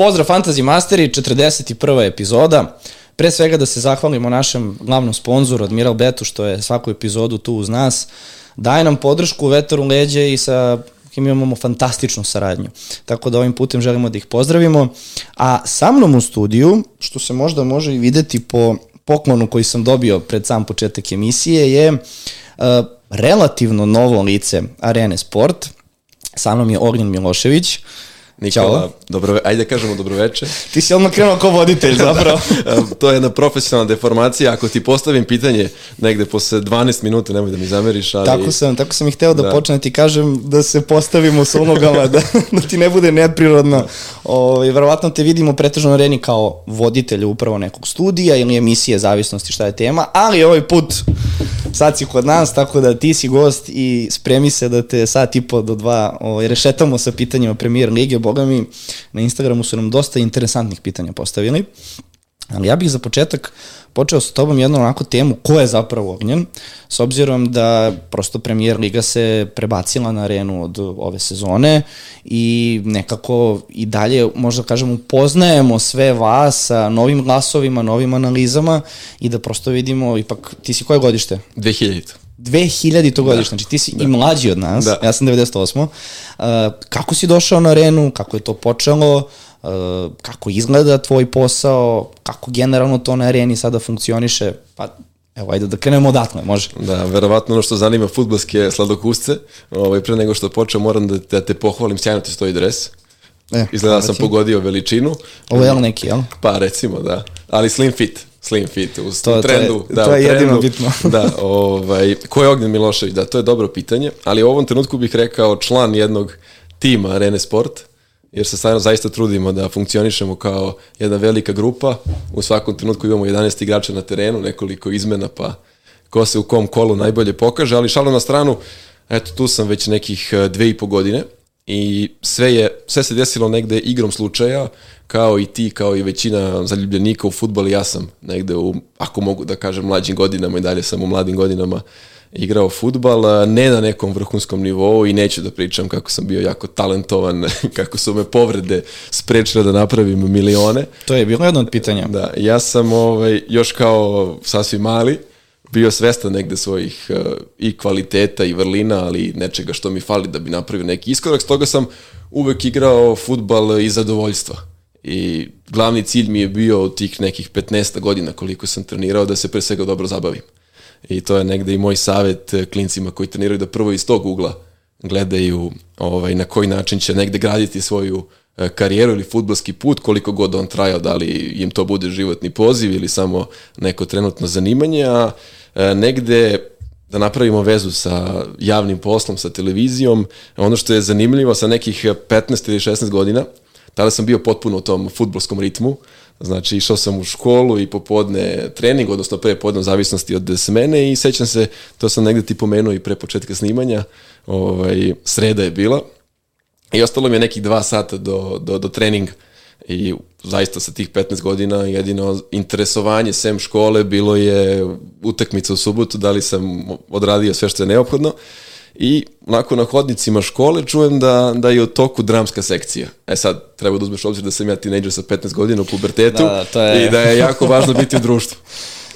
Pozdrav Fantasy Masteri, 41. epizoda. Pre svega da se zahvalimo našem glavnom sponzoru Admiral Betu što je svaku epizodu tu uz nas. Daje nam podršku, vetar u leđe i sa kim imamo fantastičnu saradnju. Tako da ovim putem želimo da ih pozdravimo. A sa mnom u studiju, što se možda može i videti po poklonu koji sam dobio pred sam početak emisije, je uh, relativno novo lice Arene Sport. Sa mnom je Ognjen Milošević. Uh, Nikola, dobro, ajde da kažemo dobroveče. Ti si odmah krenuo kao voditelj zapravo. da, to je jedna profesionalna deformacija. Ako ti postavim pitanje negde posle 12 minuta, nemoj da mi zameriš. Ali... Tako sam, tako sam i hteo da, da. počnem da ti kažem da se postavimo sa ulogama, da, da ti ne bude neprirodno. O, ovaj, verovatno te vidimo pretežno na areni kao voditelj upravo nekog studija ili emisije, zavisnosti šta je tema, ali ovaj put sad si kod nas, tako da ti si gost i spremi se da te sat i do dva ovaj, rešetamo sa pitanjima premijer Lige, boga mi, na Instagramu su nam dosta interesantnih pitanja postavili. Ali ja bih za početak počeo sa tobom jednu onako temu ko je zapravo Ognjen, s obzirom da prosto premijer Liga se prebacila na arenu od ove sezone i nekako i dalje, možda kažem, upoznajemo sve vas sa novim glasovima, novim analizama i da prosto vidimo, ipak, ti si koje godište? 2000. 2000 to godište, da. znači ti si da. i mlađi od nas, da. ja sam 98. Uh, kako si došao na arenu, kako je to počelo, uh, kako izgleda tvoj posao, kako generalno to na areni sada funkcioniše, pa Evo, ajde da krenemo odatle, može. Da, verovatno ono što zanima futbolske sladokusce, ovaj, pre nego što počeo moram da, da te pohvalim, sjajno ti stoji dres. E, Izgleda da sam pogodio veličinu. Ovo je neki, jel? Pa recimo, da. Ali slim fit slim fit u to, trendu. To je, da, to je trendu, jedino bitno. da, ovaj, ko je Ognjen Milošević? Da, to je dobro pitanje, ali u ovom trenutku bih rekao član jednog tima Arene Sport, jer se stvarno zaista trudimo da funkcionišemo kao jedna velika grupa. U svakom trenutku imamo 11 igrača na terenu, nekoliko izmena, pa ko se u kom kolu najbolje pokaže, ali šalo na stranu, eto, tu sam već nekih eh, dve i po godine i sve, je, sve se desilo negde igrom slučaja, kao i ti, kao i većina zaljubljenika u futbol, ja sam negde u, ako mogu da kažem, mlađim godinama i dalje sam u mladim godinama igrao futbal, ne na nekom vrhunskom nivou i neću da pričam kako sam bio jako talentovan, kako su me povrede sprečile da napravim milione. To je bilo jedno od pitanja. Da, ja sam ovaj, još kao sasvim mali, bio svestan negde svojih uh, i kvaliteta i vrlina, ali nečega što mi fali da bi napravio neki iskorak, stoga sam uvek igrao futbal iz zadovoljstva I glavni cilj mi je bio od tih nekih 15 godina koliko sam trenirao da se pre svega dobro zabavim. I to je negde i moj savet eh, klincima koji treniraju da prvo iz tog ugla gledaju ovaj, na koji način će negde graditi svoju eh, karijeru ili futbalski put, koliko god on trajao, da li im to bude životni poziv ili samo neko trenutno zanimanje, a eh, negde da napravimo vezu sa javnim poslom, sa televizijom. Ono što je zanimljivo sa nekih 15 ili 16 godina, tada sam bio potpuno u tom futbolskom ritmu, znači išao sam u školu i popodne trening, odnosno pre podne zavisnosti od smene i sećam se, to sam negde ti pomenuo i pre početka snimanja, ovaj, sreda je bila i ostalo mi je nekih dva sata do, do, do treninga. I zaista sa tih 15 godina jedino interesovanje sem škole bilo je utakmica u subotu, da li sam odradio sve što je neophodno i onako na hodnicima škole čujem da, da je u toku dramska sekcija. E sad, treba da uzmeš obzir da sam ja tinejdžer sa 15 godina u pubertetu da, da, je... i da je jako važno biti u društvu.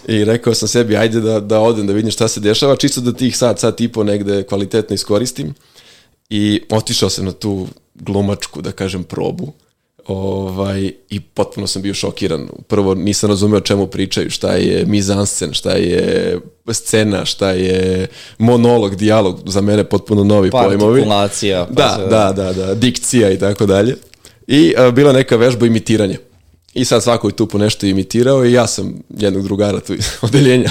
I rekao sam sebi, ajde da, da odem da vidim šta se dešava, čisto da tih sad, sad i po negde kvalitetno iskoristim. I otišao sam na tu glumačku, da kažem, probu Ovaj, I potpuno sam bio šokiran. Prvo nisam razumeo čemu pričaju, šta je mizanscen, šta je scena, šta je monolog, dijalog, za mene potpuno novi pa, pojmovi. Pa da, da, da, da, dikcija i tako dalje. I a, bila neka vežba imitiranja. I sad svako je tu po nešto imitirao i ja sam jednog drugara tu iz odeljenja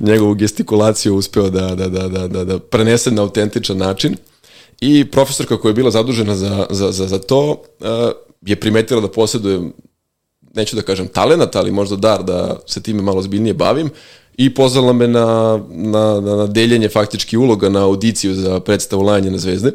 njegovu gestikulaciju uspeo da, da, da, da, da, da prenesem na autentičan način. I profesorka koja je bila zadužena za, za, za, za to, uh, je primetila da posjedujem, neću da kažem talenat, ali možda dar da se time malo zbiljnije bavim i pozvala me na, na, na, na deljenje faktički uloga na audiciju za predstavu Lajanje na zvezde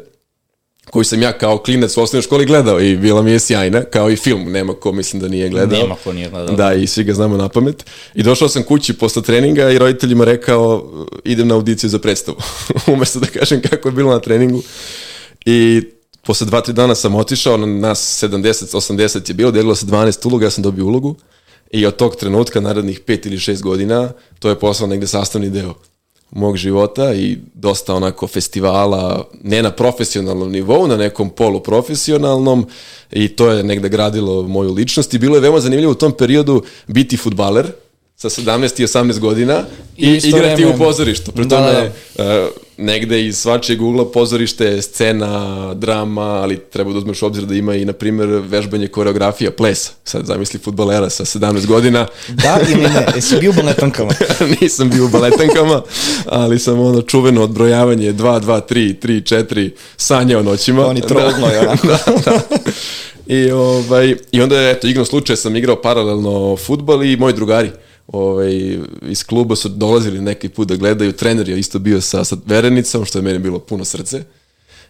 koju sam ja kao klinac u osnovnoj školi gledao i bila mi je sjajna, kao i film, nema ko mislim da nije gledao. Nema ko nije gledao. Da, i svi ga znamo na pamet. I došao sam kući posle treninga i roditeljima rekao idem na audiciju za predstavu, umesto da kažem kako je bilo na treningu. I posle dva, tri dana sam otišao, na nas 70, 80 je bilo, delilo se 12 uloga, ja sam dobio ulogu. I od tog trenutka, narednih 5 ili 6 godina, to je postao negde sastavni deo mog života i dosta onako festivala, ne na profesionalnom nivou, na nekom poluprofesionalnom i to je negde gradilo moju ličnost. I bilo je veoma zanimljivo u tom periodu biti futbaler, sa 17 i 18 godina i, I igrati vreme. u pozorištu. Pri tome, da, da. Uh, negde iz svačijeg ugla pozorište, scena, drama, ali treba da uzmeš obzir da ima i, na primjer, vežbanje koreografija, ples. Sad zamisli futbalera sa 17 godina. Da ili ne? Jesi bio u baletankama? Nisam bio u baletankama, ali sam ono čuveno odbrojavanje 2, 2, 3, 3, 4, sanjao noćima. Oni trougno da, onako. da, da. I, ovaj, I onda, eto, igrom slučaja sam igrao paralelno futbal i moji drugari ovaj, iz kluba su dolazili neki put da gledaju, trener je isto bio sa, sa verenicom, što je meni bilo puno srce.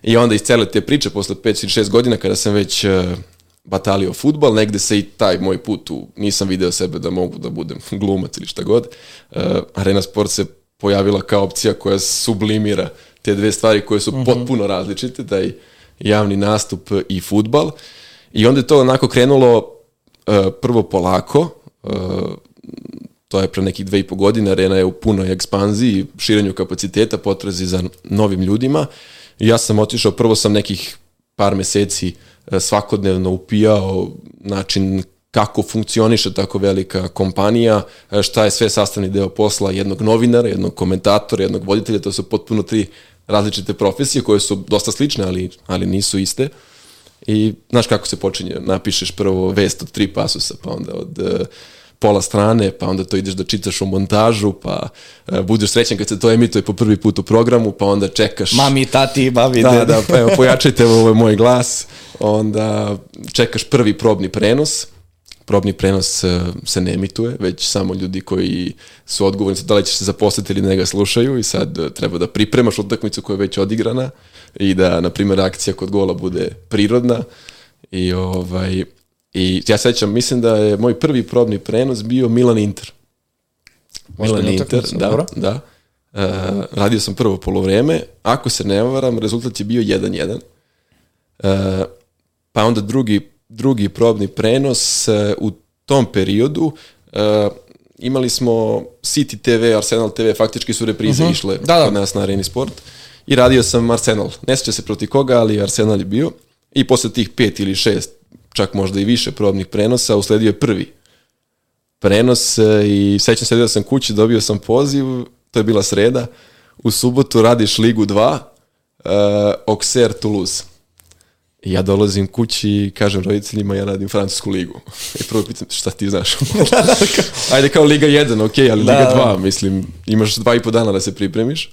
I onda iz cele te priče, posle 5 ili 6 godina, kada sam već uh, batalio futbal, negde se i taj moj put, u, nisam video sebe da mogu da budem glumac ili šta god, uh, Arena Sport se pojavila kao opcija koja sublimira te dve stvari koje su mm -hmm. potpuno različite, taj javni nastup i futbal. I onda je to onako krenulo uh, prvo polako, uh, to je pre nekih dve i po godine, arena je u punoj ekspanziji, širenju kapaciteta, potrazi za novim ljudima. Ja sam otišao, prvo sam nekih par meseci e, svakodnevno upijao način kako funkcioniše tako velika kompanija, e, šta je sve sastavni deo posla jednog novinara, jednog komentatora, jednog voditelja, to su potpuno tri različite profesije koje su dosta slične, ali, ali nisu iste. I znaš kako se počinje, napišeš prvo vest od tri pasusa, pa onda od uh, pola strane, pa onda to ideš da čitaš u montažu, pa uh, budeš srećan kad se to emituje po prvi put u programu, pa onda čekaš... Mami, tati, babi, da, da, pa evo, pojačajte ovo moj glas, onda čekaš prvi probni prenos, probni prenos uh, se ne emituje, već samo ljudi koji su odgovorni da li će se zaposliti ili ne ga slušaju i sad uh, treba da pripremaš utakmicu koja je već odigrana i da, na primjer, akcija kod gola bude prirodna i ovaj, I ja sećam, mislim da je moj prvi probni prenos bio Milan Inter. Milan Inter, da, dobro. da. Uh, radio sam prvo polovreme, ako se ne varam, rezultat je bio 1-1. Uh, e, pa onda drugi, drugi probni prenos uh, u tom periodu uh, imali smo City TV, Arsenal TV, faktički su reprize uh mhm. -huh. išle da, da. kod nas na Areni Sport. I radio sam Arsenal. Ne seća se proti koga, ali Arsenal je bio. I posle tih pet ili šest čak možda i više probnih prenosa, usledio je prvi prenos e, i sećam se da sam kući, dobio sam poziv, to je bila sreda, u subotu radiš Ligu 2, uh, Auxerre Toulouse. I ja dolazim kući i kažem roditeljima ja radim francusku ligu. I prvo pitam šta ti znaš? Da, da, Ajde kao Liga 1, ok, ali da, Liga 2, mislim, imaš dva i po dana da se pripremiš.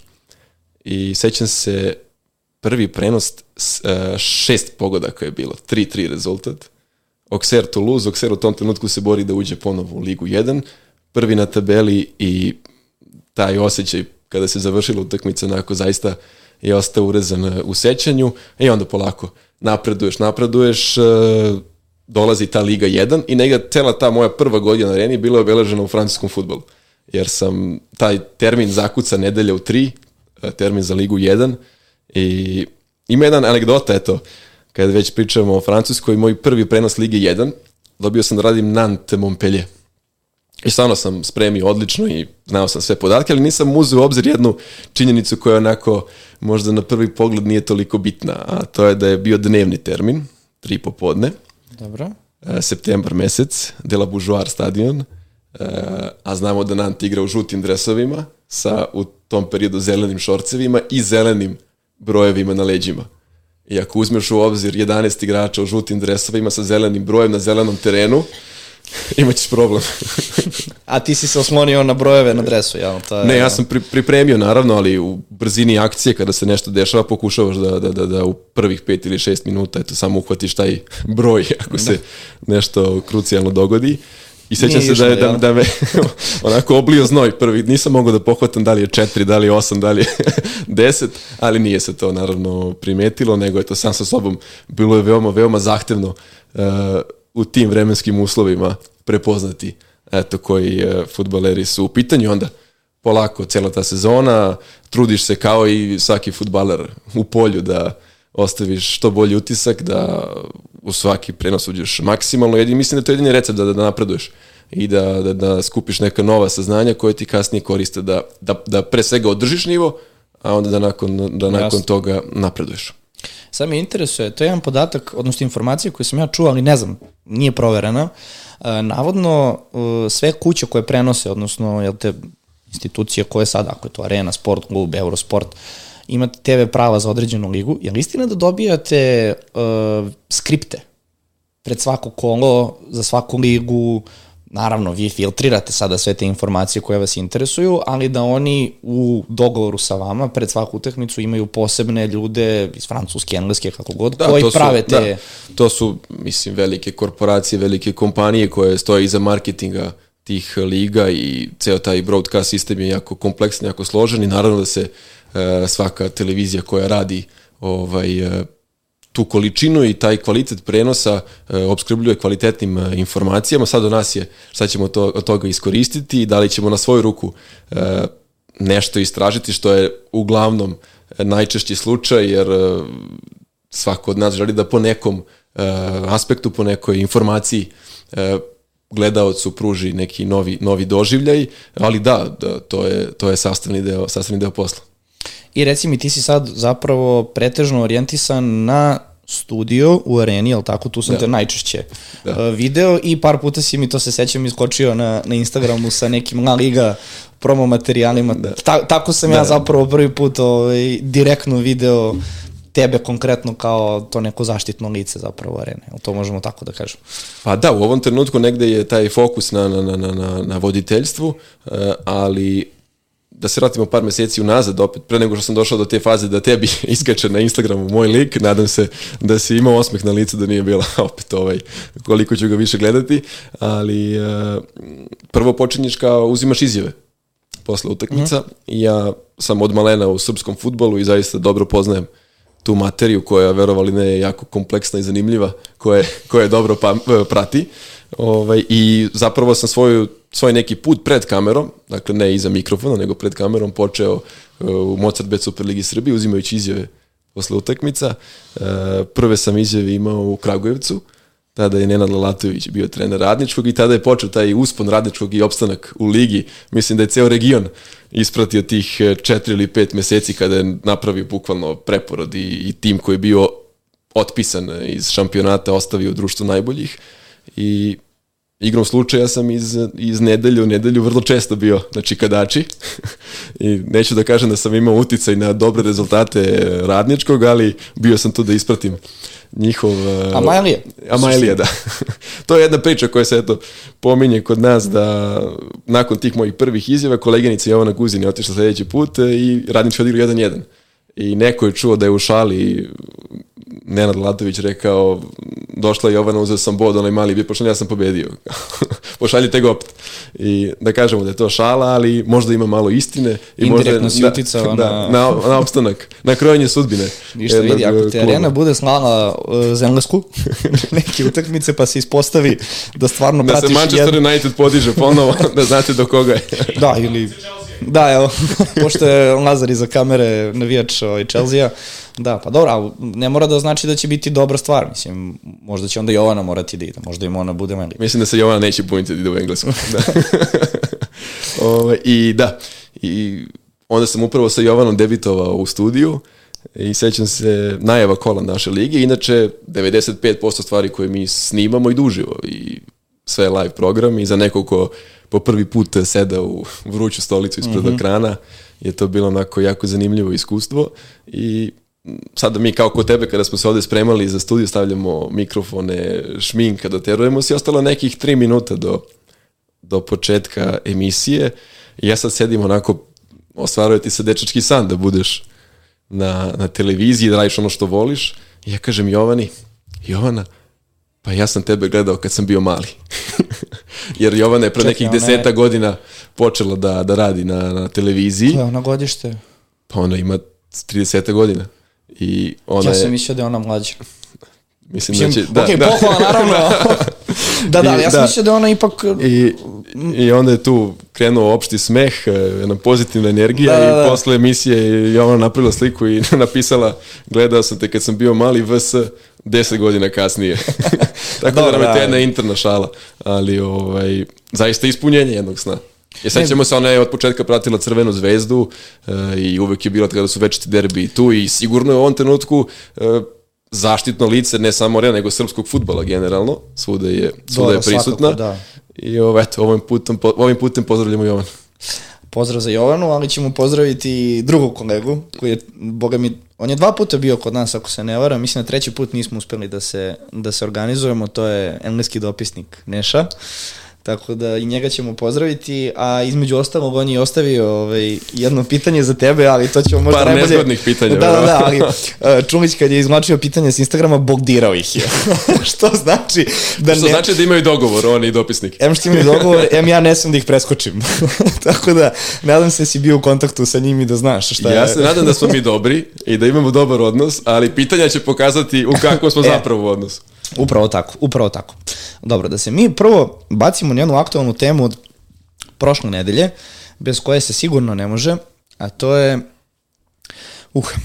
I sećam se prvi prenos uh, šest pogodaka je bilo, 3-3 rezultat. Auxerre Toulouse, Auxerre u tom trenutku se bori da uđe ponovo u Ligu 1, prvi na tabeli i taj osjećaj kada se završila utakmica onako zaista je ostao urezan e, u sećanju i onda polako napreduješ, napreduješ, dolazi ta Liga 1 i negdje cela ta moja prva godina na areni bila obeležena u francuskom futbolu. Jer sam taj termin zakuca nedelja u 3, termin za Ligu 1, I ima jedan anegdota, eto, kada već pričamo o Francuskoj, moj prvi prenos Lige 1, dobio sam da radim Nantes Montpellier. I stvarno sam spremio odlično i znao sam sve podatke, ali nisam uzeo u obzir jednu činjenicu koja onako možda na prvi pogled nije toliko bitna, a to je da je bio dnevni termin, tri popodne. Dobro. E, septembar mesec, de la Bourgeois stadion, e, a znamo da Nant igra u žutim dresovima sa u tom periodu zelenim šorcevima i zelenim brojevima na leđima. I ako uzmeš u obzir 11 igrača u žutim dresovima sa zelenim brojem na zelenom terenu, imaćeš problem. A ti si se oslonio na brojeve na dresu, jel? To je... Ne, ja sam pri, pripremio naravno, ali u brzini akcije kada se nešto dešava pokušavaš da, da, da, da u prvih 5 ili 6 minuta eto, samo uhvatiš taj broj ako se da. nešto krucijalno dogodi. I sećam se da, je, da, da me onako oblio znoj prvi. Nisam mogao da pohvatam da li je četiri, da li je osam, da li je deset, ali nije se to naravno primetilo, nego je to sam sa sobom bilo je veoma, veoma zahtevno uh, u tim vremenskim uslovima prepoznati eto koji uh, futbaleri su u pitanju onda polako cela ta sezona trudiš se kao i svaki futbaler u polju da ostaviš što bolji utisak, da u svaki prenos uđeš maksimalno. Jedin, mislim da to je jedini recept da, da napreduješ i da, da, da skupiš neka nova saznanja koje ti kasnije koriste da, da, da pre svega održiš nivo, a onda da nakon, da nakon Jasne. toga napreduješ. Sad me interesuje, to je jedan podatak, odnosno informacija koju sam ja čuo, ali ne znam, nije proverena. E, navodno, e, sve kuće koje prenose, odnosno jel te institucije koje sad, ako je to Arena, Sport Klub, Eurosport, imate TV prava za određenu ligu, je li istina da dobijate uh, skripte pred svako kolo, za svaku ligu, naravno, vi filtrirate sada sve te informacije koje vas interesuju, ali da oni u dogovoru sa vama pred svaku utakmicu imaju posebne ljude iz francuske, engleske, kako god, da, koji prave te... Da, to su, mislim, velike korporacije, velike kompanije koje stoje iza marketinga tih liga i ceo taj broadcast sistem je jako kompleksan, jako složen i naravno da se e, svaka televizija koja radi ovaj, e, tu količinu i taj kvalitet prenosa e, obskrbljuje kvalitetnim e, informacijama. Sad do nas je šta ćemo to, od toga iskoristiti i da li ćemo na svoju ruku e, nešto istražiti, što je uglavnom e, najčešći slučaj, jer e, svako od nas želi da po nekom e, aspektu, po nekoj informaciji e, gledaocu pruži neki novi, novi doživljaj, ali da, da to, je, to je sastavni deo, sastavni deo posla. I reci mi, ti si sad zapravo pretežno orijentisan na studio u areni, jel tako? Tu sam da. te najčešće da. Uh, video i par puta si mi, to se sećam, iskočio na, na Instagramu sa nekim La Liga promo materijalima. Da. Ta, tako sam da. ja zapravo prvi put ovaj, direktno video tebe konkretno kao to neko zaštitno lice zapravo arene. To možemo tako da kažemo. Pa da, u ovom trenutku negde je taj fokus na, na, na, na, na voditeljstvu, uh, ali da se vratimo par meseci unazad opet, pre nego što sam došao do te faze da tebi iskače na Instagramu moj lik, nadam se da si imao osmeh na licu, da nije bila opet ovaj, koliko ću ga više gledati, ali uh, prvo počinješ kao uzimaš izjave posle utakmica mm -hmm. ja sam od malena u srpskom futbolu i zaista dobro poznajem tu materiju koja verovali ne je jako kompleksna i zanimljiva, koja, koja je dobro pa, prati. Ovaj, I zapravo sam svoju, svoj neki put pred kamerom, dakle ne iza mikrofona, nego pred kamerom počeo uh, u Mozart Bet Superligi Srbije, uzimajući izjave posle utakmica. Uh, prve sam izjave imao u Kragujevcu, tada je Nenad Lalatović bio trener Radničkog i tada je počeo taj uspon Radničkog i opstanak u ligi. Mislim da je ceo region ispratio tih uh, četiri ili pet meseci kada je napravio bukvalno preporod i, i tim koji je bio otpisan iz šampionata ostavio društvo najboljih i igrom slučaja sam iz, iz nedelju u nedelju vrlo često bio na čikadači i neću da kažem da sam imao uticaj na dobre rezultate radničkog, ali bio sam tu da ispratim njihov... Uh, Amajlije. Amajlije, da. to je jedna priča koja se eto pominje kod nas da nakon tih mojih prvih izjava koleginica Jovana Guzin je otišla sledeći put i radnički odigrao 1-1 i neko je čuo da je u šali Nenad Latović rekao došla Jovana, uzeo sam bod, onaj mali bio pošaljen, ja sam pobedio. Pošaljite ga opet. I da kažemo da je to šala, ali možda ima malo istine. I Indirektno možda, si da, uticao da, na... na... Na opstanak, na krojanje sudbine. Ništa vidi, ako te arena bude slala uh, za englesku, neke utakmice, pa se ispostavi da stvarno da pratiš... Da se Manchester jed... United podiže ponovo, da znate do koga je. da, ili Da, evo, pošto je Lazar iza kamere navijač ovaj, Chelsea-a, da, pa dobro, ali ne mora da znači da će biti dobra stvar, mislim, možda će onda Jovana morati da ide, možda im ona bude meni. Mislim da se Jovana neće puniti da ide u englesku. Da. o, I da, i onda sam upravo sa Jovanom debitovao u studiju, i sećam se najava kola naše lige, inače 95% stvari koje mi snimamo i duživo i sve live program i za nekog ko po prvi put seda u vruću stolicu ispred mm -hmm. ekrana, je to bilo onako jako zanimljivo iskustvo i sada mi kao kod tebe kada smo se ovde spremali za studiju stavljamo mikrofone, šminka, doterujemo se i ostalo nekih tri minuta do, do početka emisije i ja sad sedim onako ostvaruje ti se dečački san da budeš na, na televiziji, da radiš ono što voliš i ja kažem Jovani, Jovana, pa ja sam tebe gledao kad sam bio mali. Jer Jovana je pre Čekaj, nekih deseta je... godina počela da, da radi na, na televiziji. Koje ona godište? Pa ona ima 30 godina. I ona ja sam mislio da je ona mlađa. Mislim, Mislim da će... Da, ok, da. pohvala, naravno. da, da, ja sam mislio da ona ipak... I, I onda je tu krenuo opšti smeh, e, jedna pozitivna energija da, da, da. i posle emisije je ona napravila sliku i napisala gledao sam te kad sam bio mali VS 10 godina kasnije. Tako da nam je to jedna interna šala, ali ovaj, zaista ispunjenje jednog sna. I sad ćemo se, ona je od početka pratila Crvenu zvezdu uh, i uvek je bila kada su večiti derbi tu i sigurno je u ovom trenutku uh, zaštitno lice ne samo Real, nego srpskog futbala generalno. Svuda je, svuda je prisutna. Svakako, da. I ovo, eto, ovim putem, ovim putem pozdravljamo Jovan. Pozdrav za Jovanu, ali ćemo pozdraviti drugog kolegu, koji je, boga mi, on je dva puta bio kod nas, ako se ne varam, mislim da treći put nismo uspeli da se, da se organizujemo, to je engleski dopisnik Neša. Uh, Tako da i njega ćemo pozdraviti, a između ostalog on je ostavio ovaj, jedno pitanje za tebe, ali to ćemo možda Par najbolje... Par nezgodnih pitanja. Da, da, da, ali uh, Čulić kad je izmlačio pitanje s Instagrama, bogdirao ih je. što znači da što ne... znači da imaju dogovor, on i dopisnik. Em što imaju dogovor, em ja ne sam da ih preskočim. Tako da, nadam se da si bio u kontaktu sa njim i da znaš šta ja je. Ja se nadam da smo mi dobri i da imamo dobar odnos, ali pitanja će pokazati u kakvom smo e, zapravo odnosu. Upravo tako, upravo tako. Dobro, da se mi prvo bacimo na jednu aktualnu temu od prošle nedelje, bez koje se sigurno ne može, a to je... Uh,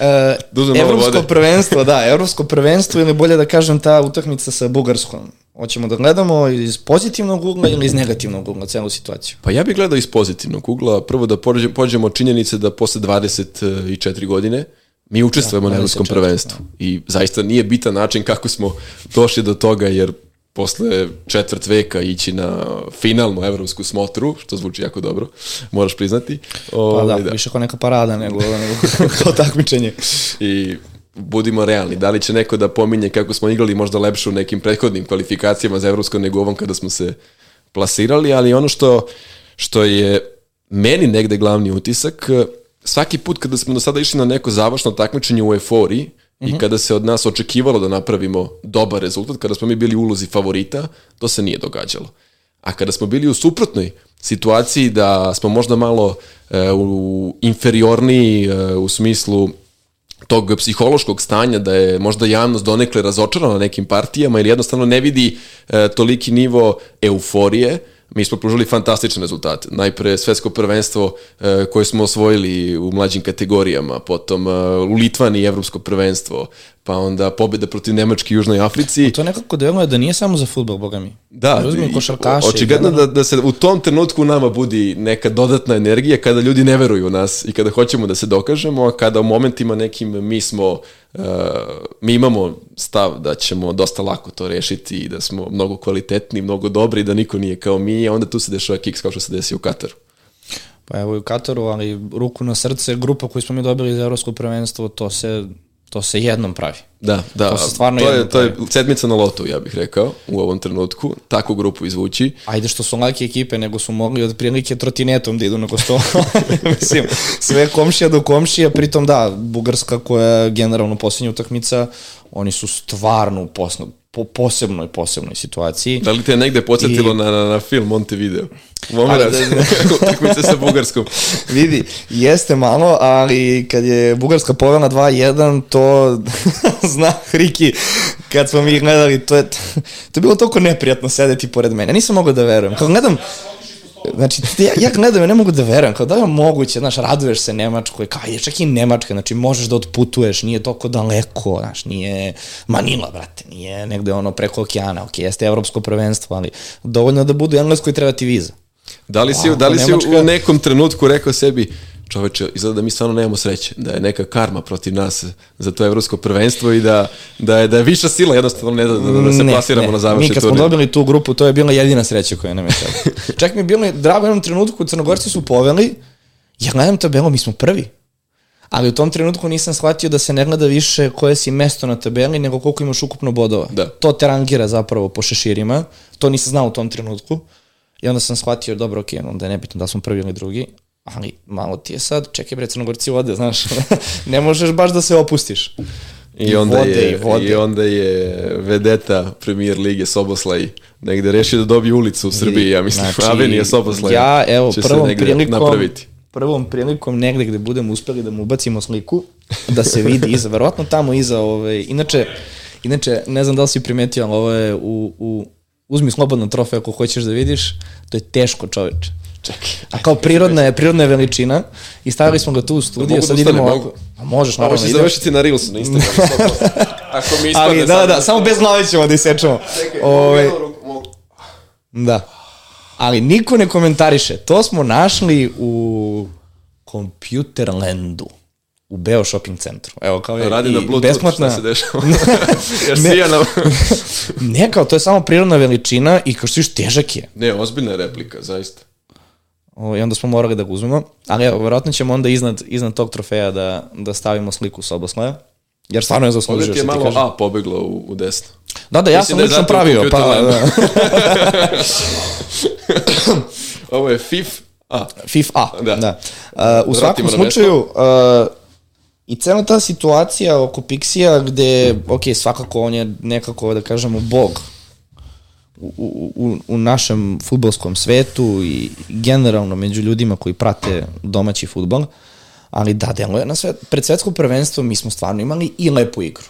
E, evropsko prvenstvo, da, evropsko prvenstvo ili bolje da kažem ta utakmica sa Bugarskom. Hoćemo da gledamo iz pozitivnog ugla ili iz negativnog ugla celu situaciju? Pa ja bih gledao iz pozitivnog ugla. Prvo da pođemo od činjenice da posle 24 godine Mi učestvujemo da, na evropskom prvenstvu da. i zaista nije bitan način kako smo došli do toga jer posle četvrt veka ići na finalnu evropsku smotru, što zvuči jako dobro, moraš priznati. O, pa da, ovaj, da, više kao neka parada nego, nego kao takmičenje. I budimo realni, da li će neko da pominje kako smo igrali možda lepše u nekim prethodnim kvalifikacijama za evropsko nego ovom kada smo se plasirali, ali ono što, što je meni negde glavni utisak, svaki put kada smo do sada išli na neko završno takmičenje u euforiji mm -hmm. i mhm. kada se od nas očekivalo da napravimo dobar rezultat, kada smo mi bili u ulozi favorita, to se nije događalo. A kada smo bili u suprotnoj situaciji da smo možda malo e, u inferiorniji e, u smislu tog psihološkog stanja da je možda javnost donekle razočarana nekim partijama ili jednostavno ne vidi e, toliki nivo euforije, mi smo pružili fantastične rezultate. Najpre svetsko prvenstvo e, koje smo osvojili u mlađim kategorijama, potom e, u Litvani evropsko prvenstvo, pa onda pobjeda protiv Nemačke i Južnoj Africi. A to nekako deluje da nije samo za futbol, boga mi. Da, Uzmi košarkaše. Očigledno da, da se u tom trenutku nama budi neka dodatna energija kada ljudi ne veruju u nas i kada hoćemo da se dokažemo, a kada u momentima nekim mi smo Uh, mi imamo stav da ćemo dosta lako to rešiti i da smo mnogo kvalitetni, mnogo dobri, da niko nije kao mi, a onda tu se dešava kiks kao što se desi u Kataru. Pa evo i u Kataru, ali ruku na srce, grupa koju smo mi dobili za Evropsko prvenstvo, to se to se jednom pravi. Da, da. To se stvarno to je, to je sedmica na lotu, ja bih rekao, u ovom trenutku. Takvu grupu izvući. Ajde što su lake ekipe, nego su mogli od prilike trotinetom da idu na kostolo. Mislim, sve komšija do komšija, pritom da, Bugarska koja je generalno posljednja utakmica, oni su stvarno u po posebnoj, posebnoj situaciji. Da li te negde podsjetilo I... na, na, na film Montevideo? Moment, da, da. utakmice sa Bugarskom. Vidi, jeste malo, ali kad je Bugarska povela 2-1, to zna Hriki, kad smo mi gledali, to je, to je bilo toliko neprijatno sedeti pored mene. Nisam mogao da verujem. Kad gledam, Znači, ja, ja gledam, ja ne mogu da verujem, kao da je moguće, znaš, raduješ se Nemačkoj, kao je čak i Nemačka, znači možeš da otputuješ, nije toliko daleko, znaš, nije Manila, brate, nije negde ono preko okeana, ok, jeste evropsko prvenstvo, ali dovoljno da budu engleskoj treba ti viza. Da li si, wow, da li si Nemačka... u nekom trenutku rekao sebi, čoveče, izgleda da mi stvarno nemamo sreće, da je neka karma protiv nas za to evropsko prvenstvo i da, da, je, da je viša sila jednostavno ne da, da, da se ne, plasiramo ne. na završni Mi kad smo dobili tu grupu, to je bila jedina sreća koja nam je tada. Čak mi je bilo drago jednom trenutku, Crnogorci su poveli, ja gledam tabelu, mi smo prvi. Ali u tom trenutku nisam shvatio da se ne gleda više koje si mesto na tabeli, nego koliko imaš ukupno bodova. Da. To te rangira zapravo po šeširima. To nisam znao u tom trenutku. I onda sam shvatio, dobro, ok, onda je nebitno da smo prvi ili drugi, ali malo ti je sad, čekaj bre, crnogorci vode, znaš, ne možeš baš da se opustiš. I, I onda, vode, je, i, vode. I onda je vedeta premijer lige Soboslaj negde rešio da dobije ulicu u Srbiji, ja mislim, znači, Avenija Soboslaj ja, evo, će prvom prilikom, napraviti. Prvom prilikom negde gde budemo uspeli da mu ubacimo sliku, da se vidi iza, verovatno tamo iza, ove, ovaj, inače, Inače, ne znam da li si primetio, ali ovo je u, u uzmi slobodno trofej ako hoćeš da vidiš, to je teško čoveče. Čekaj. A kao prirodna je, prirodna je veličina i stavili smo ga tu u studiju, mogu sad da idemo ustanem, ovako. mogu? A možeš, Ovo naravno, će idemo. završiti na Reelsu, na Instagramu. 100%. Ako mi ispadne Ali, da, da, da, samo bez glave ćemo da isečemo. Ove, da. Ali niko ne komentariše. To smo našli u Computerlandu u Beo shopping centru. Evo, kao je Radi i na Bluetooth, besplatna, šta se dešava? Jer sija na... ne, kao, to je samo prirodna veličina i kao što viš, težak je. ne, ozbiljna replika, zaista. O, I onda smo morali da ga uzmemo. Ali evo, verovatno ćemo onda iznad, iznad tog trofeja da, da stavimo sliku s oboslaja. Jer stvarno je zaslužio, Ovdje ti je malo kažem. A pobeglo u, u desno. Da, da, ja Mislim sam da lično pravio. Pa, da. Ovo je FIF A. FIF A, Da. da. Uh, u svakom Vratimo slučaju, uh, i cela ta situacija oko Pixija gde, ok, svakako on je nekako, da kažemo, bog u, u, u, našem futbolskom svetu i generalno među ljudima koji prate domaći futbol, ali da, deluje na svet, pred svetsko prvenstvo mi smo stvarno imali i lepu igru.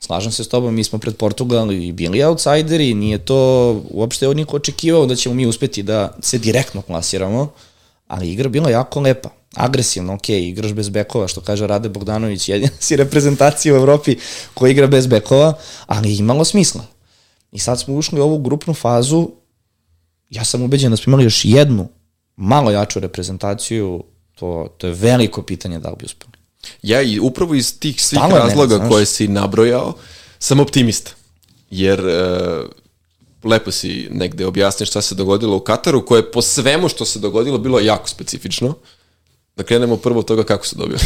Slažem se s tobom, mi smo pred Portugal i bili outsideri, nije to uopšte od niko očekivao da ćemo mi uspeti da se direktno klasiramo, ali igra bila jako lepa. Agresivno, ok, igraš bez bekova, što kaže Rade Bogdanović, jedina si reprezentacija u Evropi koja igra bez bekova, ali je imalo smisla. I sad smo ušli u ovu grupnu fazu, ja sam ubeđen da smo imali još jednu malo jaču reprezentaciju, to, to je veliko pitanje da li bi uspeli. Ja i upravo iz tih svih meni, razloga znaš. koje si nabrojao, sam optimista. Jer e, lepo si negde objasniš šta se dogodilo u Kataru, koje po svemu što se dogodilo bilo jako specifično. Da krenemo prvo od toga kako su dobili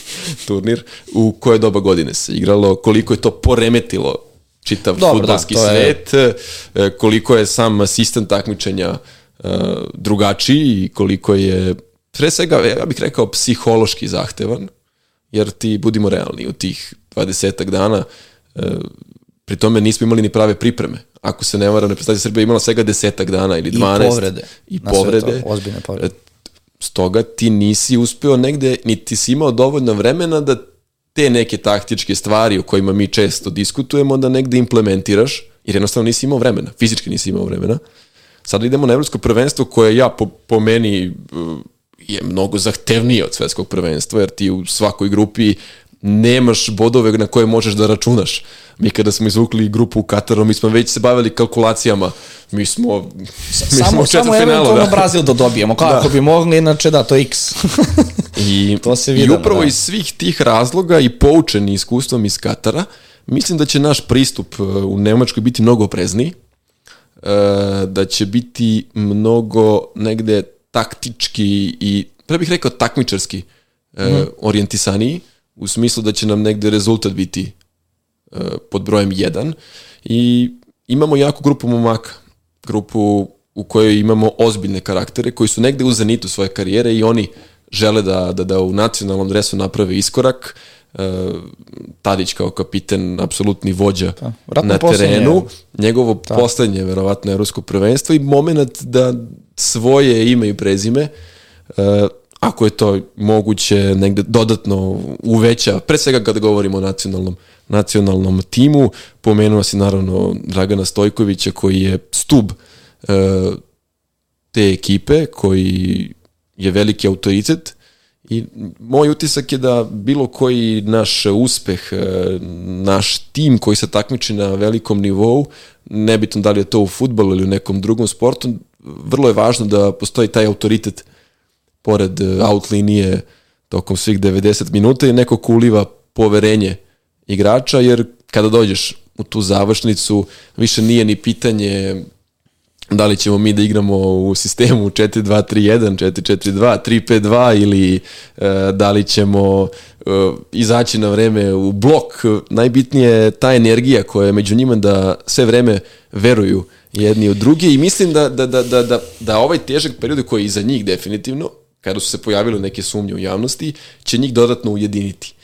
turnir, u koje doba godine se igralo, koliko je to poremetilo čitav Dobro, futbalski da, je- svet, e, koliko je sam sistem takmičenja e, drugačiji i koliko je, pre svega, ja bih rekao, psihološki zahtevan, jer ti, budimo realni, u tih 20 dana, e, pri tome nismo imali ni prave pripreme. Ako se ne varam, reprezentacija Srbije je imala svega desetak dana ili 12. povrede. I Na sve povrede. to, ozbiljne povrede. E, Stoga ti nisi uspeo negde, niti si imao dovoljno vremena da te neke taktičke stvari o kojima mi često diskutujemo da negde implementiraš, jer jednostavno nisi imao vremena, fizički nisi imao vremena. Sada idemo na evropsko prvenstvo koje ja po, po meni uh, je mnogo zahtevnije od svetskog prvenstva, jer ti u svakoj grupi nemaš bodove na koje možeš da računaš. Mi kada smo izvukli grupu u Kataru, mi smo već se bavili kalkulacijama. Mi smo, mi smo samo, u samo četvrtfinalu, eventualno da. Brazil da dobijemo, kako bi mogli, inače da, to je x. I, To se I vidi, upravo da. iz svih tih razloga i poučeni iskustvom iz Katara, mislim da će naš pristup e, u Nemačkoj biti mnogo oprezniji, e, da će biti mnogo negde taktički i, pre bih rekao takmičarski e, orijentisaniji, u smislu da će nam negde rezultat biti e, pod brojem 1 i imamo jaku grupu momaka, grupu u kojoj imamo ozbiljne karaktere koji su negde u zenitu svoje karijere i oni žele da, da, da u nacionalnom dresu naprave iskorak. E, Tadić kao kapiten, apsolutni vođa vratno na terenu, njegovo poslednje, verovatno, evropsko prvenstvo i moment da svoje ime i prezime e, ako je to moguće negde dodatno uveća, pre svega kada govorimo o nacionalnom, nacionalnom timu, pomenuo si naravno Dragana Stojkovića koji je stub e, te ekipe, koji je veliki autoritet i moj utisak je da bilo koji naš uspeh, e, naš tim koji se takmiči na velikom nivou, nebitno da li je to u futbolu ili u nekom drugom sportu, vrlo je važno da postoji taj autoritet pored e, out linije tokom svih 90 minuta i neko ko uliva poverenje igrača, jer kada dođeš u tu završnicu, više nije ni pitanje da li ćemo mi da igramo u sistemu 4-2-3-1, 4-4-2, 3-5-2 ili e, da li ćemo e, izaći na vreme u blok. Najbitnije je ta energija koja je među njima da sve vreme veruju jedni od druge i mislim da, da, da, da, da, da ovaj težak period koji je iza njih definitivno, kada su se pojavile neke sumnje u javnosti, će njih dodatno ujediniti.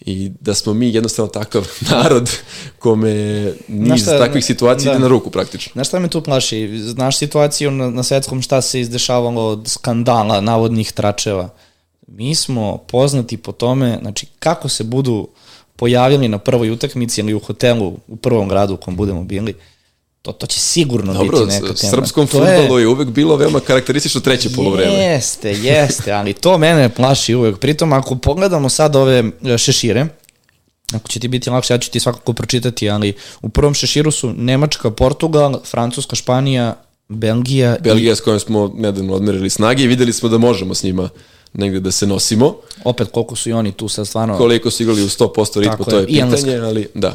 I da smo mi jednostavno takav narod kome niz šta, takvih situacija da. ide na ruku praktično. Znaš šta me tu plaši? Znaš situaciju na, na svetskom šta se izdešavalo od skandala, navodnih tračeva. Mi smo poznati po tome, znači kako se budu pojavili na prvoj utakmici ili u hotelu u prvom gradu u kom budemo bili, to, to će sigurno Dobro, biti neka tema. srpskom To je- futbolu je uvek bilo veoma karakteristično treće polovreme. Jeste, jeste, ali to mene plaši uvek. Pritom, ako pogledamo sad ove e, šešire, ako će ti biti lakše, ja ću ti svakako pročitati, ali u prvom šeširu su Nemačka, Portugal, Francuska, Španija, Belgija, Belgija s kojom smo nedavno odmerili snage i videli smo da možemo s njima negde da se nosimo. i opet koliko su i oni tu sad stvarno Koliko su igrali u 100% ritmu, to je. I pitanje, ali da.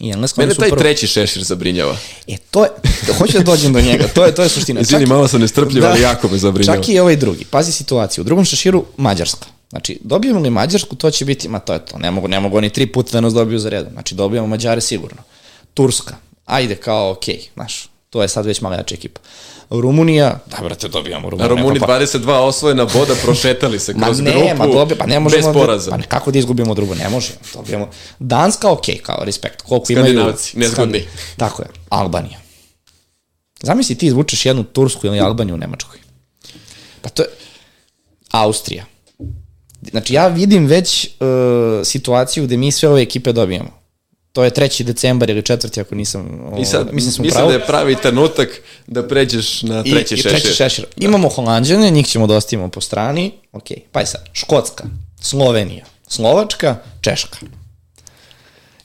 I Engleska. Mene taj prvo- treći šešir zabrinjava. E, to je, hoću da dođem do njega, to je, to je suština. Izvini, malo sam nestrpljiv, ali jako me zabrinjava. Čak i ovaj drugi. Pazi situaciju. U drugom šeširu Mađarska. Znači, dobijemo li Mađarsku, to će biti, ma to je to, ne mogu, ne mogu oni tri puta da nas dobiju za redom. Znači, dobijamo Mađare sigurno. Turska, ajde kao, okej, okay, znaš, to je sad već malo jača ekipa. Rumunija, da brate, dobijamo Rumuniju. Rumuni pa, 22 osvojena boda, prošetali se Ma kroz ne, grupu, ma dobije, pa ne možemo. bez poraza. Pa kako da izgubimo drugo, ne možemo. Dobijemo. Danska, okay, kao respekt. Koliko imaju... Skandinavci, nezgodni. Tako je. Albanija. Zamisli ti izvučeš jednu Tursku ili Albaniju u Nemačkoj. Pa to je... Austrija. Znači ja vidim već uh, situaciju gde mi sve ove ekipe dobijemo. To je 3. decembar ili 4. ako nisam... I sad, mislim, mislim, pravo. da je pravi trenutak da pređeš na I, treći i šešir. treći šešir. Imamo Holandjane, njih ćemo da ostavimo po strani. Ok, pa je sad. Škotska, Slovenija, Slovačka, Češka.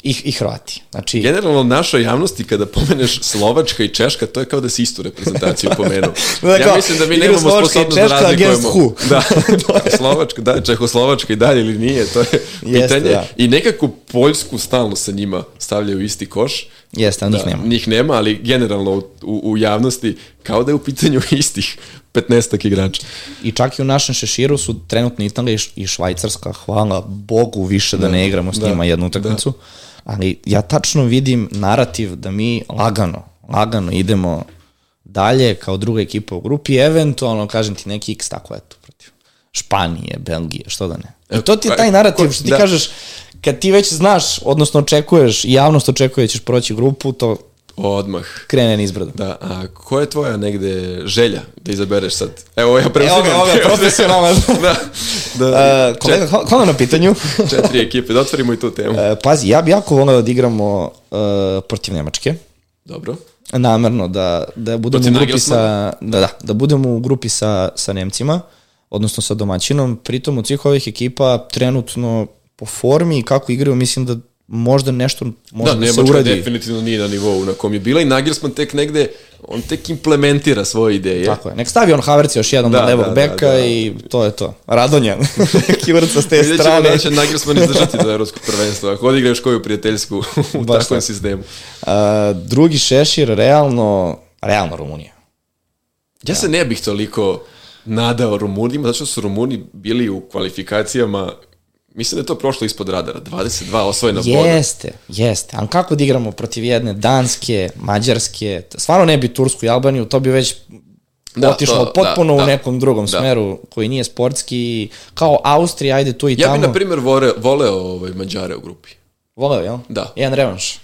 I, i Hrvati. Znači, Generalno, našoj javnosti, kada pomeneš Slovačka i Češka, to je kao da si istu reprezentaciju pomenuo. Da, ja mislim da mi nemamo sposobnost da Češka against razlikujemo. who? Da, Slovačka, da, Čehoslovačka i dalje ili nije, to je Jeste, pitanje. da. I nekako Poljsku stalno sa njima stavljaju isti koš. jeste, ali njih nema. Njih nema, ali generalno u, u, javnosti kao da je u pitanju istih 15 igrača. I čak i u našem šeširu su trenutno Italija i Švajcarska, hvala Bogu više da ne igramo s da, njima jednu utakmicu. Ali ja tačno vidim narativ da mi lagano, lagano idemo dalje kao druga ekipa u grupi, eventualno, kažem ti, neki x tako eto, protiv Španije, Belgije, što da ne. I to ti je taj narativ što ti Da. kažeš, kad ti već znaš, odnosno očekuješ, javnost očekuje da ćeš proći grupu, to Odmah. krene nizbrdo. Da, a koja je tvoja negde želja da izabereš sad? Evo ja preuzimam. Evo ga, evo ga, profesionalno. da, da, Uh, kolega, hvala- hvala na pitanju. četiri ekipe, da otvorimo i tu temu. E, pazi, ja bi jako voleo da igramo uh, protiv Nemačke. Dobro. Namerno da, da budemo Protiv u grupi sa, da, da, da budemo u grupi sa, sa Nemcima, odnosno sa domaćinom. Pritom od svih ovih ekipa trenutno po formi i kako igraju, mislim da možda nešto može Da, da, se uradi. definitivno nije na nivou na kom je bila i Nagelsmann tek negde, on tek implementira svoje ideje. Tako je. Nek stavi on Havertz još jedan Da, na levog da, da, beka da. i to je to. Radonja. Neki vrca s te Vidjet ćemo strane. da će Nagelsmann izdržati do evropskog prvenstva, ako odigraš koju prijateljsku u Baš takvom tako. sistemu. A, drugi šešir, realno, realno Rumunija. Ja se ne bih toliko nadao Rumunima, zato što su Rumuni bili u kvalifikacijama, mislim da je to prošlo ispod radara, 22 osvojena boda. Jeste, jeste. Ali kako da igramo protiv jedne Danske, Mađarske, stvarno ne bi Tursku i Albaniju, to bi već Da, otišlo to- potpuno da, u da. nekom drugom Da. smeru koji nije sportski, kao Austrija, ajde tu i Ja tamo. bih, na primjer, vore, voleo ovaj, Mađare u grupi. Voleo, jel? Da. Jedan revanš. E,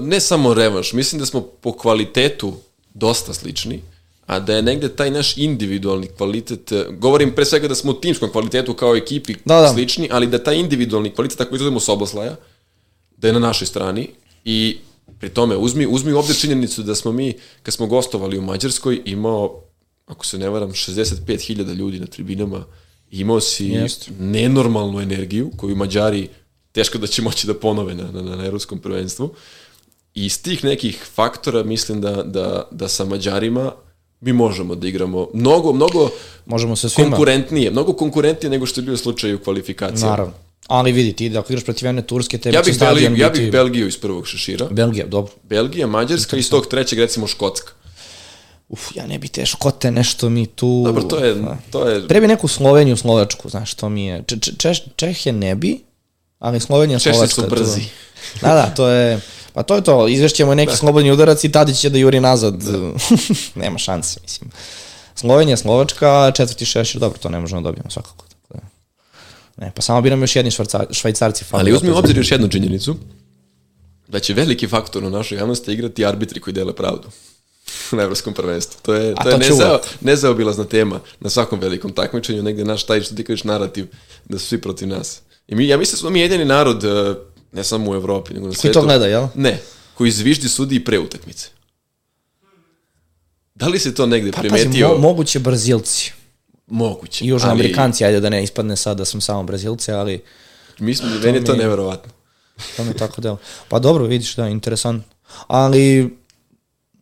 Ne samo revanš, mislim da smo po kvalitetu dosta slični, a da je negde taj naš individualni kvalitet, e, govorim pre svega da smo u timskom kvalitetu kao ekipi Da, da. slični, ali da taj individualni kvalitet, ako izuzmemo Soboslaja, da je na našoj strani i pri tome uzmi, uzmi obzir činjenicu da smo mi, kad smo gostovali u Mađarskoj, imao, ako se ne varam, 65.000 ljudi na tribinama, imao si Jeste. nenormalnu energiju koju Mađari teško da će moći da ponove na, na, na evropskom prvenstvu. I iz tih nekih faktora mislim da, da, da sa Mađarima mi možemo da igramo mnogo, mnogo Možemo se svima. konkurentnije, mnogo konkurentnije nego što je bio slučaj u kvalifikacijama. Naravno. Ali vidi, ti da ako igraš protiv jedne Turske, tebi Ja će bih, stadion Belgiju, ja biti... bih Belgiju iz prvog šešira. Belgija, dobro. Belgija, Mađarska i iz tog trećeg recimo Škotska. Uf, ja ne bi te škote, nešto mi tu... Dobro, to je, to je Treba neku Sloveniju, Slovačku, znaš, to mi je... Če, če, Čehije ne bi, ali Slovenija, Česi Slovačka. su to- brzi. Da, da, to je... Pa to je to, izvešćemo neki slobodni udarac i Tadić će da juri nazad. Nema šanse, mislim. Slovenija, Slovačka, četvrti šešir, dobro, to ne možemo da dobijemo svakako. Da. Ne, pa samo bi nam još jedni švarca, švajcarci fali. Ali uzmi u obzir još jednu činjenicu, da će veliki faktor u našoj javnosti igrati arbitri koji dele pravdu na evropskom prvenstvu. To je, to je to će nezao, nezaobilazna tema na svakom velikom takmičenju, negde naš taj što ti kažeš narativ da su svi protiv nas. I mi, ja mislim da smo mi jedini narod, eh, ne samo u Evropi, nego na Koji svetu. to gleda, jel? Ne, koji zviždi sudi pre utakmice. Da li se to negde Pa primetio? mo, moguće Brazilci. Moguće. I Južnoamerikanci, ajde da ne ispadne sad da sam samo Brazilci, ali Ali, mislim, meni je to neverovatno. to mi tako delo. Pa dobro, vidiš, da, interesantno. Ali,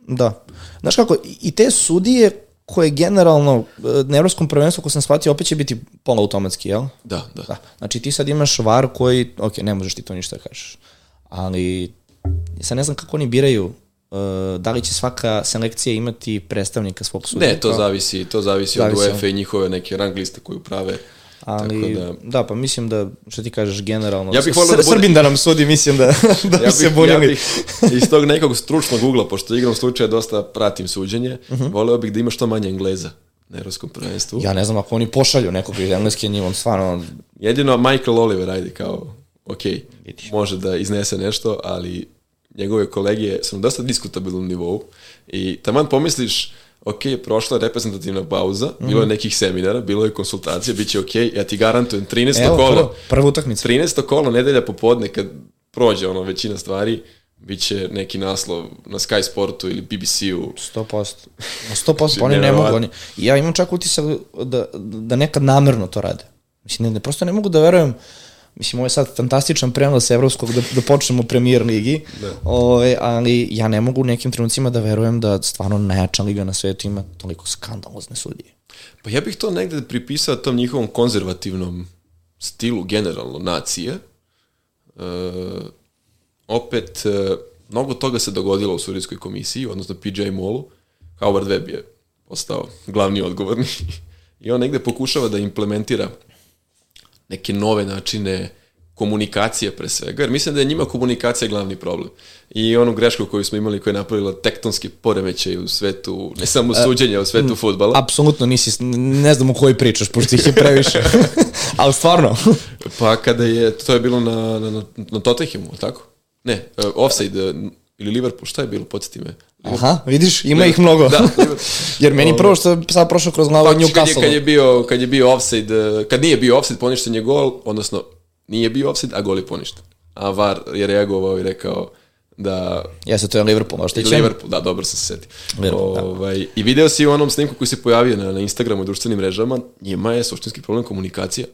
da. Znaš kako, i te sudije koje generalno e, na evropskom prvenstvu, ko sam shvatio, opet će biti poluautomatski, jel? Da, da. Da. Znači ti sad imaš var koji, ok, ne možeš ti to ništa da kažeš, ali sad ne znam kako oni biraju uh, da li će svaka selekcija imati predstavnika svog suda. Ne, to zavisi, to zavisi, od Zavisi, UEFA i njihove neke rang liste koju prave. Ali, Tako da, da- pa mislim da, što ti kažeš, generalno, Ja bih S- voleo da bude- Srbin da nam sudi, mislim da, da Ja bi se bih, bunili. ja bih iz tog nekog stručnog ugla, pošto igram slučaja dosta pratim suđenje, Mhm. voleo bih da ima što manje Engleza na evropskom prvenstvu. Ja ne znam ako oni pošalju nekog iz engleske njim, on stvarno, Jedino Michael Oliver, ajde kao, ok, Vidiš. može da iznese nešto, ali njegove kolegije su na dosta diskutabilnom nivou i taman pomisliš, ok, prošla je reprezentativna pauza, bilo je Mhm. nekih seminara, bilo je konsultacija, bit će ok, ja ti garantujem 13. evo, kolo, prvo, prva utakmica. 13. kolo nedelja popodne kad prođe ono većina stvari, bit će neki naslov na Sky Sportu ili BBC-u. 100%. Na 100%, pa oni ne mogu. Oni, ja imam čak utisak da, da nekad namerno to rade. Mislim, ne, ne, prosto ne mogu da verujem, mislim, ovo je sad fantastičan prenos evropskog da, da počnemo u premier ligi, Ove, ali ja ne mogu u nekim trenucima da verujem da stvarno najjača liga na svetu ima toliko skandalozne sudije. Pa ja bih to negde pripisao tom njihovom konzervativnom stilu generalno nacije. E, opet, e, mnogo toga se dogodilo u Surijskoj komisiji, odnosno PJ Molu. Howard Webb je postao glavni odgovorni i on negde pokušava da implementira neke nove načine komunikacije pre svega, jer mislim da je njima komunikacija glavni problem. I onu grešku koju smo imali koja je napravila tektonski poremećaj u svetu, ne samo suđenja, u svetu futbala. Apsolutno nisi, ne znam o kojoj pričaš, pošto ih je previše. ali stvarno. Pa kada je, to je bilo na, na, na, Tottenhamu, tako? Ne, uh, offside ili Liverpool, šta je bilo, podsjeti me. Aha, vidiš, ima ih mnogo. Da, Liverpool. Jer meni prvo što je sad prošlo kroz glavu je Faktički kad je, Newcastle. kad je bio, kad je bio offside, uh, kad nije bio offside, poništen je gol, odnosno nije bio offside, a gol je poništen. A VAR je reagovao i rekao da Jeste, to je Liverpool, oštećen. Liverpool, da, dobro sam se setio. Liverpool, da. ovaj, I video si u onom snimku koji se pojavio na, na Instagramu i društvenim mrežama, njima je suštinski problem komunikacija.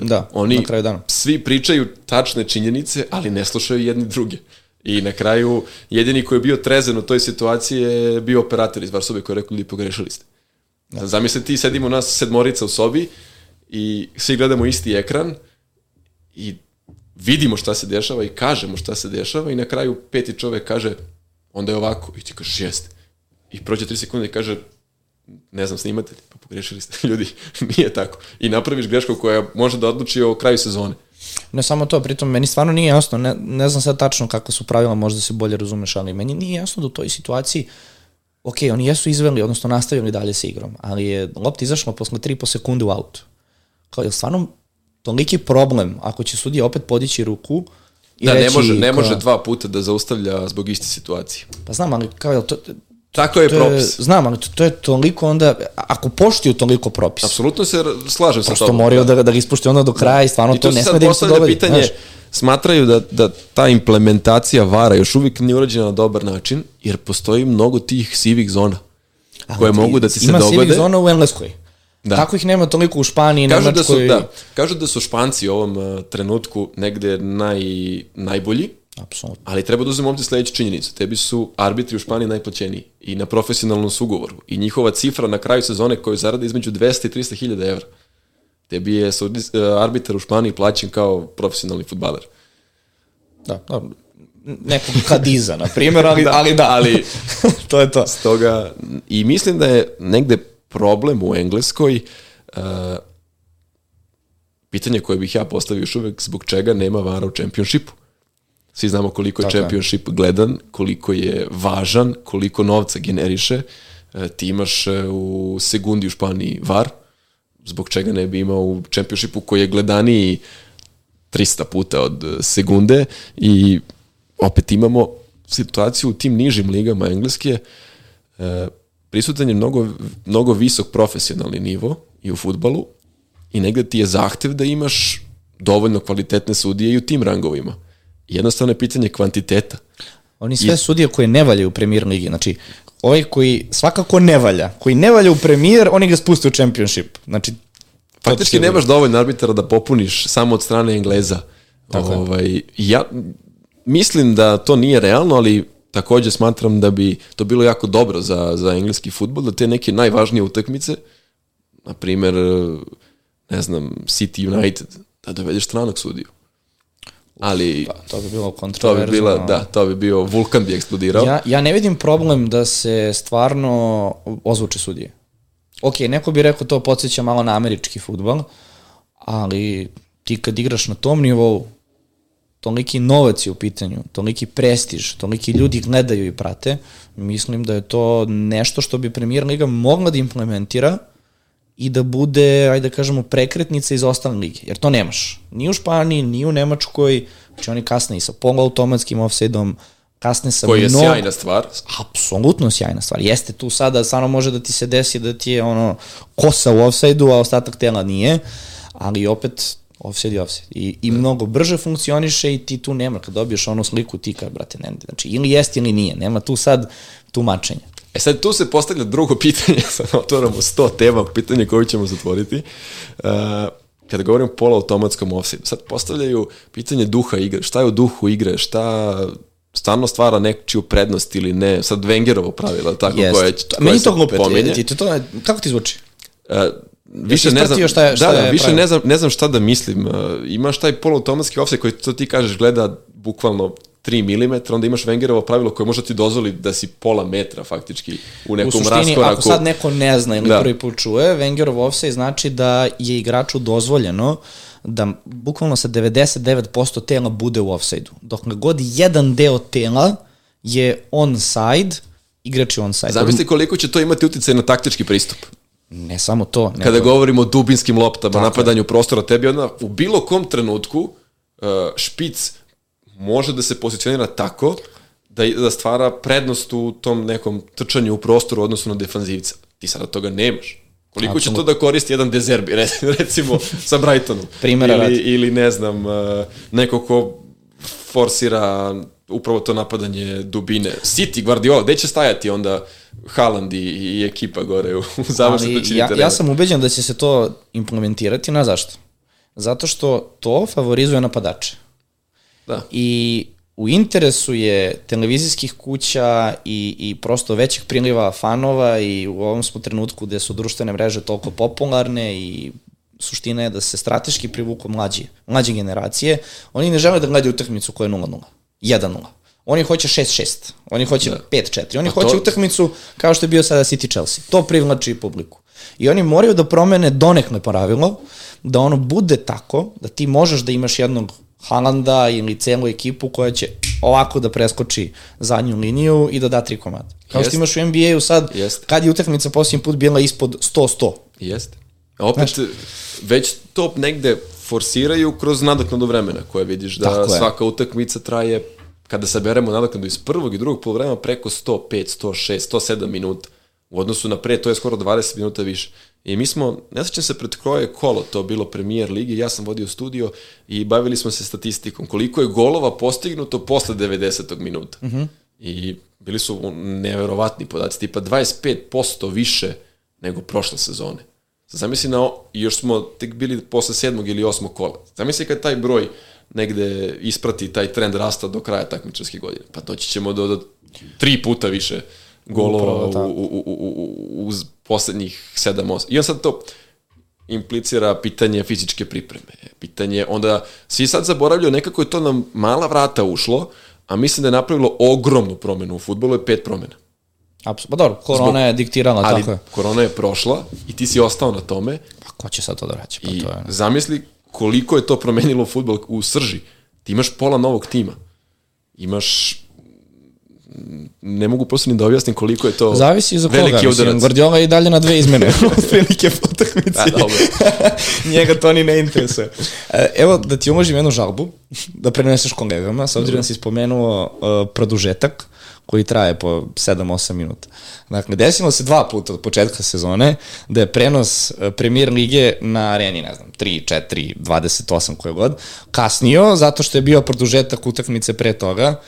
Da, Oni na kraju dana. svi pričaju tačne činjenice, ali ne slušaju jedni druge. I na kraju, jedini koji je bio trezen u toj situaciji je bio operator iz Varsove koji je rekao, ljudi, pogrešili ste. Da. Zamisli ti, sedimo nas sedmorica u sobi i svi gledamo isti ekran i vidimo šta se dešava i kažemo šta se dešava i na kraju peti čovek kaže, onda je ovako, i ti kažeš, jeste. I prođe tri sekunde i kaže, ne znam, snimatelj, pa pogrešili ste, ljudi, nije tako. I napraviš grešku koja može da odluči o kraju sezone. Ne samo to, pritom meni stvarno nije jasno, ne, ne znam sad tačno kako su pravila, možda se bolje razumeš, ali meni nije jasno da u toj situaciji, ok, oni jesu izveli, odnosno nastavili dalje sa igrom, ali je lopta izašla posle 3,5 sekunde u autu. Kao, je stvarno toliki problem ako će sudija opet podići ruku i Da, reći... ne može, ne kao- može dva puta da zaustavlja zbog iste situacije. Pa znam, ali kao, to, Tako je to je, propis. znam, ali to, to je toliko onda, ako poštuju toliko propis, Apsolutno se slažem sa prosto tobom. moraju da, da ga ispušte onda do kraja i stvarno I to tu ne sme da im se dogodi. pitanje, znaš. smatraju da, da ta implementacija vara još uvijek nije urađena na dobar način, jer postoji mnogo tih sivih zona koje mogu da ti se Ima dogode. sivih zona u Engleskoj. Da. Kako ih nema toliko u Španiji, Kažu da, Nemačkoj? su, da, kažu da su Španci u ovom uh, trenutku negde naj, najbolji, Apsolutno. ali treba da uzmemo ovdje sledeću činjenicu. Tebi su arbitri u Španiji najplaćeniji i na profesionalnom sugovoru. I njihova cifra na kraju sezone koju zarade između 200 i 300 hiljada evra. Tebi je uh, arbitar u Španiji plaćen kao profesionalni futbaler. Da, da. Nekog Kadiza, na primjer, ali, ali da, ali to je to. Stoga, i mislim da je negde problem u Engleskoj uh, pitanje koje bih ja postavio još uvek zbog čega nema vara u čempionšipu. Svi znamo koliko je Tako je. championship gledan, koliko je važan, koliko novca generiše. E, ti imaš e, u sekundi u Španiji var, zbog čega ne bi imao u championshipu koji je gledaniji 300 puta od e, sekunde i opet imamo situaciju u tim nižim ligama engleske prisutan je mnogo, mnogo visok profesionalni nivo i u futbalu i negde ti je zahtev da imaš dovoljno kvalitetne sudije i u tim rangovima. Jednostavno je pitanje kvantiteta. Oni sve I... sudije koje ne valjaju u premier ligi, znači ovaj koji svakako ne valja, koji ne valja u premier, oni ga spuste u championship. Znači, Faktički nemaš dovoljno arbitara da popuniš samo od strane Engleza. Tako ovaj, ja mislim da to nije realno, ali takođe smatram da bi to bilo jako dobro za, za engleski futbol, da te neke najvažnije utakmice, na primer, ne znam, City United, da dovedeš stranog sudiju. Ali pa, to bi bilo kontroverzno. To bi bila, da, to bi bio vulkan bi eksplodirao. Ja, ja ne vidim problem da se stvarno ozvuče sudije. Ok, neko bi rekao to podsjeća malo na američki futbol, ali ti kad igraš na tom nivou, toliki novac je u pitanju, toliki prestiž, toliki ljudi gledaju i prate, mislim da je to nešto što bi Premier Liga mogla da implementira i da bude, ajde da kažemo, prekretnica iz ostale lige. Jer to nemaš. Ni u Španiji, ni u Nemačkoj, znači oni kasne i sa poluautomatskim offside-om, kasne sa Koji je mnogo... sjajna stvar. Apsolutno sjajna stvar. Jeste tu sada, samo može da ti se desi da ti je ono kosa u offside-u, a ostatak tela nije, ali opet offset je offset. I, i da. mnogo brže funkcioniše i ti tu nema, kad dobiješ onu sliku ti kao, brate, ne, znači, ili jeste ili nije, nema tu sad tumačenja. E sad tu se postavlja drugo pitanje, sad otvoramo sto tema, pitanje koje ćemo zatvoriti. Uh, kada govorim o poloautomatskom offside, sad postavljaju pitanje duha igre, šta je u duhu igre, šta stvarno stvara nečiju prednost ili ne, sad Wengerovo pravilo, tako Jest. koje, koje Meni to glupo, ti, to, to, kako ti zvuči? Uh, više ne znam, šta je, šta da, da, više ne znam, ne znam šta da mislim. Uh, imaš taj poluautomatski offset koji to ti kažeš gleda bukvalno 3 mm, onda imaš Wengerovo pravilo koje može ti dozvoli da si pola metra faktički u nekom raskoraku. U suštini, raskoraku. ako sad neko ne zna ili da. prvi put čuje, Wengerov offset znači da je igraču dozvoljeno da bukvalno sa 99% tela bude u offside-u. Dok god jedan deo tela je onside, igrač je onside. Zamisli koliko će to imati uticaj na taktički pristup. Ne samo to. Nego... Kada govorimo o dubinskim loptama, Tako napadanju prostora, tebi onda u bilo kom trenutku uh, špic može da se pozicionira tako da, da stvara prednost u tom nekom trčanju u prostoru odnosno na defanzivca. Ti sada toga nemaš. Koliko Absolut. će to da koristi jedan dezerbi, recimo sa Brightonom? Primera ili, ili ne znam, uh, neko ko forsira upravo to napadanje dubine. City, Guardiola, gde će stajati onda Haaland i, i ekipa gore u, u završnoj ja, ja sam ubeđen da će se to implementirati, na zašto? Zato što to favorizuje napadače. Da. I u interesu je televizijskih kuća i, i prosto većih priliva fanova i u ovom smo trenutku gde su društvene mreže toliko popularne i suština je da se strateški privuku mlađi, mlađe generacije. Oni ne žele da gledaju utakmicu koja je 0-0, 1-0. Oni hoće 6-6, oni hoće da. 5-4, oni A hoće to... utakmicu kao što je bio sada City Chelsea. To privlači publiku. I oni moraju da promene donekle pravilo, da ono bude tako, da ti možeš da imaš jednog Halanda ili celu ekipu koja će ovako da preskoči zadnju liniju i da da tri komada. Kao Jest. što imaš u NBA-u sad, Jest. kad je utakmica posljednji put bila ispod 100-100. Jeste. Opet, znači, već to negde forsiraju kroz nadoknadu vremena koje vidiš da svaka utakmica traje kada saberemo nadoknadu iz prvog i drugog polovremena preko 105, 106, 107 minuta. U odnosu na pre, to je skoro 20 minuta više. I mi smo, ne sećam se pred koje kolo to bilo premijer ligi, ja sam vodio studio i bavili smo se statistikom koliko je golova postignuto posle 90. minuta. Mhm. -huh. I bili su neverovatni podaci, tipa 25% više nego prošle sezone. Zamisli na, još smo tek bili posle sedmog ili osmog kola. Zamisli kad taj broj negde isprati taj trend rasta do kraja takmičarske godine. Pa doći ćemo do, do tri puta više golova u, u, u, u, u poslednjih 7-8. I on sad to implicira pitanje fizičke pripreme. Pitanje, onda svi sad zaboravljaju, nekako je to na mala vrata ušlo, a mislim da je napravilo ogromnu promenu u futbolu, je pet promena. Apsolutno. Pa dobro, korona Zbog, je diktirala, ali tako je. korona je prošla i ti si ostao na tome. Pa ko će sad to da vraća? Pa I to je... zamisli koliko je to promenilo futbol u srži. Ti imaš pola novog tima. Imaš ne mogu prosto ni da objasnim koliko je to Zavisi za koga, mislim, Guardiola je i dalje na dve izmene prilike utakmici. Da, dobro. Njega to ni ne interesuje. E, evo, da ti umožim jednu žalbu, da preneseš kolegama, s obzirom da si spomenuo uh, produžetak, koji traje po 7-8 minuta. Dakle, desilo se dva puta od početka sezone da je prenos e, premier lige na areni, ne znam, 3, 4, 28 koje god, kasnio zato što je bio produžetak utakmice pre toga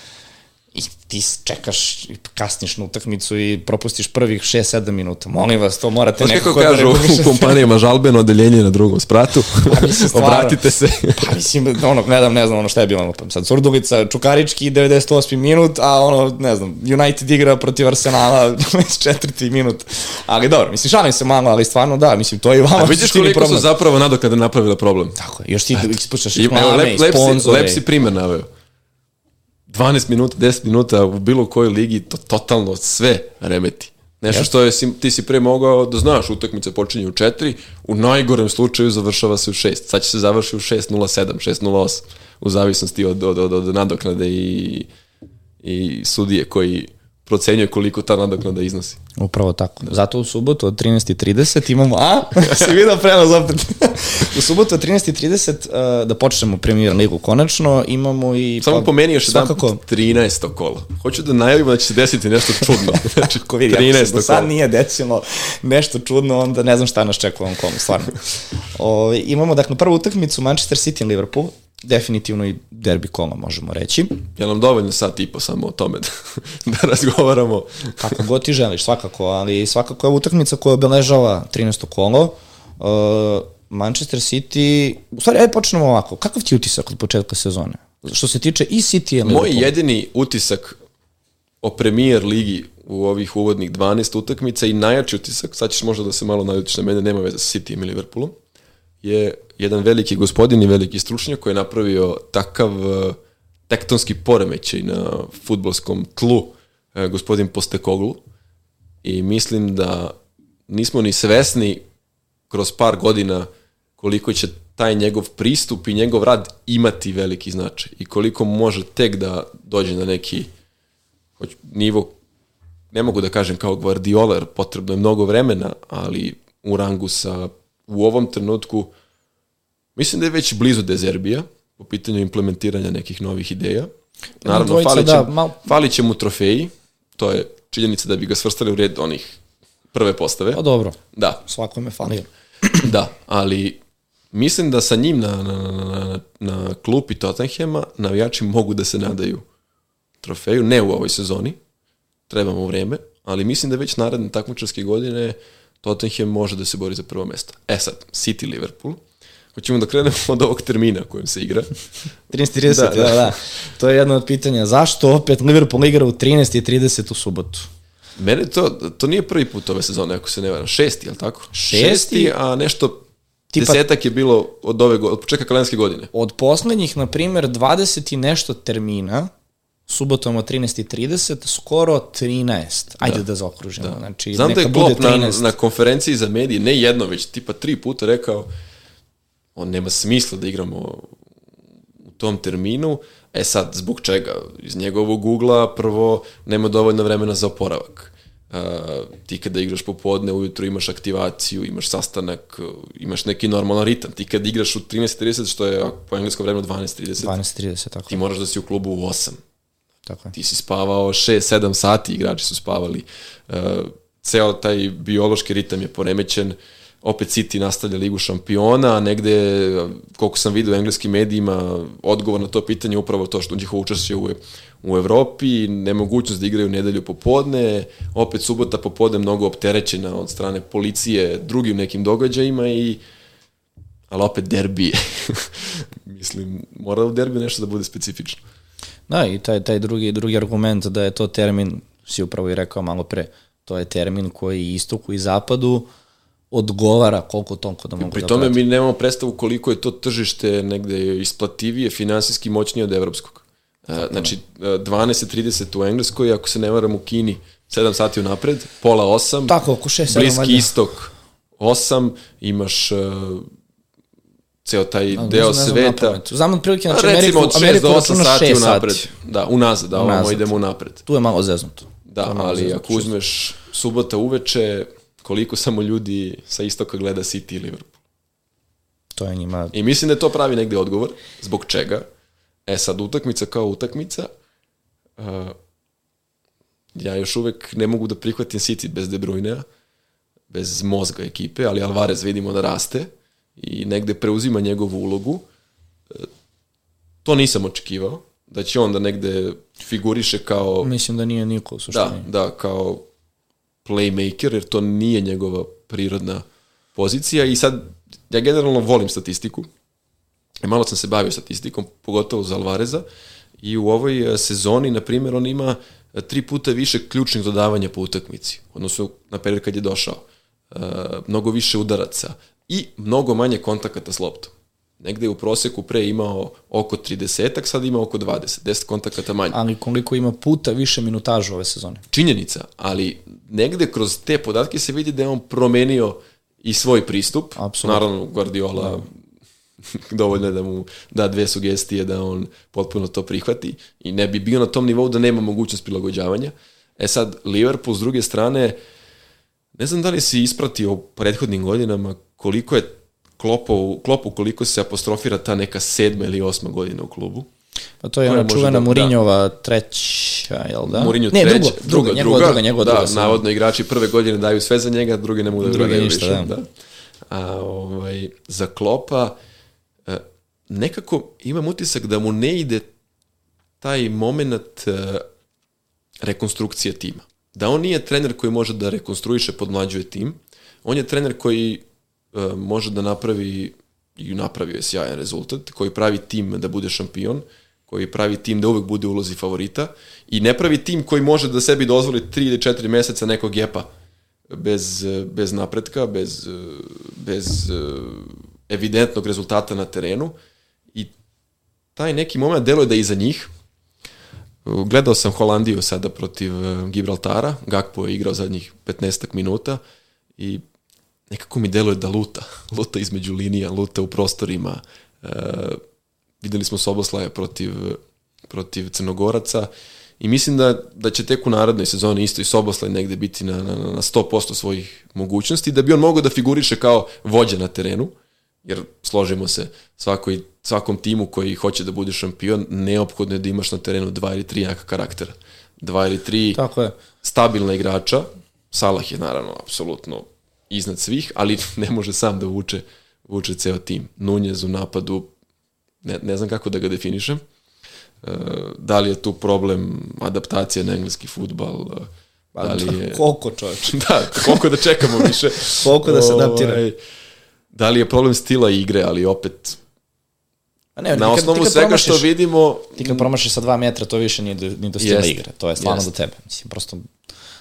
i ti čekaš i kasniš na utakmicu i propustiš prvih 6-7 minuta. Molim vas, to morate nekako kako kažu da u kompanijama žalbeno odeljenje na drugom spratu, Pa, mislim, stvarno. obratite se. Pa mislim, ono, gledam, ne znam ono šta je bilo, pa sad Surdulica, Čukarički, 98. minut, a ono, ne znam, United igra protiv Arsenala, 24. minut. Ali dobro, mislim, šalim se malo, ali stvarno da, mislim, to je i vama A vidiš koliko problem. su zapravo nadoknade napravile problem. Tako je, još ti ispuštaš I, evo, reklame, lep, lep, sponzore. lep si primer naveo. 12 minuta, 10 minuta u bilo kojoj ligi to totalno sve remeti. Nešto što je, ti si pre mogao da znaš, utakmice počinje u 4, u najgorem slučaju završava se u 6. Sad će se završi u 6.07, 6.08, u zavisnosti od, od, od, od nadoknade i, i sudije koji procenjuje koliko ta nadoknada iznosi. Upravo tako. Zato u subotu od 13.30 imamo, a? si vidio prenos opet. u subotu od 13.30 uh, da počnemo premier ligu konačno, imamo i... Samo pa, pomeni još jedan svakako, 13. kolo. Hoću da najavimo da će se desiti nešto čudno. Znači, Ako vidi, ako se 13. do sad nije desilo nešto čudno, onda ne znam šta nas čeka u ovom kolu, stvarno. O, imamo, dakle, prvu utakmicu Manchester City i Liverpool, definitivno i derbi kola, možemo reći. Je nam dovoljno sat i po samo o tome da, da razgovaramo. Kako god ti želiš, svakako, ali svakako je utakmica koja obeležava 13. kolo. Uh, Manchester City, u stvari, ajde počnemo ovako, kakav ti utisak od početka sezone? Što se tiče i City i Liverpool. Moj jedini utisak o premier ligi u ovih uvodnih 12 utakmica i najjači utisak, sad ćeš možda da se malo naljutiš na mene, nema veze sa City i Liverpoolom, je jedan veliki gospodin i veliki stručnjak koji je napravio takav eh, tektonski poremećaj na futbolskom tlu, eh, gospodin Postekoglu, i mislim da nismo ni svesni kroz par godina koliko će taj njegov pristup i njegov rad imati veliki značaj i koliko može tek da dođe na neki nivo ne mogu da kažem kao Guardiola, potrebno je mnogo vremena, ali u rangu sa u ovom trenutku mislim da je već blizu Dezerbija po pitanju implementiranja nekih novih ideja. Naravno, dvojica, falit će, da, mal- falit će mu trofeji, to je činjenica da bi ga svrstali u red onih prve postave. Pa dobro, Da, svakome falio. da, ali mislim da sa njim na, na, na, na, na klupi Tottenhema navijači mogu da se nadaju trofeju, ne u ovoj sezoni, trebamo vreme, ali mislim da već naredne takmičarske godine Tottenham može da se bori za prvo mesto. E sad, City Liverpool, hoćemo da krenemo od ovog termina kojem se igra. 13.30, da, Da, da, da. To je jedno od pitanja. Zašto opet Liverpool igra u 13.30 u subotu? Mene to, to nije prvi put ove sezone, ako se ne varam. Šesti, je li tako? Šesti, a nešto Tipa- desetak je bilo od, ove, od početka kalendarske godine. Od poslednjih, na primjer, 20 i nešto termina, subotom od 13.30, skoro 13. Ajde da, da zaokružimo. Da. Znači, Znam da je bude Klopp na, 13. na konferenciji za medije, ne jedno, već tipa tri puta rekao on nema smisla da igramo u tom terminu. E sad, zbog čega? Iz njegovog ugla prvo nema dovoljno vremena za oporavak. Uh, ti kada igraš popodne, ujutro imaš aktivaciju, imaš sastanak, imaš neki normalan ritam. Ti kada igraš u 13.30, što je po engleskom vremenu 12.30, 12.30, tako. ti moraš da si u klubu u 8 tako je. ti si spavao 6-7 sati, igrači su spavali. Uh, ceo taj biološki ritam je poremećen, opet City nastavlja ligu šampiona, a negde, koliko sam vidio u engleskim medijima, odgovor na to pitanje je upravo to što njihovo učešće u, u Evropi, nemogućnost da igraju nedelju popodne, opet subota popodne mnogo opterećena od strane policije drugim nekim događajima i ali opet derbi. Mislim, mora u derbiju nešto da bude specifično. Da, i taj, taj drugi, drugi argument da je to termin, si upravo i rekao malo pre, to je termin koji istoku i zapadu odgovara koliko toliko da mogu Pri da tome prate. mi nemamo predstavu koliko je to tržište negde isplativije, finansijski moćnije od evropskog. E, Znači, e, 12.30 u Engleskoj, ako se ne varam u Kini, 7 sati unapred, pola 8, Tako, oko 6-7 Bliski valjda. istok 8, imaš uh, ceo taj Ne deo znam, znam sveta. napamet. Znam otprilike, znači Ameriku, recimo od 6 Ameriku do 8 računaš sati 6 unapred. sati. Da, unazad, da, ovamo Unazad. idemo unapred. Tu je malo zeznuto. Da, malo ali zeznuto, ako uzmeš subota uveče, koliko samo ljudi sa istoka gleda City i Liverpool. To je njima... I mislim da je to pravi negde odgovor. Zbog čega? E sad, utakmica kao utakmica, uh, ja još uvek ne mogu da prihvatim City bez De Bruyne-a, bez mozga ekipe, ali Alvarez vidimo da raste i negde preuzima njegovu ulogu. E, to nisam očekivao, da će on da negde figuriše kao... Mislim da nije niko u suštini. Da, da, kao playmaker, jer to nije njegova prirodna pozicija i sad ja generalno volim statistiku. I malo sam se bavio statistikom, pogotovo za Alvareza i u ovoj e, sezoni, na primjer, on ima e, tri puta više ključnih dodavanja po utakmici, odnosno na period kad je došao. E, mnogo više udaraca i mnogo manje kontakata s loptom. Negde je u proseku pre imao oko 30-ak, sad ima oko 20, 10 kontakata manje. Ali koliko ima puta više minutaža ove sezone? Činjenica, ali negde kroz te podatke se vidi da je on promenio i svoj pristup. Apsolutno. Naravno, Guardiola da. dovoljno je da mu da dve sugestije da on potpuno to prihvati i ne bi bio na tom nivou da nema mogućnost prilagođavanja. E sad, Liverpool s druge strane, ne znam da li si ispratio u prethodnim godinama koliko je Klopu, Klopu koliko se apostrofira ta neka sedma ili osma godina u klubu. Pa to je ona čuvena da, Mourinhova da. treća, jel da? Mourinho ne, treća, druga, druga, druga, njegova, druga, njegova da, druga, navodno igrači prve godine daju sve za njega, drugi ne mogu da drugi ništa, više. Da. da. A ovaj, za Klopa e, nekako imam utisak da mu ne ide taj moment e, rekonstrukcije tima. Da on nije trener koji može da rekonstruiše, podmlađuje tim, on je trener koji može da napravi i napravio je sjajan rezultat, koji pravi tim da bude šampion, koji pravi tim da uvek bude ulozi favorita i ne pravi tim koji može da sebi dozvoli 3 ili 4 meseca nekog gepa bez, bez napretka, bez, bez evidentnog rezultata na terenu i taj neki moment deluje da je iza njih. Gledao sam Holandiju sada protiv Gibraltara, Gakpo je igrao zadnjih 15 minuta i nekako mi deluje da luta. Luta između linija, luta u prostorima. E, videli smo Soboslaja protiv, protiv Crnogoraca i mislim da, da će tek u narodnoj sezoni isto i Soboslaj negde biti na, na, na 100% svojih mogućnosti, da bi on mogao da figuriše kao vođa na terenu, jer složimo se, svakoj, svakom timu koji hoće da bude šampion, neophodno je da imaš na terenu dva ili tri jaka karaktera. Dva ili tri Tako je. stabilna igrača, Salah je naravno apsolutno iznad svih, ali ne može sam da vuče, vuče ceo tim. Nunjez u napadu, ne, ne znam kako da ga definišem. E, da li je tu problem adaptacije na engleski futbal, e, pa da li je... Koliko čovječ? da, koliko da čekamo više. koliko da se adaptira. Ovaj, da li je problem stila igre, ali opet A ne, na osnovu svega što vidimo... Ti kad promašiš sa dva metra, to više nije do, nije do stila jest, igre. To je stvarno jest. do tebe. Mislim, prosto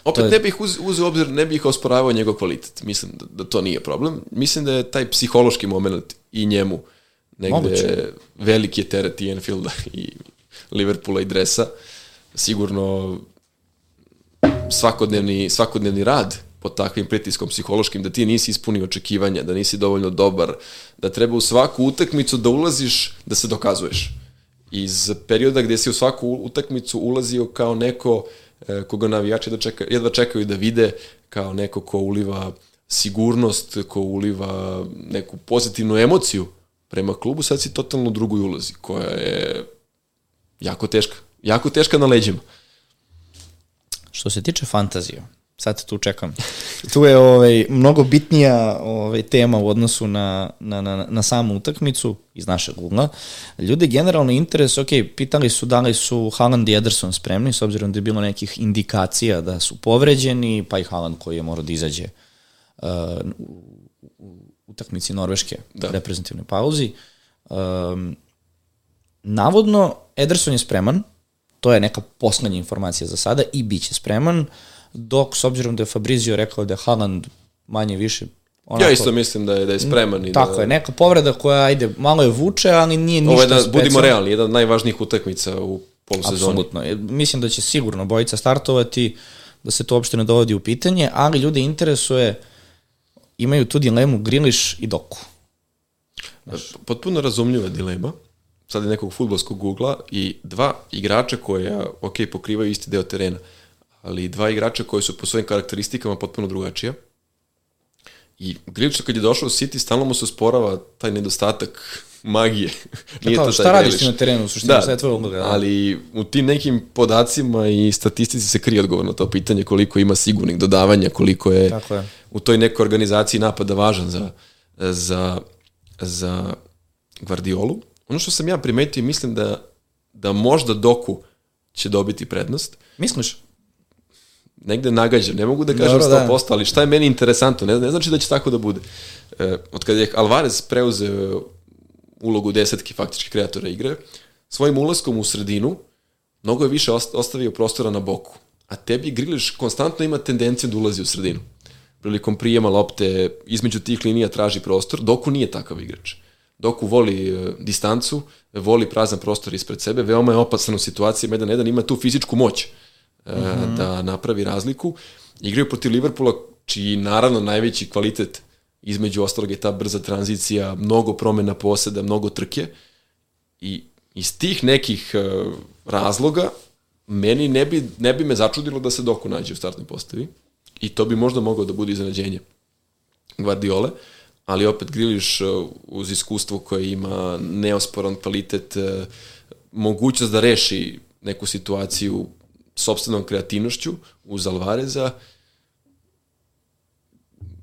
Opet je... ne bih uz, uzeo obzir, ne bih osporavao njegov kvalitet. Mislim da, da to nije problem. Mislim da je taj psihološki moment i njemu negde Moguće. veliki je teret i Enfielda i Liverpoola i Dresa. Sigurno svakodnevni, svakodnevni rad pod takvim pritiskom psihološkim, da ti nisi ispunio očekivanja, da nisi dovoljno dobar, da treba u svaku utakmicu da ulaziš, da se dokazuješ. Iz perioda gde si u svaku utakmicu ulazio kao neko koga navijači da čeka, jedva čekaju da vide kao neko ko uliva sigurnost, ko uliva neku pozitivnu emociju prema klubu, sad si totalno drugoj ulozi, koja je jako teška. Jako teška na leđima. Što se tiče fantazije, sad tu čekam. Tu je ovaj, mnogo bitnija ovaj, tema u odnosu na, na, na, na samu utakmicu iz našeg ugla. Ljude generalno interes, ok, pitali su da li su Haaland i Ederson spremni, s obzirom da je bilo nekih indikacija da su povređeni, pa i Haaland koji je morao da izađe uh, u, utakmici Norveške da. reprezentativnoj pauzi. Um, navodno, Ederson je spreman, to je neka poslednja informacija za sada i bit će spreman. Uh, dok s obzirom da je Fabrizio rekao da je Haaland manje više Onako, ja isto mislim da je, da je spreman. I tako da... je, neka povreda koja, ajde, malo je vuče, ali nije ništa Ovo je da, budimo realni, jedan od najvažnijih utakmica u polusezoni. Apsolutno. Mislim da će sigurno bojica startovati, da se to uopšte ne dovodi u pitanje, ali ljude interesuje, imaju tu dilemu Griliš i Doku. Znaš. Potpuno razumljiva dilema, sad je nekog futbolskog ugla i dva igrača koja, ok, pokrivaju isti deo terena ali dva igrača koji su po svojim karakteristikama potpuno drugačija. I Grilić kad je došao u City, stalno mu se sporava taj nedostatak magije. Nije kao, to šta radiš ti na terenu, u suštini, da, šta je tvoj uloga? Da. Ali u tim nekim podacima i statistici se krije odgovor na to pitanje koliko ima sigurnih dodavanja, koliko je, Tako je. u toj nekoj organizaciji napada važan za, za, za Guardiolu. Ono što sam ja primetio, mislim da, da možda Doku će dobiti prednost. Misliš? Negde nagađam, ne mogu da kažem Dobro, 100%, da. ali šta je meni interesantno, ne, ne znači da će tako da bude. E, od kada je Alvarez preuzeo ulogu desetki faktički kreatora igre, svojim ulaskom u sredinu, mnogo je više ostavio prostora na boku. A tebi Griliš konstantno ima tendenciju da ulazi u sredinu. Prilikom prijema lopte, između tih linija traži prostor, Doku nije takav igrač. Doku voli e, distancu, voli prazan prostor ispred sebe, veoma je opasan u situaciji, jedan jedan ima tu fizičku moć -hmm. da napravi razliku. Igraju protiv Liverpoola, čiji naravno najveći kvalitet između ostalog je ta brza tranzicija, mnogo promena poseda, mnogo trke i iz tih nekih uh, razloga meni ne bi, ne bi me začudilo da se Doku nađe u startnoj postavi i to bi možda moglo da bude iznenađenje Guardiole, ali opet Griliš uh, uz iskustvo koje ima neosporan kvalitet, uh, mogućnost da reši neku situaciju sobstvenom kreativnošću uz Alvareza,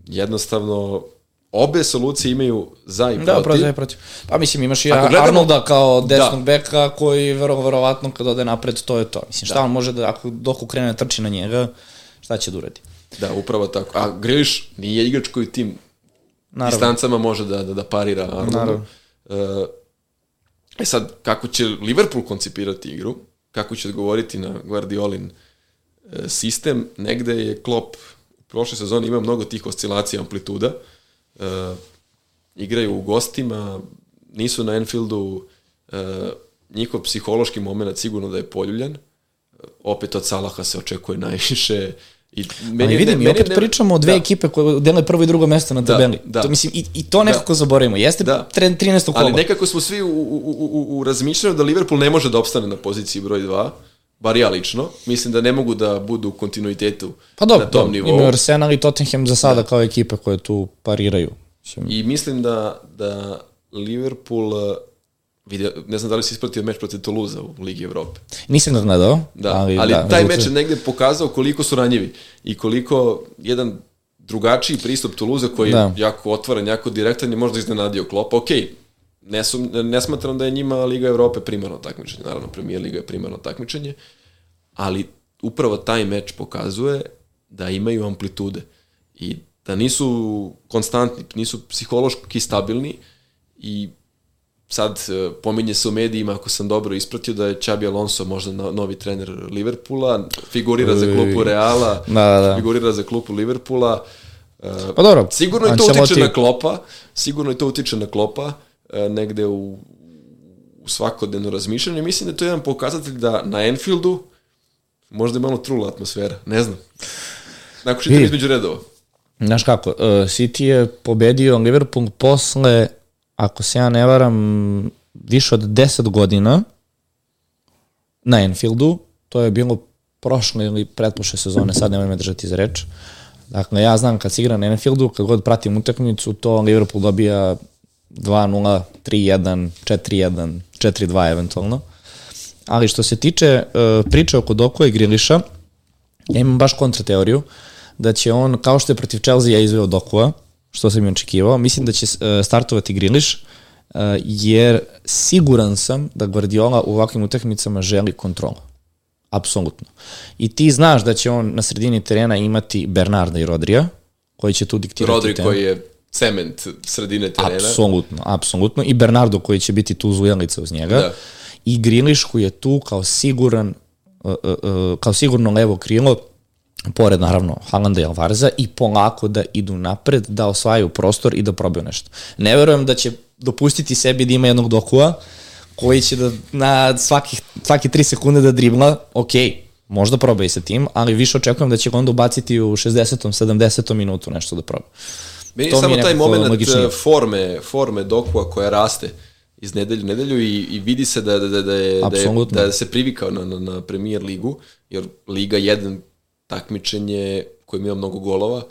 jednostavno obe solucije imaju za i protiv. Da, protiv, protiv. Pa mislim, imaš i gledamo, Arnolda kao desnog da. beka koji vrlo verovatno kad ode napred, to je to. Mislim, šta da. on može da, ako dok krene trči na njega, šta će da uradi? Da, upravo tako. A Griliš nije igrač koji tim Naravno. distancama može da, da, da parira Arnoldu. Naravno. Uh, e sad, kako će Liverpool koncipirati igru, kako će odgovoriti na Guardiolin e, sistem, negde je Klopp u prošle sezoni ima mnogo tih oscilacija amplituda, e, igraju u gostima, nisu na Enfieldu, e, njihov psihološki moment sigurno da je poljuljan, opet od Salaha se očekuje najviše, I meni, Ali vidim, ne, opet ne, pričamo o dve da. ekipe koje dele prvo i drugo mesto na da, tabeli. Da, da. To, mislim, i, I to nekako da. zaboravimo. Jeste da. 13. kola. Ali nekako smo svi u, u, u, u razmišljanju da Liverpool ne može da opstane na poziciji broj 2 bar ja lično, mislim da ne mogu da budu u kontinuitetu pa dobro, na tom dobro. nivou. Imaju Arsenal i Tottenham za sada da. kao ekipe koje tu pariraju. Mislim. I mislim da, da Liverpool Vidio, ne znam da li si ispratio meč protiv Toulouse u Ligi Evrope. Nisam ga gledao. Da, ali, ali da, taj meč je negde pokazao koliko su ranjivi i koliko jedan drugačiji pristup Toulouse koji da. je jako otvoren, jako direktan je možda iznenadio Klopa. Ok, ne, su, ne smatram da je njima Liga Evrope primarno takmičenje, naravno Premier Liga je primarno takmičenje, ali upravo taj meč pokazuje da imaju amplitude i da nisu konstantni, nisu psihološki stabilni i sad e, pominje se u medijima, ako sam dobro ispratio, da je Xabi Alonso možda novi trener Liverpoola, figurira za klupu Reala, da, da, da. figurira za klupu Liverpoola. E, pa dobro. Sigurno i to utiče ti... na klopa, sigurno i to utiče na klopa, e, negde u, u svakodnevno razmišljanje. Mislim da je to jedan pokazatelj da na Enfieldu možda je malo trula atmosfera, ne znam. Nakon čitam između redova. Znaš kako, City je pobedio Liverpool posle ako se ja ne varam, više od 10 godina na Enfieldu, to je bilo prošle ili pretpošle sezone, sad nemoj me držati za reč. Dakle, ja znam kad se igra na Enfieldu, kad god pratim utakmicu, to Liverpool dobija 2-0, 3-1, 4-1, 4-2 eventualno. Ali što se tiče uh, priče oko Doku i Griliša, ja imam baš kontrateoriju, da će on, kao što je protiv Chelsea izveo Dokua, što sam i očekivao. Mislim da će e, startovati Griliš, e, jer siguran sam da Guardiola u ovakvim utakmicama želi kontrolu. Apsolutno. I ti znaš da će on na sredini terena imati Bernarda i Rodrija, koji će tu diktirati Rodri tem. koji je cement sredine terena. Apsolutno, apsolutno. I Bernardo koji će biti tu zujelica uz njega. Da. I Griliš koji je tu kao siguran, uh, kao sigurno levo krilo, pored naravno Halanda i Alvareza i polako da idu napred, da osvajaju prostor i da probaju nešto. Ne verujem da će dopustiti sebi da ima jednog dokua koji će da na svakih, svaki 3 sekunde da dribla, ok, možda proba i sa tim, ali više očekujem da će ga onda ubaciti u 60. 70. minutu nešto da proba. Meni to samo mi taj moment logičnije. forme, forme dokua koja raste iz nedelju nedelju i, i vidi se da, da, da, da, je, da, je, da se privikao na, na, na premier ligu, jer Liga 1 takmičenje koje ima mnogo golova,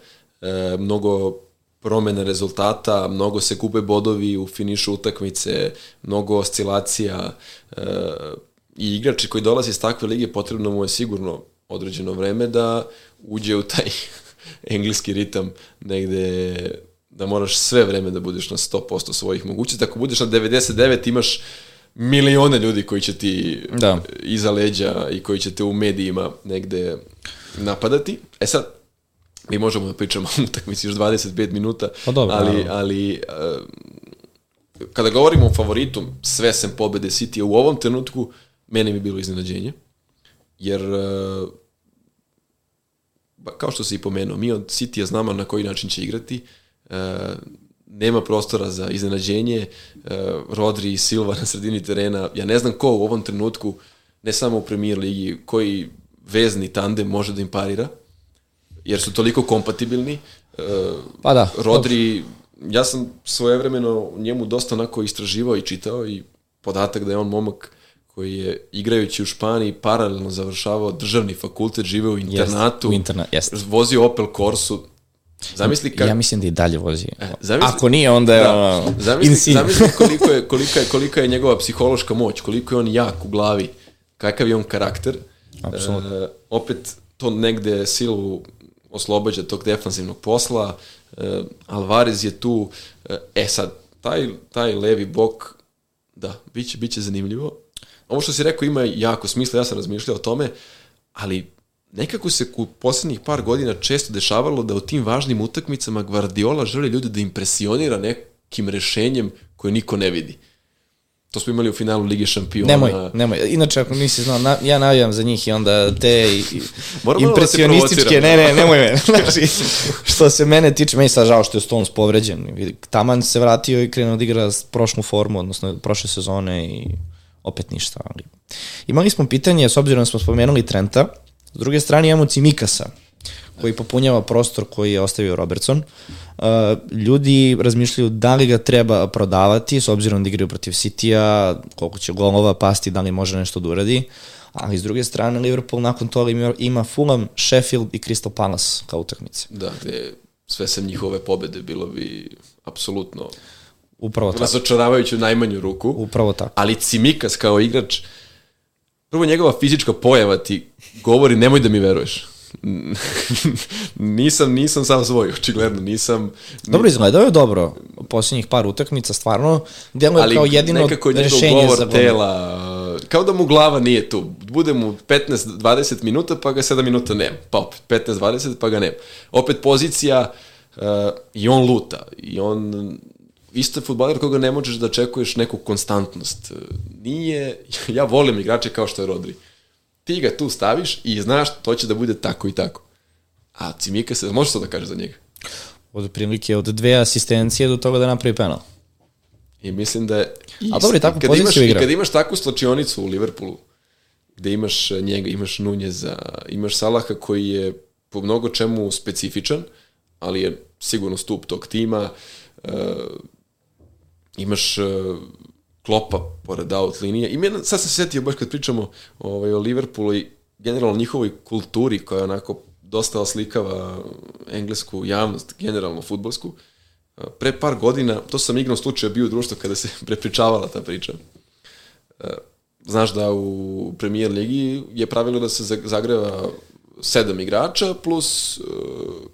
e, mnogo promene rezultata, mnogo se gube bodovi u finišu utakmice, mnogo oscilacija e, i igrači koji dolazi iz takve lige potrebno mu je sigurno određeno vreme da uđe u taj engleski ritam negde da moraš sve vreme da budeš na 100% svojih mogućnosti. Ako budeš na 99 imaš milione ljudi koji će ti da. iza leđa i koji će te u medijima negde napadati. E sad, mi možemo da pričamo o utakmici još 25 minuta, pa dobro, ali, ali uh, kada govorimo o favoritu, sve sem pobede City u ovom trenutku, meni bi bilo iznenađenje, jer uh, kao što se i pomenuo, mi od City-a znamo na koji način će igrati, uh, nema prostora za iznenađenje, Rodri i Silva na sredini terena, ja ne znam ko u ovom trenutku, ne samo u premier ligi, koji vezni tandem može da im parira, jer su toliko kompatibilni. Uh, pa da. Rodri, ja sam svojevremeno njemu dosta onako istraživao i čitao i podatak da je on momak koji je igrajući u Španiji paralelno završavao državni fakultet, živeo u internatu, jest, u interna, jest. vozio Opel Corsu, Zamisli kako... Ja mislim da i dalje vozi. E, zamisli... Ako nije, onda je da. Zamisli, zamisli koliko, je, kolika, je, kolika je njegova psihološka moć, koliko je on jak u glavi, kakav je on karakter. Apsolutno. E, opet to negde silu oslobađa tog defansivnog posla. E, Alvarez je tu. E, e sad, taj, taj levi bok, da, biće, biće zanimljivo ovo što si rekao ima jako smisla, ja sam razmišljao o tome, ali nekako se u poslednjih par godina često dešavalo da u tim važnim utakmicama Guardiola želi ljude da impresionira nekim rešenjem koje niko ne vidi. To smo imali u finalu Lige šampiona. Nemoj, nemoj. Inače, ako nisi znao, na, ja navijam za njih i onda te i, da impresionističke, da ne, ne, nemoj me. Znači, što se mene tiče, meni sad žao što je Stones povređen. Taman se vratio i krenuo da igra prošlu formu, odnosno prošle sezone i opet ništa. Ali. Imali smo pitanje, s obzirom da smo spomenuli Trenta, s druge strane imamo Cimikasa, koji popunjava prostor koji je ostavio Robertson. Uh, ljudi razmišljaju da li ga treba prodavati, s obzirom da igraju protiv City-a, koliko će golova pasti, da li može nešto da uradi. Ali s druge strane, Liverpool nakon toga ima, ima Fulham, Sheffield i Crystal Palace kao utakmice. Da, gde sve sem njihove pobede bilo bi apsolutno Upravo tako. Razočaravajući u najmanju ruku. Upravo tako. Ali Cimikas kao igrač, prvo njegova fizička pojava ti govori nemoj da mi veruješ. nisam, nisam sam svoj, očigledno, nisam... Dobro, izgledao je dobro. Posljednjih par utakmica, stvarno, djeluje kao jedino rešenje govor za tela, kao da mu glava nije tu. Bude mu 15-20 minuta, pa ga 7 minuta nema. Pa opet 15-20, pa ga nema. Opet pozicija uh, i on luta. I on isto je futbaler koga ne možeš da čekuješ neku konstantnost. Nije, ja volim igrače kao što je Rodri. Ti ga tu staviš i znaš to će da bude tako i tako. A Cimika se, možeš to da kažeš za njega? Od prilike od dve asistencije do toga da napravi penal. I mislim da je... A dobro, kad poziciju imaš, igra. Kad imaš takvu slačionicu u Liverpoolu, gde imaš njega, imaš Nunjeza, imaš Salaha koji je po mnogo čemu specifičan, ali je sigurno stup tog tima, uh, imaš uh, klopa pored out linije. I mene, sad sam se setio baš kad pričamo ovaj, o Liverpoolu i generalno njihovoj kulturi koja onako dosta oslikava englesku javnost, generalno futbolsku. Pre par godina, to sam igrom slučaja bio u društvu kada se prepričavala ta priča. Uh, znaš da u premier ligi je pravilo da se zagreva sedam igrača plus, e,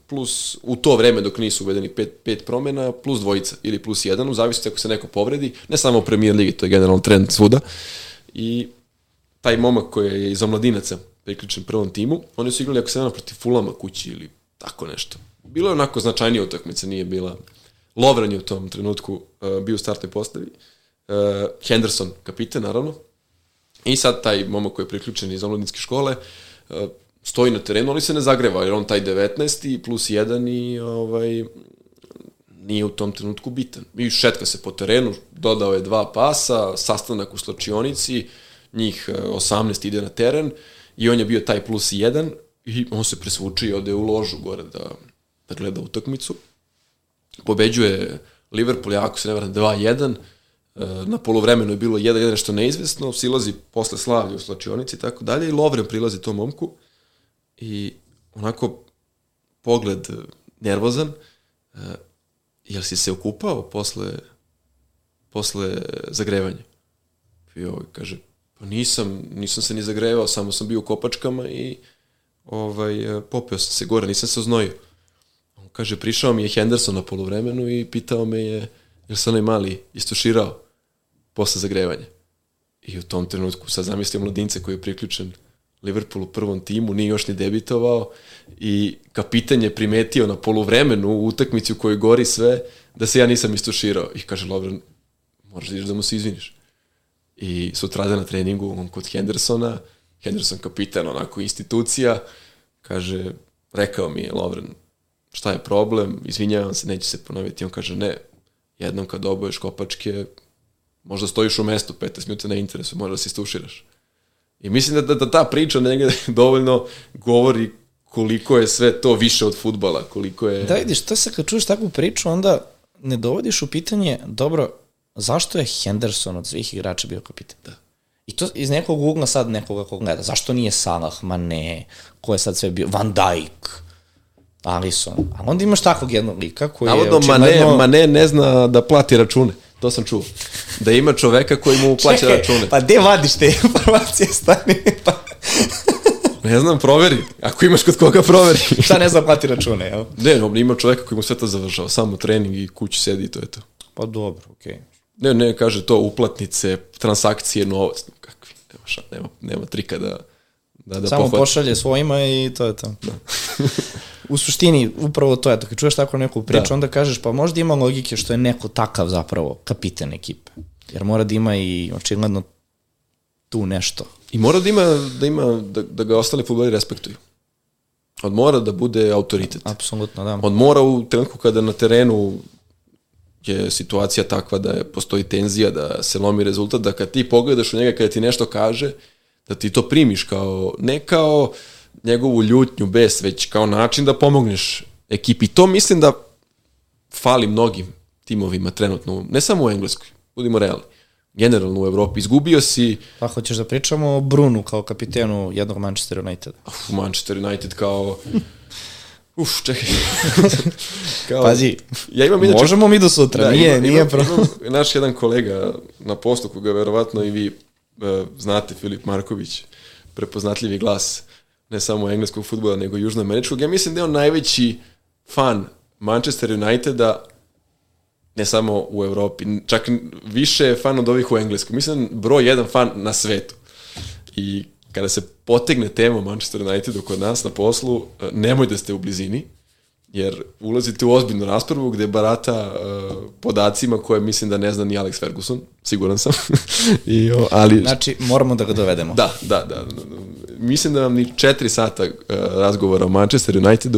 plus u to vreme dok nisu uvedeni pet, pet promena plus dvojica ili plus jedan, u zavisnosti ako se neko povredi, ne samo u premier ligi, to je generalno trend svuda. I taj momak koji je iz omladinaca priključen prvom timu, oni su igrali ako se nema protiv Fulama kući ili tako nešto. Bilo je onako značajnija utakmica, nije bila Lovren je u tom trenutku uh, bio u startnoj postavi. Uh, Henderson, kapiten, naravno. I sad taj momak koji je priključen iz omladinske škole, uh, stoji na terenu, ali se ne zagreva, jer on taj 19. plus 1 i ovaj, nije u tom trenutku bitan. I šetka se po terenu, dodao je dva pasa, sastanak u slačionici, njih 18 e, ide na teren i on je bio taj plus 1 i on se presvuči i ode u ložu gore da, da gleda utakmicu. Pobeđuje Liverpool, jako se ne varam, 2-1, e, na polovremenu je bilo 1-1 što neizvesno, silazi posle slavlja u slačionici i tako dalje i Lovren prilazi tom momku i onako pogled nervozan, e, jel si se okupao posle, posle zagrevanja? I ovaj kaže, pa nisam, nisam se ni zagrevao, samo sam bio u kopačkama i ovaj, popeo sam se gore, nisam se oznojio. On kaže, prišao mi je Henderson na polovremenu i pitao me je, jel se onaj mali istuširao posle zagrevanja. I u tom trenutku sad zamislio mladince koji je priključen Liverpool u prvom timu, nije još ni debitovao i kapitan je primetio na poluvremenu u utakmici u kojoj gori sve da se ja nisam istuširao. I kaže Lovren, moraš da, da mu se izviniš. I sutrada na treningu on kod Hendersona, Henderson kapitan, onako institucija, kaže, rekao mi je Lovren, šta je problem, izvinjavam se, neće se ponoviti. On kaže, ne, jednom kad oboješ kopačke, možda stojiš u mestu 15 minuta na interesu, možda se istuširaš. I mislim da, da, da ta priča negde dovoljno govori koliko je sve to više od futbala, koliko je... Da vidiš, to se kad čuješ takvu priču, onda ne dovodiš u pitanje, dobro, zašto je Henderson od svih igrača bio kapitan? Da. I to iz nekog ugla sad nekoga kog gleda. Zašto nije Salah, Mane, ko je sad sve bio, Van Dijk, Alisson. A onda imaš takvog jednog lika koji Navodno, je očigledno... Mane, Mane ne zna da plati račune. To sam čuo. Da ima čoveka koji mu plaća Čekaj, račune. Pa gde vadiš te informacije, stani? Pa, Ne znam, proveri. Ako imaš kod koga, proveri. šta ne znam plati račune, jel? ne, no, ima čoveka koji mu sve to završava. Samo trening i kući sedi i to je to. Pa dobro, okej. Okay. Ne, ne, kaže to, uplatnice, transakcije, novac. Kakvi, nema, ša, nema, nema trika da, da, da Samo pohvati. pošalje svojima i to je to. Da. u suštini, upravo to je to. Kad čuješ tako neku priču, Da. onda kažeš, pa možda ima logike što je neko takav zapravo kapitan ekipe. Jer mora da ima i očigledno tu nešto. I mora da ima, da, ima da, da ga ostali futboli respektuju. On mora da bude autoritet. Apsolutno, da. On mora u trenutku kada na terenu je situacija takva da je, postoji tenzija, da se lomi rezultat, da kad ti pogledaš u njega kada ti nešto kaže, da ti to primiš kao, ne kao njegovu ljutnju, bes, već kao način da pomogneš ekipi. To mislim da fali mnogim timovima trenutno, ne samo u Engleskoj, budimo realni, generalno u Evropi. Izgubio si Pa hoćeš da pričamo o Brunu kao kapitenu jednog Manchester Uniteda. u Manchester United kao... Uf, čekaj. kao, Pazi, ja imam inače, možemo mi do sutra, nije, imam, nije imam, pro... imam, naš jedan kolega na postu, koga verovatno i vi znate, Filip Marković, prepoznatljivi glas ne samo engleskog futbola, nego južnoameričkog. Ja mislim da je on najveći fan Manchester Uniteda ne samo u Evropi, čak više je fan od ovih u engleskom. Mislim broj jedan fan na svetu. I kada se potegne tema Manchester Unitedu kod nas na poslu, e, nemoj da ste u blizini, jer ulazite u ozbiljnu raspravu gde barata uh, podacima koje mislim da ne zna ni Alex Ferguson, siguran sam. I, o, ali, Znači, moramo da ga dovedemo. da, da, da. Mislim da vam ni četiri sata uh, razgovora o Manchester Unitedu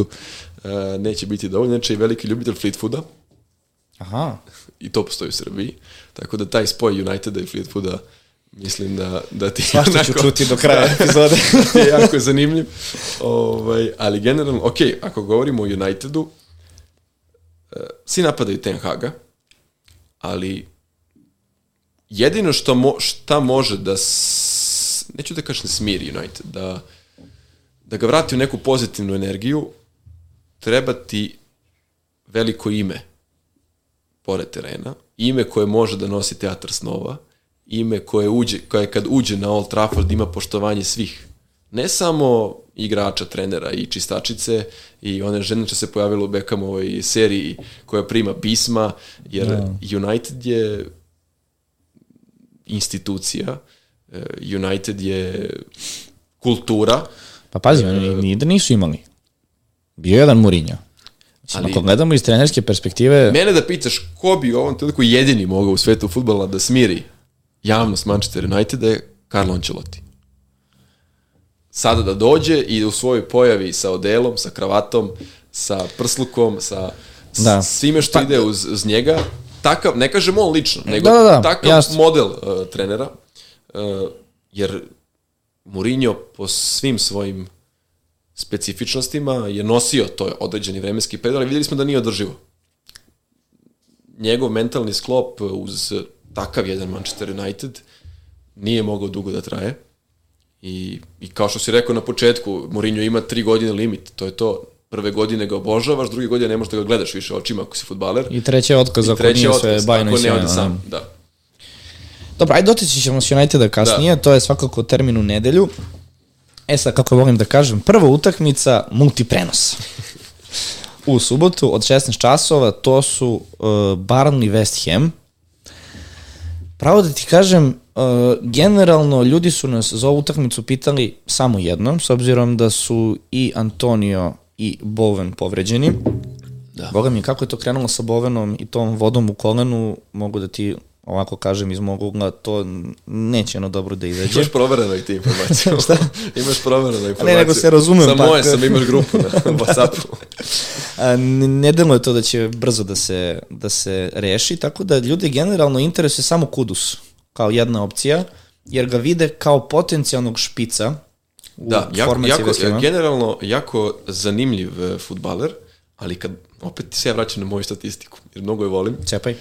uh, neće biti dovoljno. Znači, veliki ljubitelj Fleetwooda, Aha, i to postoji u Srbiji. Tako da taj spoj Uniteda i Fleetwooda mislim da, da ti svašta ću čuti do kraja epizode. ti je jako zanimljiv. Ovaj, ali generalno, ok, ako govorimo o Unitedu, uh, svi napadaju Ten Haga, ali jedino što mo, šta može da s, neću da kažem smiri United, da, da ga vrati u neku pozitivnu energiju, treba ti veliko ime pored terena, ime koje može da nosi teatr snova, ime koje, uđe, koje kad uđe na Old Trafford ima poštovanje svih. Ne samo igrača, trenera i čistačice i one žene što se pojavilo u Beckhamovoj seriji koja prima pisma, jer da. United je institucija, eh, United je kultura, Pa pazi, oni ni da nisu imali. Bio je jedan Mourinho. Ali- ako gledamo iz trenerske perspektive, Mene da pitaš ko bi u ovom trenutku jedini mogao u svetu futbola da smiri javnost Manchester Uniteda je Carlo Ancelotti. Sada da dođe i u svojoj pojavi sa odelom, sa kravatom, sa prslukom, sa Da. svime što Pa- ide uz, uz njega, takav, ne kažem on lično, nego Da, da, da, takav jasno. model uh, trenera, uh, jer Mourinho po svim svojim specifičnostima je nosio to određeni vremenski period, ali vidjeli smo da nije održivo. Njegov mentalni sklop uz takav jedan Manchester United nije mogao dugo da traje. I, I kao što si rekao na početku, Mourinho ima tri godine limit, to je to. prve godine ga obožavaš, druge godine ne možeš da ga gledaš više očima ako si futbaler. I treći je otkaz ako nije sve bajno i sjajno. sam, da. Dobro, ajde dotići ćemo s Uniteda kasnije, da. to je svakako termin u nedelju. E sad, kako volim da kažem, prva utakmica, multiprenos. u subotu od 16 časova, to su uh, Barnley West Ham. Pravo da ti kažem, uh, generalno ljudi su nas za ovu utakmicu pitali samo jedno, s obzirom da su i Antonio i Bowen povređeni. Da. Boga mi, kako je to krenulo sa Bovenom i tom vodom u kolenu, mogu da ti ovako kažem iz mog ugla, to neće ono dobro da izađe. Imaš provereno i ti informaciju. Šta? Imaš provereno informaciju. Ne, nego se razumem. Sa moje sam imaš grupu na Whatsappu. Ne je to da će brzo da se, da se reši, tako da ljudi generalno interesuje samo Kudus kao jedna opcija, jer ga vide kao potencijalnog špica u da, jako, jako, generalno jako zanimljiv e, futbaler, ali kad opet se ja vraćam na moju statistiku, jer mnogo je volim. Cepaj.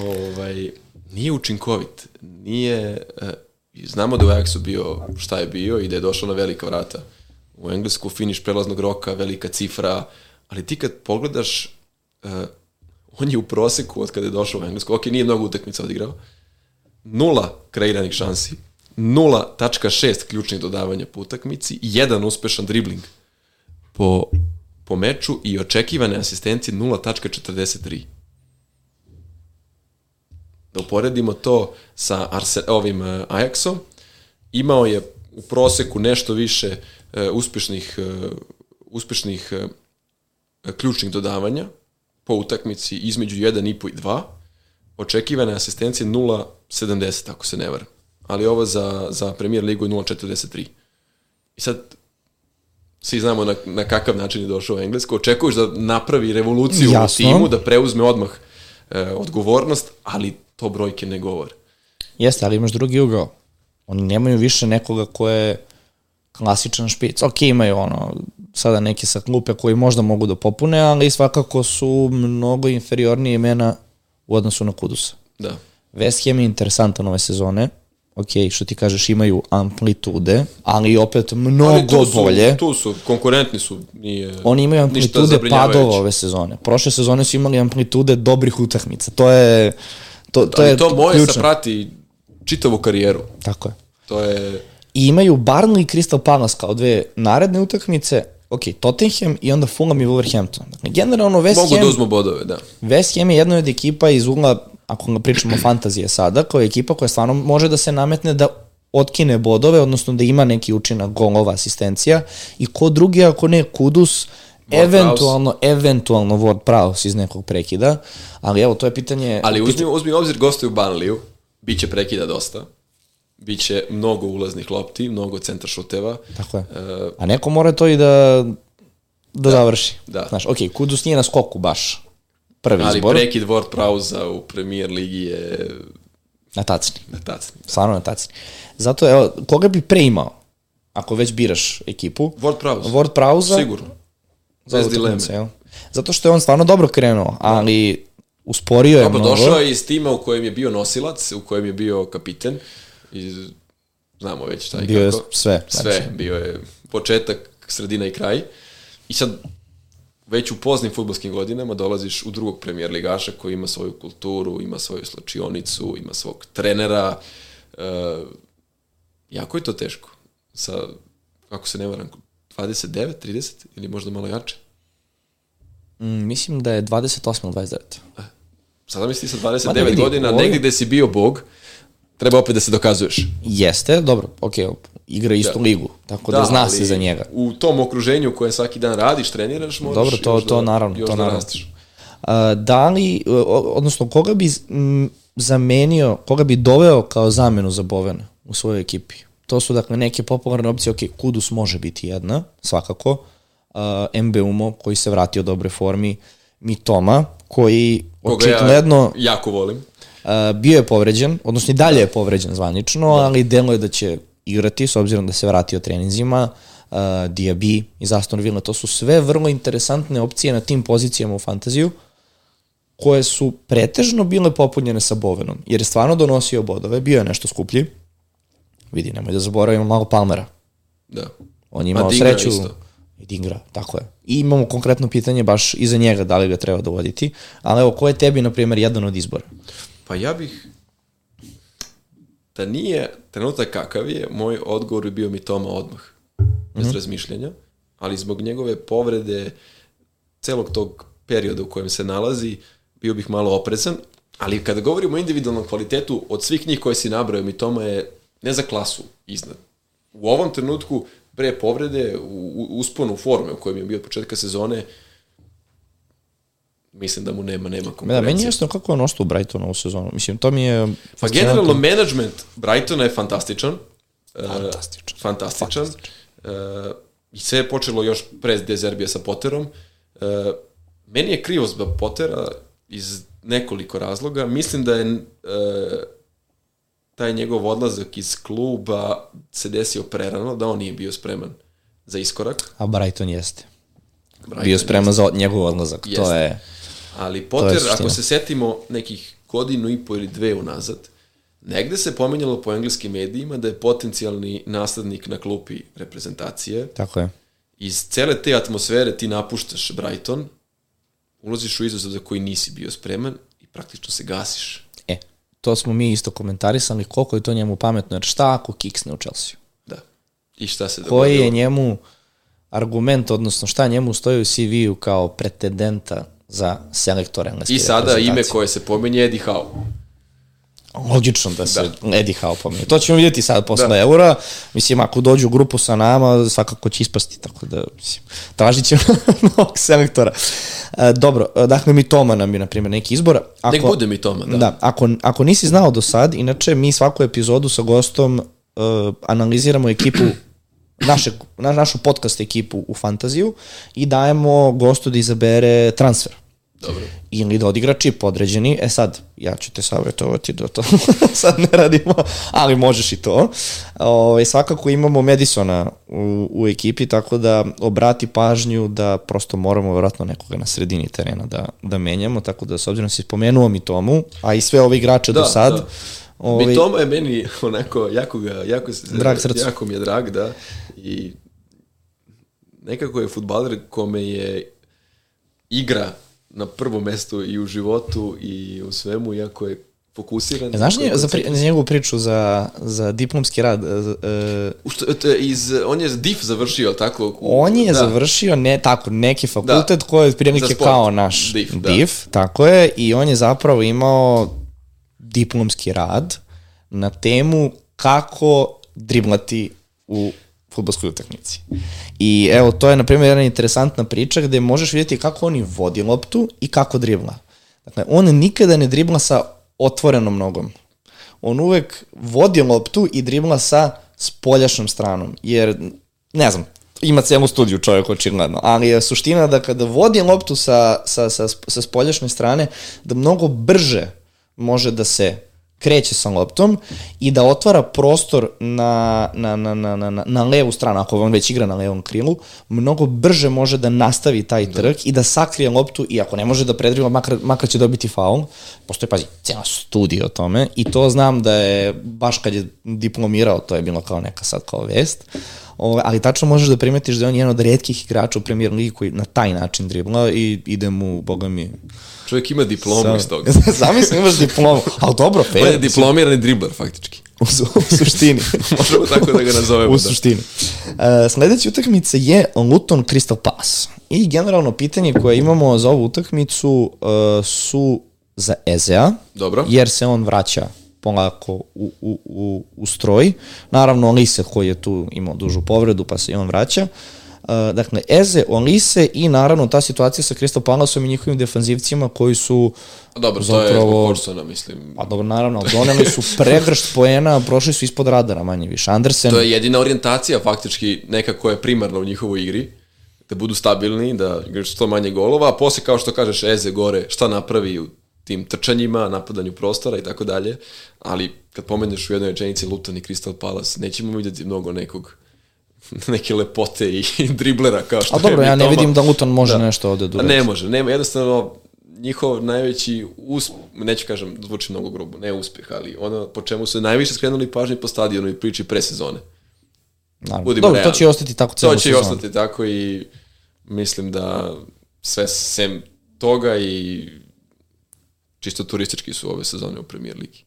Ovaj, nije učinkovit, nije, uh, znamo da u Ajaxu bio šta je bio i da je došao na velika vrata. U Englesku finiš prelaznog roka, velika cifra, ali ti kad pogledaš, uh, on je u proseku od kada je došao u Englesku, ok, nije mnogo utakmica odigrao, nula kreiranih šansi, 0.6 ključnih dodavanja po utakmici, jedan uspešan dribling po, po meču i očekivane asistencije 0.43 da uporedimo to sa Arse, ovim uh, Ajaxom, imao je u proseku nešto više uh, uspešnih, uh, uspešnih uh, ključnih dodavanja po utakmici između 1,5 i 2, očekivane asistencije 0,70, ako se ne varam. Ali ovo za, za premier ligu je 0,43. I sad, svi znamo na, na kakav način je došao u Englesku, očekuješ da napravi revoluciju Jasno. u timu, da preuzme odmah e, odgovornost, ali to brojke ne govore. Jeste, ali imaš drugi ugao. Oni nemaju više nekoga ko je klasičan špic. Ok, imaju ono, sada neke sa klupe koji možda mogu da popune, ali svakako su mnogo inferiornije imena u odnosu na Kudusa. Da. West Ham je interesantan ove sezone. Ok, što ti kažeš, imaju amplitude, ali opet mnogo ali tu su, bolje. Tu su, konkurentni su, nije Oni imaju amplitude padova ove sezone. Prošle sezone su imali amplitude dobrih utakmica. To je To, to, je to moje ključno. prati čitavu karijeru. Tako je. To je... I imaju Barnley i Crystal Palace kao dve naredne utakmice, ok, Tottenham i onda Fulham i Wolverhampton. Dakle, generalno West Mogu Ham... da uzmu bodove, da. West Ham je jedna od ekipa iz ugla, ako ga pričamo fantazije sada, kao ekipa koja stvarno može da se nametne da otkine bodove, odnosno da ima neki učinak golova, asistencija i ko drugi ako ne Kudus, Ward eventualno, Prowse. eventualno Ward Prowse iz nekog prekida, ali evo, to je pitanje... Ali uzmi, uzmi obzir gostuju Banliju, bit će prekida dosta, bit će mnogo ulaznih lopti, mnogo centra šuteva. Tako je. Uh, A neko mora to i da, da, da završi. Da. Znaš, ok, Kudus nije na skoku baš prvi ali izbor. Ali prekid Ward Prowse u premier ligi je... Na tacni. Na tacni. Da. Stvarno na tacni. Zato, evo, koga bi pre imao? Ako već biraš ekipu. Ward Prowse. Ward Prowse. Sigurno za Bez dileme. Jel? Zato što je on stvarno dobro krenuo, ali usporio je Dobro, mnogo. došao je iz tima u kojem je bio nosilac, u kojem je bio kapiten. I znamo već šta i bio kako. je sve. Sve, znači. bio je početak, sredina i kraj. I sad, već u poznim futbolskim godinama dolaziš u drugog premijer ligaša koji ima svoju kulturu, ima svoju slačionicu, ima svog trenera. E, jako je to teško. Sa, ako se ne varam, 29, 30 ili možda malo jače? Mm, mislim da je 28 ili 29. E, sada misli sa 29 da vidi, godina, ovoj... negdje gde si bio bog, treba opet da se dokazuješ. Jeste, dobro, ok, igra istu da. ligu, tako da, da zna se za njega. U tom okruženju koje svaki dan radiš, treniraš, možeš dobro, to, to, da, naravno, još to da naravno. rastiš. Uh, da li, odnosno, koga bi zamenio, koga bi doveo kao zamenu za Bovena u svojoj ekipi? To su dakle neke popularne opcije, ok, Kudus može biti jedna, svakako, uh, Mbeumo koji se vratio dobre formi, Mitoma koji Koga očigledno... ja jako volim. Uh, bio je povređen, odnosno i dalje da. je povređen zvanično, da. ali delo je da će igrati s obzirom da se vratio treninzima, uh, Diaby iz Aston Villa, to su sve vrlo interesantne opcije na tim pozicijama u fantaziju koje su pretežno bile popunjene sa Bovenom, jer je stvarno donosio bodove, bio je nešto skuplji, Vidi, nemoj da zaboravimo malo Palmera. Da. On je imao sreću. Isto. I igra, tako je. I imamo konkretno pitanje baš iza njega da li ga treba dovoditi, ali evo, ko je tebi, na primjer, jedan od izbora? Pa ja bih, da nije trenutak kakav je, moj odgovor bi bio mi Toma odmah, bez mm -hmm. razmišljanja, ali zbog njegove povrede celog tog perioda u kojem se nalazi, bio bih malo oprezan, ali kada govorimo o individualnom kvalitetu, od svih njih koje si nabrao, mi Toma je ne za klasu iznad. U ovom trenutku, pre povrede, u, u usponu forme u kojem je bio od početka sezone, mislim da mu nema nema konkurencije. Da, meni je jasno kako on ostao u Brightonu u sezonu. Mislim, to mi je... Pa generalno, management Brightona je fantastičan. Fantastičan. Uh, fantastičan. fantastičan. Uh, I sve je počelo još pre Dezerbija sa Potterom. Uh, meni je krivo zbog Pottera iz nekoliko razloga. Mislim da je uh, taj njegov odlazak iz kluba se desio prerano, da on nije bio spreman za iskorak. A Brighton jeste. Brighton bio spreman jeste. za njegov odlazak. Jeste. To je Ali Potter, ako se setimo nekih godinu i po ili dve unazad, negde se pomenjalo po engleskim medijima da je potencijalni naslednik na klupi reprezentacije. Tako je. Iz cele te atmosfere ti napuštaš Brighton, ulaziš u izazov za koji nisi bio spreman i praktično se gasiš. E, to smo mi isto komentarisali, koliko je to njemu pametno, jer šta ako kiksne u Chelsea? Da. I šta se dogodilo? Koji je njemu argument, odnosno šta njemu stoji u CV-u kao pretendenta za selektora engleske I sada ime koje se pomenje Eddie Howe. Logično da se da. Eddie Howe pomenje. To ćemo vidjeti sad posle da. eura. Mislim, ako dođu u grupu sa nama, svakako će ispasti, tako da, mislim, tražit ćemo novog selektora. E, dobro, e, dakle, mi Toma nam je, na primjer, neki izbor. Ako, Nek bude mi Toma, da. Da, ako, ako nisi znao do sad, inače, mi svaku epizodu sa gostom uh, analiziramo ekipu naše, na, našu podcast ekipu u fantaziju i dajemo gostu da izabere transfer. Dobro. Ili da odigra čip određeni. E sad, ja ću te savjetovati da to sad ne radimo, ali možeš i to. O, i svakako imamo Madisona u, u ekipi, tako da obrati pažnju da prosto moramo vratno nekoga na sredini terena da, da menjamo, tako da s obzirom da si spomenuo mi tomu, a i sve ove igrače da, do sad, da. Ovi... Mitoma je meni onako, jako, ga, jako, drag srcu. jako mi je drag, da. I nekako je futbaler kome je igra na prvom mestu i u životu i u svemu, iako je fokusiran. E, znaš nje, za, pri, njegovu priču za, za diplomski rad? Uh, što, iz, on je DIF završio, tako? U, on je da. završio ne, tako, neki fakultet da. koji je prilike kao naš DIF, da. DIF, tako je, i on je zapravo imao diplomski rad na temu kako driblati u futbolskoj utakmici. I evo, to je, na primjer, jedna interesantna priča gde možeš vidjeti kako oni vodi loptu i kako dribla. Dakle, on nikada ne dribla sa otvorenom nogom. On uvek vodi loptu i dribla sa spoljašnom stranom. Jer, ne znam, ima celu studiju čovjek očigledno, ali je suština da kada vodi loptu sa, sa, sa, sa spoljašnje strane, da mnogo brže može da se kreće sa loptom i da otvara prostor na, na, na, na, na, na levu stranu, ako on već igra na levom krilu, mnogo brže može da nastavi taj da. trk da. i da sakrije loptu i ako ne može da predriva, makar, makar će dobiti faul. Postoje, pazi, cijela studija o tome i to znam da je, baš kad je diplomirao, to je bilo kao neka sad kao vest, O, ali tačno možeš da primetiš da je on jedan od redkih igrača u premier ligi koji na taj način dribla i ide mu, boga mi, Čovjek ima diplomu Sam. iz toga. Zamislim imaš diplomu, ali dobro, fair. On je diplomirani dribler, faktički. U, su, u suštini. Možemo tako da ga nazovemo. u da. suštini. Uh, sledeća utakmica je Luton Crystal Palace. I generalno pitanje koje imamo za ovu utakmicu uh, su za Ezea. Dobro. Jer se on vraća polako u, u, u, u stroj. Naravno, Lise koji je tu imao dužu povredu, pa se i on vraća. Uh, Uh, dakle, Eze, Olise i naravno ta situacija sa Crystal Palaceom i njihovim defanzivcima koji su Dobro, zapravo, to je zbog Korsona, mislim. Pa dobro, naravno, doneli su pregršt poena, prošli su ispod radara manje više. Andersen... To je jedina orijentacija faktički neka koja je primarna u njihovoj igri da budu stabilni, da igraš što manje golova, a posle kao što kažeš Eze gore, šta napravi tim trčanjima, napadanju prostora i tako dalje, ali kad pomeneš u jednoj rečenici Luton i Crystal Palace, nećemo vidjeti mnogo nekog neke lepote i driblera kao što A dobro, ja ne vidim da Luton može da. nešto ovde da Ne može, nema, jednostavno njihov najveći uspeh, neću kažem, zvuči mnogo grubo, ne uspeh, ali ono po čemu su najviše skrenuli pažnje po stadionu i priči pre sezone. Naravno. Budimo Dobro, to realni. će i ostati tako celo To će i sezonu. ostati tako i mislim da sve sem toga i čisto turistički su ove sezone u Premier Ligi.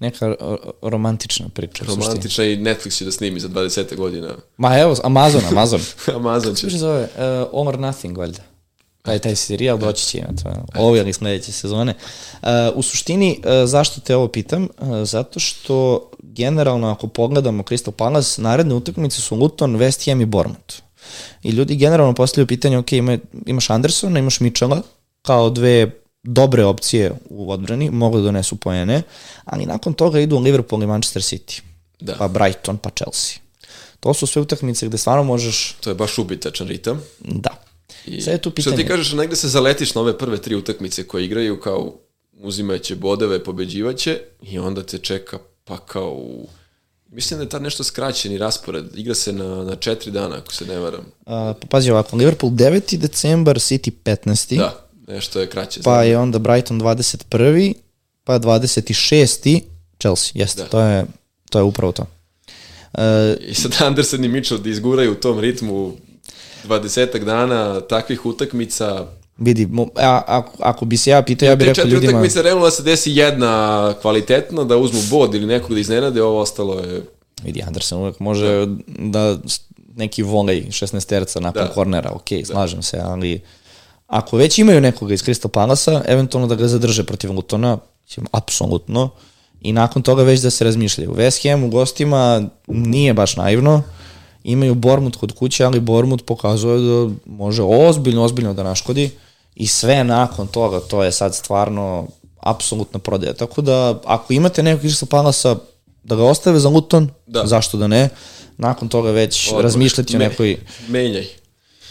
Neka romantična priča. u suštini. Romantična i Netflix će da snimi za 20 godina. Ma evo, Amazon, Amazon. Amazon će. Kako se zove? Uh, All or Nothing, valjda. Taj, taj serijal doći će to. Ove ili sledeće sezone. Uh, u suštini, uh, zašto te ovo pitam? Uh, zato što generalno ako pogledamo Crystal Palace, naredne utakmice su Luton, West Ham i Bournemouth. I ljudi generalno postavljaju pitanje, ok, ima, imaš Andersona, imaš Mitchella, kao dve dobre opcije u odbrani, mogu da donesu poene, ali nakon toga idu Liverpool i Manchester City. Da. Pa Brighton, pa Chelsea. To su sve utakmice gde stvarno možeš, To je baš ubitačan ritam. da. I Sad je tu Što pitanje. ti kažeš, negde se zaletiš na ove prve tri utakmice koje igraju, kao uzimaće bodove, pobeđivaće i onda te čeka pa kao u... Mislim da je tad nešto skraćeni raspored. Igra se na, na četiri dana, ako se ne varam. Uh, pa pazi ovako, Liverpool 9. decembar, City 15. Da, nešto je kraće. Pa je onda Brighton 21. pa 26. Chelsea, jeste, Da. to, je, to je upravo to. Uh, I sad Anderson i Mitchell da izguraju u tom ritmu 20 dana takvih utakmica. vidi, mo- a, ako, ako bi se ja pitao, ja bih Te rekao četiri ljudima... utakmice realno da se desi jedna kvalitetna, da uzmu bod ili nekog da iznenade, ovo ostalo je... Vidi, Anderson uvek može da, s- neki volej 16 terca nakon Da. kornera, ok, slažem se, ali ako već imaju nekoga iz Crystal Palasa, eventualno da ga zadrže protiv Lutona, mislim, apsolutno, i nakon toga već da se razmišljaju. West Ham u gostima nije baš naivno, imaju Bormut kod kuće, ali Bormut pokazuje da može ozbiljno, ozbiljno da naškodi i sve nakon toga, to je sad stvarno apsolutna prodaja. Tako da, ako imate nekog Crystal Palasa, da ga ostave za Luton, Da. zašto da ne, nakon toga već Odmah. razmišljati o nekoj, Menjaj.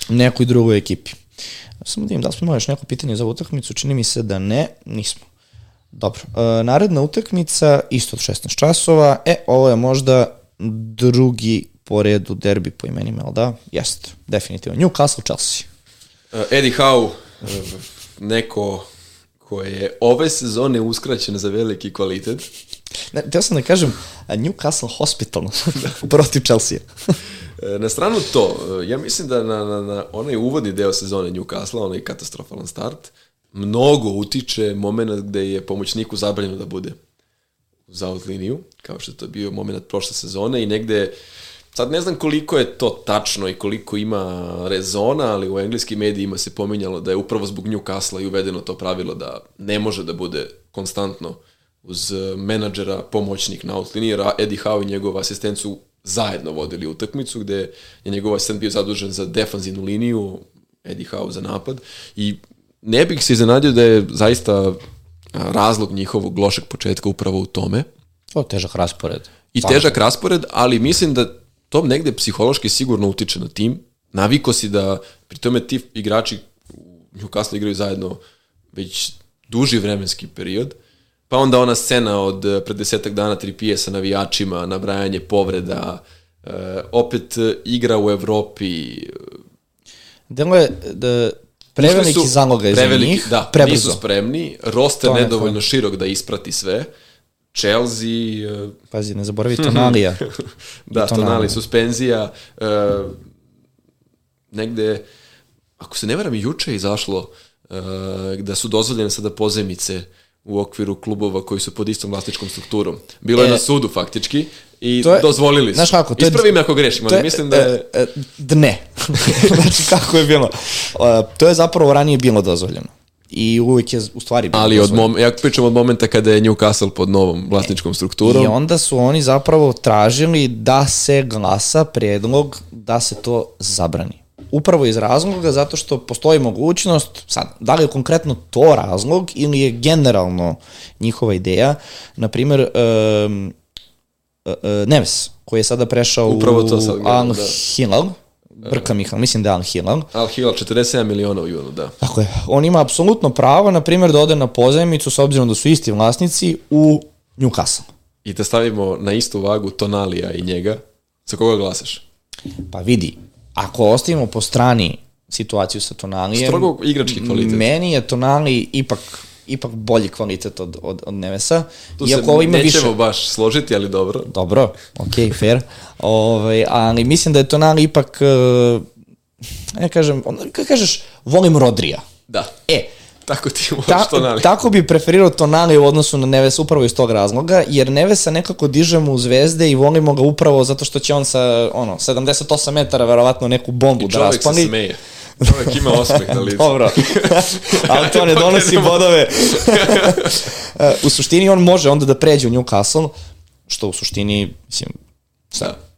nekoj drugoj ekipi. Samo da vidim, da smo imali još neko pitanje za ovu utakmicu, čini mi se da ne, nismo. Dobro, e, naredna utakmica, isto od 16 časova, e, ovo je možda drugi po redu derbi po imenima, ali da? Jeste, definitivno. Newcastle, Chelsea. Uh, Eddie Howe, uh, neko ko je ove sezone uskraćen za veliki kvalitet. Ne, teo sam da kažem a, Newcastle Hospital protiv Chelsea. E, Na stranu to, e, ja mislim da na, na, na onaj uvodni deo sezone Newcastle, onaj katastrofalan start, mnogo utiče moment gde je pomoćniku zabranjeno da bude za liniju, kao što je to bio moment prošle sezone i negde Sad ne znam koliko je to tačno i koliko ima rezona, ali u engleskim medijima se pominjalo da je upravo zbog Newcastle i uvedeno to pravilo da ne može da bude konstantno uz menadžera pomoćnik na outliniji, jer Eddie Howe i njegov asistent su zajedno vodili utakmicu gde je njegov asistent bio zadužen za defanzivnu liniju, Eddie Howe za napad i ne bih se iznenadio da je zaista razlog njihovog lošeg početka upravo u tome O, težak raspored. i težak raspored, ali mislim da to negde psihološki sigurno utiče na tim. Naviko si da, pri tome ti igrači u Newcastle igraju zajedno već duži vremenski period, pa onda ona scena od eh, pred desetak dana tripije sa navijačima, nabrajanje povreda, eh, opet eh, igra u Evropi, Delo je da preveliki su- zaloga preveliki, njih, da, prebrzo. nisu spremni, roster To nedovoljno neko- širok da isprati sve, Chelsea, Pazi, ne zaboravi Tonalija. da, tonali, naravno. suspenzija, e, negde, ako se ne varam, juče je izašlo e, da su dozvoljene sada pozemice u okviru klubova koji su pod istom vlasničkom strukturom. Bilo je E, na sudu faktički i to je- dozvolili su. znaš kako, to je- Ispravi me ako grešim, ali mislim da je... E, e, ne. znači, kako je bilo? E, to je zapravo ranije bilo dozvoljeno. I uvijek je u stvari bilo Ali od dozvoljeno. mom, ja pričam od momenta kada je Newcastle pod novom vlasničkom strukturom. I onda su oni zapravo tražili da se glasa predlog da se to zabrani. Upravo iz razloga zato što postoji mogućnost, sad, da li je konkretno to razlog ili je generalno njihova ideja, na primjer, um, uh, Neves, koji je sada prešao Upravo to u sad gledam, Al da. Ih, ali mislim da je Al Hilal, Al Hilal 47 miliona u junu, da. Tako je. On ima apsolutno pravo, na primjer, da ode na pozajmicu, s obzirom da su isti vlasnici, u Newcastle. I da stavimo na istu vagu Tonalija i njega, za koga glasaš? Pa vidi, ako ostavimo po strani situaciju sa Tonalijem, Strogo igrački kvalitet. Meni je Tonali ipak ipak bolji kvalitet od, od, od Nevesa. Tu Iako se ovo ima nećemo više. baš složiti, ali dobro. Dobro, ok, fair. Ove, ali mislim da je Tonali ipak, ne kažem, kada kažeš, volim Rodrija. Da. E, Tako ti možeš Ta, to nali. tako bi preferirao Tonali u odnosu na Neves upravo iz tog razloga, jer Nevesa nekako dižemo u zvezde i volimo ga upravo zato što će on sa ono, 78 metara verovatno neku bombu I da čovjek se smeje. Čovjek ima osmeh na licu. Dobro, ali to ne donosi bodove. E, u suštini on može onda da pređe u Newcastle, što u suštini, mislim, sad, Da.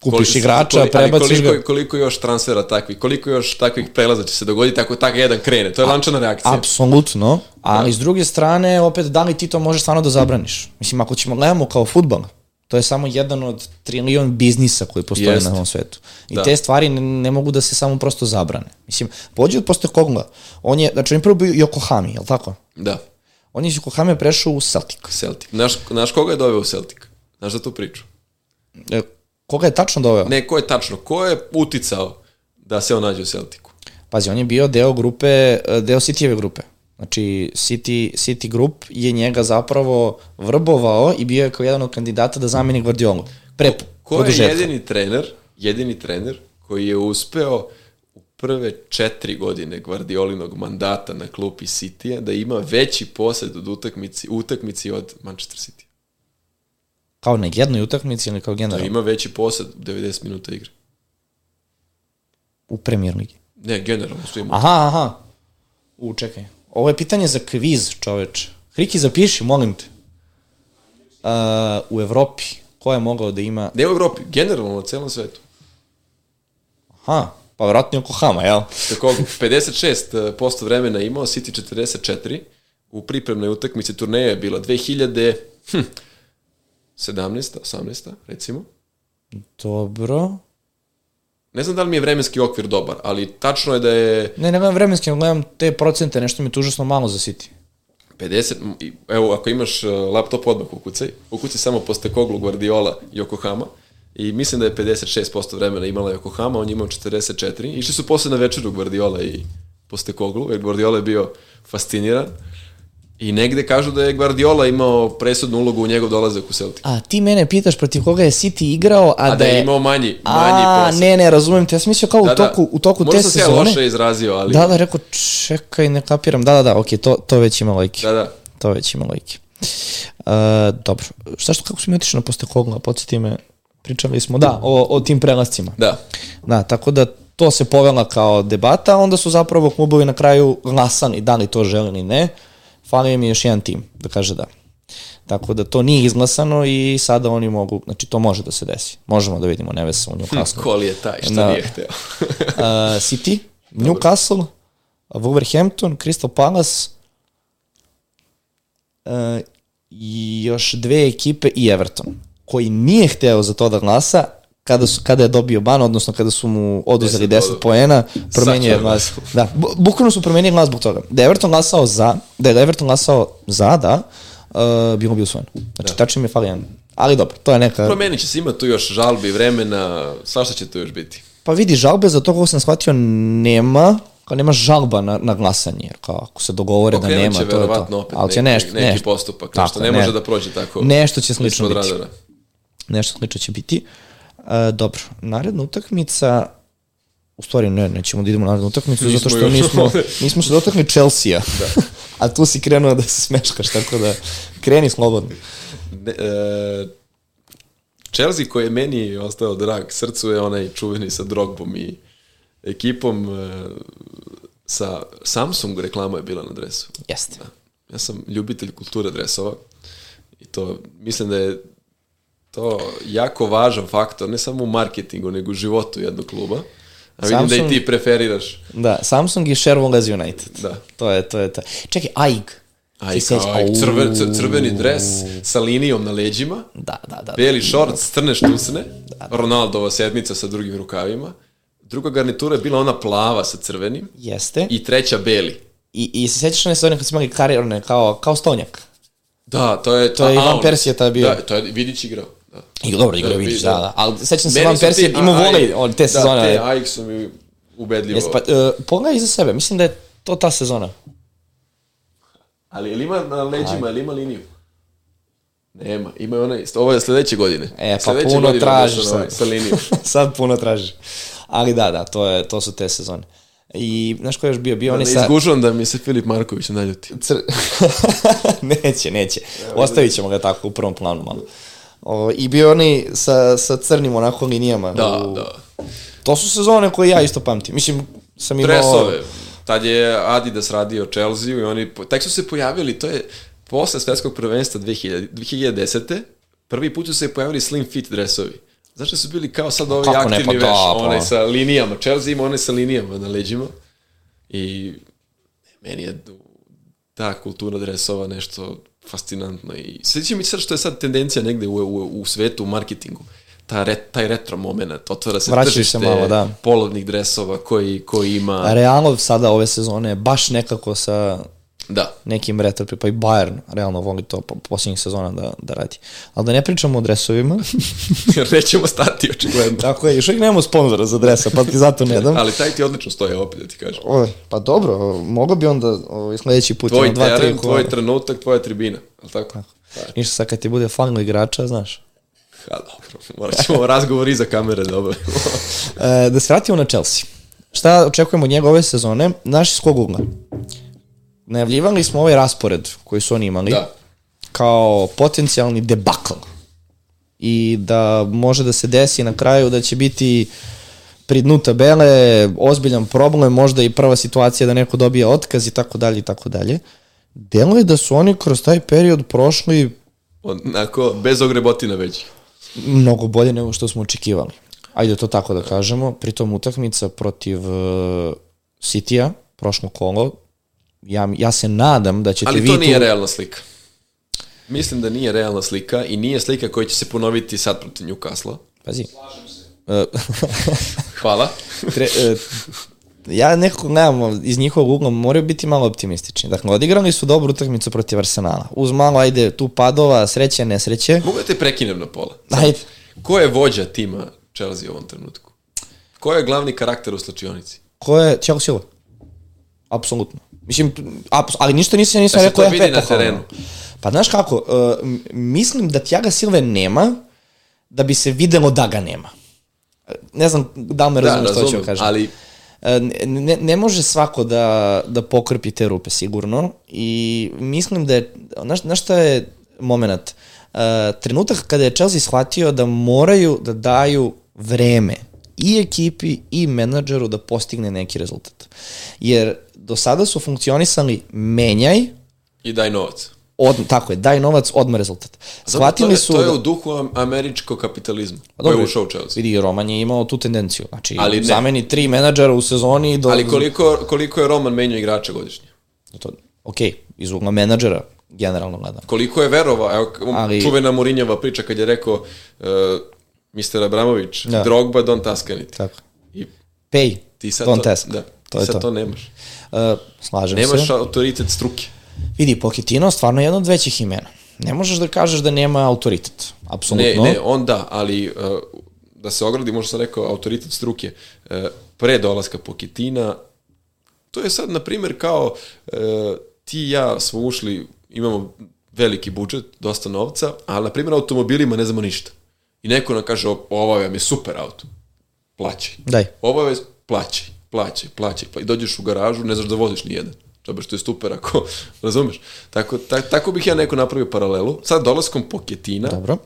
Kupiš Koliko- igrača, koliko- prebaciš koliko, ga. Koliko još transfera takvih, koliko još takvih prelaza će se dogoditi ako tako jedan krene. To je lančana reakcija. Apsolutno, ali s druge strane, opet, da li ti to možeš stvarno da zabraniš? Mislim, ako ćemo gledamo kao futbol, to je samo jedan od trilion biznisa koji postoje Jest. na ovom svetu. I Da. te stvari ne, ne mogu da se samo prosto zabrane. Mislim, pođe od posle Kogla. On je, znači, on je prvo bio Yokohami, je li tako? Da. On je iz Yokohame prešao u Celtic. Celtic. Znaš, znaš koga je doveo u Celtic? Znaš za tu priču? E, koga je tačno doveo? Ne, ko je tačno? Ko je uticao da se on nađe u Celticu? Pazi, on je bio deo grupe, e, deo Cityjeve grupe. Znači, City, City Group je njega zapravo vrbovao i bio je kao jedan od kandidata da zameni Guardiolu. Pre Ko je produžetka. jedini trener, jedini trener koji je uspeo u prve četiri godine Guardiolinog mandata na klupi City-a da ima veći posed od utakmici, utakmici od Manchester City. Kao na jednoj utakmici ili kao Da generalno? ima veći posed u 90 minuta igre. U Premier Ligi. Ne, generalno su ima. Aha, aha. U, čekaj. Ovo je pitanje za kviz, čoveč. Hriki, zapiši, molim te. Uh, u Evropi, ko je mogao da ima... Ne u Evropi, generalno na celom svetu. Aha, pa vjerojatno je Yokohama, jel? Tako, 56% vremena imao, City 44, u pripremnoj utakmici turneja je bila 2000, hm, 17. 18. recimo. Dobro. Ne znam da li mi je vremenski okvir dobar, ali tačno je da je Ne, ne gledam vremenski, gledam te procente, nešto mi je užasno malo za City. 50, m, i- evo ako imaš uh, laptop odmah ukucaj, ukucaj samo Postekoglu, Guardiola i Yokohama i mislim da je 56% vremena imala Yokohama, on je imao 44. Išli su posle na večeru Guardiola i Postekoglu, jer Guardiola je bio fasciniran i negde kažu da je Guardiola imao presudnu ulogu u njegov dolazak u Celtic. A ti mene pitaš protiv koga je City igrao, a, A da je imao manji, manji A, posed. ne, ne, razumem te. Ja sam mislio kao Da, u toku, u toku te Možda sam se ja sezone. loše izrazio, ali... Da, da, rekao, čekaj, ne kapiram. Da, da, da, okej, to, to već ima lojke. Da, da. To već ima lojke. Uh, dobro, šta što, kako smo mi otišli na posle Kogla, podsjeti me, pričali smo, da, o, o tim prelascima. Da. Da, tako da to se povela kao debata, onda su zapravo klubovi na kraju glasani, da li to žele ili ne. Falio mi još jedan tim, da kaže da. Tako da to nije izglasano i sada oni mogu, znači to može da se desi. Možemo da vidimo Nevesa u Newcastle. Ko li je taj što Da. nije hteo? uh, City, Newcastle, Wolverhampton, Crystal Palace uh, i još dve ekipe i Everton, koji nije hteo za to da glasa, kada, su, kada je dobio ban, odnosno kada su mu oduzeli 10 10 bodova. poena, promenio je glas. Da, bu- bukvalno su promenili glas zbog toga. Da je Everton glasao za, da je Everton glasao za, da, uh, bilo bi usvojeno. Znači, tačno mi je fali jedan. Ali dobro, to je neka... Promenit će se, ima tu još žalbi, vremena, svašta će tu još biti. Pa vidi, žalbe za to kako sam shvatio nema, kao nema žalba na, na glasanje, jer kao ako se dogovore da Pokrenut nema, će to je to. opet Ali će neki- nešto, neki nešto. postupak, Tako, nešto ne može da prođe tako Nešto će slično biti. Nešto slično će biti. E, dobro, naredna utakmica, u stvari ne, nećemo da idemo na narednu utakmicu, Nismo zato što nismo, nismo se dotakli Chelsea-a. Da. A tu si krenuo da se smeškaš, tako da kreni slobodno. Ne, e, Chelsea koji je meni ostao drag srcu je onaj čuveni sa Drogbom i ekipom e, sa Samsung reklama je bila na dresu. Jeste. Da. Ja sam ljubitelj kulture dresova i to mislim da je to jako važan faktor, ne samo u marketingu, nego u životu jednog kluba. A vidim da i Samsung- ti preferiraš. Da, Samsung i Sherwood United. Da. To je, to je, to. Čekaj, AIG. Aj, Ti sećaš- aj, crve, cr- Au. crveni dres sa linijom na leđima, Da, da, da. beli šort, crne štusne, Ronaldova sedmica sa drugim rukavima, druga garnitura je bila ona plava sa crvenim Jeste. I, treća beli. i, i se sećaš one sezone kad smo imali karirone kao, kao stonjak? Da, to je... To je Ivan Persija tada bio. Da, to je Vidić igrao. Da. I dobro, igrao Da, vidiš, da, da. da. Ali sećam se Van Persije, imao volej od te Da, sezone. te Ajax su mi ubedljivo. Jes, pa, uh, pogledaj iza sebe, mislim da je to ta sezona. Ali ili ima na leđima, ili ima liniju? Nema, ima onaj, ovo je sledeće godine. E, pa Sledeće puno tražiš sad. Sa linijom. sad puno tražiš. Ali da, da, to, je, to su te sezone. I, znaš ko je još bio? Bio Da oni ne sa... izgužujem da mi se Filip Marković naljuti. Cr... neće, neće. Ostavit ćemo ga tako u prvom planu malo. O, I bio oni sa, sa crnim onako linijama. Da, u... da. To su sezone koje ja isto pamtim. Mislim, sam imao... Dresove. Tad je Adidas radio Chelsea i oni, tek su se pojavili, to je posle svetskog prvenstva 2000, 2010. Prvi put su se pojavili slim fit dresovi. Znaš da su bili kao sad ovi Kako ne, aktivni pa da, veš, pa. onaj sa linijama. Chelsea ima one sa linijama na leđima. I meni je ta kultura dresova nešto fascinantno. I sveći mi sad što je sad tendencija negde u, u, u svetu, u marketingu. Ta re, taj retro moment, otvara se se tržište malo, da. polovnih dresova koji, koji ima... Realno sada ove sezone baš nekako sa Da. nekim retro, pa i Bayern realno voli to po posljednjih sezona da, da radi. Ali da ne pričamo o dresovima, Jer nećemo stati, očigledno. tako je, još uvijek nemamo sponzora za dresa, pa ti zato ne dam. Ali taj ti odlično stoje, opet da ti kažem. Oj, pa dobro, mogo bi onda ovaj, sledeći put Tvoj dva, tri teren, kola. tvoj trenutak, tvoja tribina. Ali tako? Ništa sad kad ti bude falilo igrača, znaš. Ha, dobro. Morat ćemo razgovor iza kamere, dobro. E, da se vratimo na Chelsea. Šta očekujemo od njega ove sezone? Naš iz kog ugla? Najavljivali smo ovaj raspored koji su oni imali da. kao potencijalni debakl. I da može da se desi na kraju da će biti pri dnu tabele ozbiljan problem, možda i prva situacija da neko dobije otkaz i tako dalje i tako dalje. Delo je da su oni kroz taj period prošli Onako, bez ogrebotina već. mnogo bolje nego što smo očekivali. Ajde to tako da kažemo. Pritom utakmica protiv uh, City-a, prošlo kolo, ja, ja se nadam da ćete Ali vi to tu... nije realna slika. Mislim da nije realna slika i nije slika koja će se ponoviti sad protiv Newcastle. Pazi. Uh, Hvala. tre, uh, ja nekako gledam iz njihovog ugla moraju biti malo optimistični. Dakle, odigrali su dobru utakmicu protiv Arsenala. Uz malo, ajde, tu padova, sreće, nesreće. Mogu da te prekinem na pola. Ajde. Ko je vođa tima Chelsea u ovom trenutku? Ko je glavni karakter u slačionici? Ko je Silva? Apsolutno. Mislim, ali ništa nisam, nisam Da rekao FP pohvalno. Pa znaš kako, uh, mislim da Thiaga Silve nema da bi se videlo da ga nema. E, Ne znam da li me Da, razumeš što ću razumem, kažem. ali E, ne, ne može svako da, da pokrpi te rupe sigurno i mislim da je, znaš, znaš šta je moment? Uh, trenutak kada je Chelsea shvatio da moraju da daju vreme i ekipi i menadžeru da postigne neki rezultat. Jer do sada su funkcionisali menjaj, i daj novac. od, tako je, daj novac, odmah rezultat. Shvatili to je, su... To je da- u duhu am- američkog kapitalizma. Pa Koji je ušao u Chelsea. Vidi, Roman je imao tu tendenciju. Znači, Ali ne. zameni tri menadžera u sezoni do... Ali koliko, koliko je Roman menjao igrača godišnje? To, ok, iz ugla menadžera, generalno gledam. Koliko je verova, evo, Ali- čuvena Mourinjova priča kad je rekao uh, Mr. Abramović, Da. Drogba don't ask anything. Tako. I Pay, ti sad don't to, task. Da, to je sad to. to nemaš. Uh, slažem Nemaš se. autoritet struke. Vidi, Pochettino stvarno je jedno od većih imena. Ne možeš da kažeš da nema autoritet. Ne, Apsolutno. ne, on da, ali uh, da se ogradi, možda sam rekao, autoritet struke. Uh, pre dolaska Pokitina, to je sad, na primjer, kao uh, ti i ja smo ušli, imamo veliki budžet, dosta novca, ali, na primjer, automobilima ne znamo ništa. I neko nam kaže, "O, ovo vam je super auto. Plaćaj. Daj. Ovo je, plaćaj, plaćaj, plaćaj. Pa i dođeš u garažu, ne znaš da voziš ni jedan. Čabe što je super ako, razumeš? Tako, ta, tako bih ja neko napravio paralelu. Sad dolaskom Poketina, Dobro.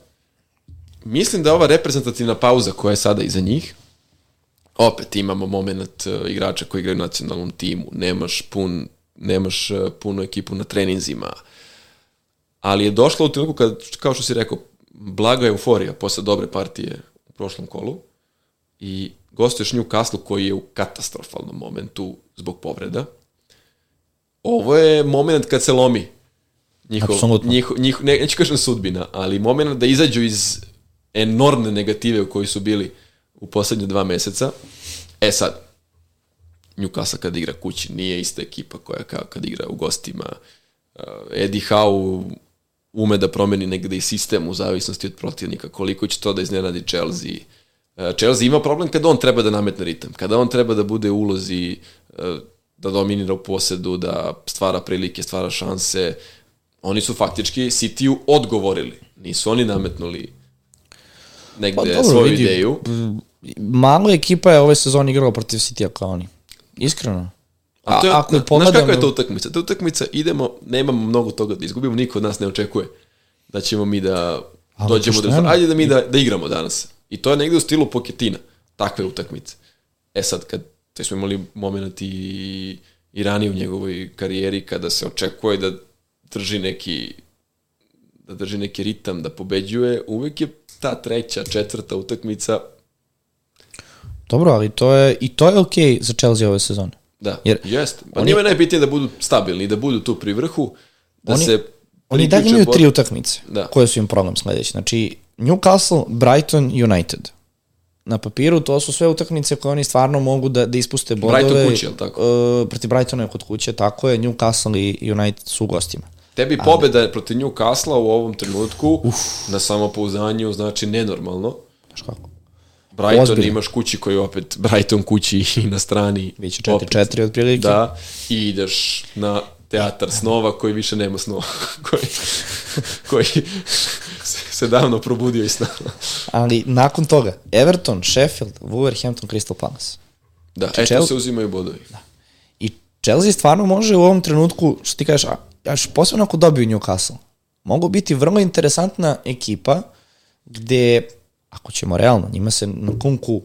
mislim da ova reprezentativna pauza koja je sada iza njih, opet imamo moment uh, igrača koji igraju u nacionalnom timu, nemaš pun nemaš uh, punu ekipu na treninzima, ali je došlo u trenutku kad, kao što si rekao, blaga euforija posle dobre partije u prošlom kolu i gostuješ Newcastle koji je u katastrofalnom momentu zbog povreda. Ovo je moment kad se lomi njihov, Apsolutno. njihov, njihov ne, neću kažem sudbina, ali moment da izađu iz enormne negative u kojoj su bili u poslednje dva meseca. E sad, Newcastle kad igra kući nije ista ekipa koja kao kad igra u gostima. Uh, Eddie Howe ume da promeni negde i sistem u zavisnosti od protivnika, koliko će to da iznenadi Chelsea. Uh, Chelsea ima problem kada on treba da nametne ritam, kada on treba da bude u ulozi uh, da dominira u posedu, da stvara prilike, stvara šanse. Oni su faktički City-u odgovorili. Nisu oni nametnuli negde pa, dobro, svoju vidi, ideju. Malo ekipa je ove sezone igrala protiv City-a kao oni. Iskreno. A, to je, ako je pogledamo... Znaš kakva je to utakmica? To je utakmica, idemo, nemamo mnogo toga da izgubimo, niko od nas ne očekuje da ćemo mi da dođemo do... Ajde da mi da, da igramo danas. I to je negde u stilu Poketina, takve utakmice. E sad, kad te smo imali moment i, i ranije u njegovoj karijeri kada se očekuje da drži neki da drži neki ritam, da pobeđuje, uvek je ta treća, četvrta utakmica Dobro, ali to je, i to je okej okay za Chelsea ove sezone. Da, Jer jest. Pa oni, njima je najbitnije da budu stabilni, da budu tu pri vrhu, da oni, se Oni dalje imaju tri utakmice da. koje su im problem sledeći. Znači, Newcastle, Brighton, United. Na papiru to su sve utakmice koje oni stvarno mogu da, da ispuste bodove. Brighton kuće, ili tako? Uh, protiv Brightona je kod kuće, tako je. Newcastle i United su u gostima. Tebi pobeda Ali... protiv Newcastle u ovom trenutku Uf. na samopouzdanju znači nenormalno. Znaš kako? Brighton Ozbiljno. imaš kući koji opet Brighton kući i na strani. Biće 4-4 otprilike. Da, i ideš na teatar snova koji više nema snova, koji, koji se davno probudio i sna. Ali nakon toga, Everton, Sheffield, Wolverhampton, Crystal Palace. Da, znači, eto Chelsea... se uzimaju bodovi. Da. I Chelsea stvarno može u ovom trenutku, što ti kažeš, a, posebno ako dobiju Newcastle, mogu biti vrlo interesantna ekipa gde, ako ćemo realno, njima se na kunku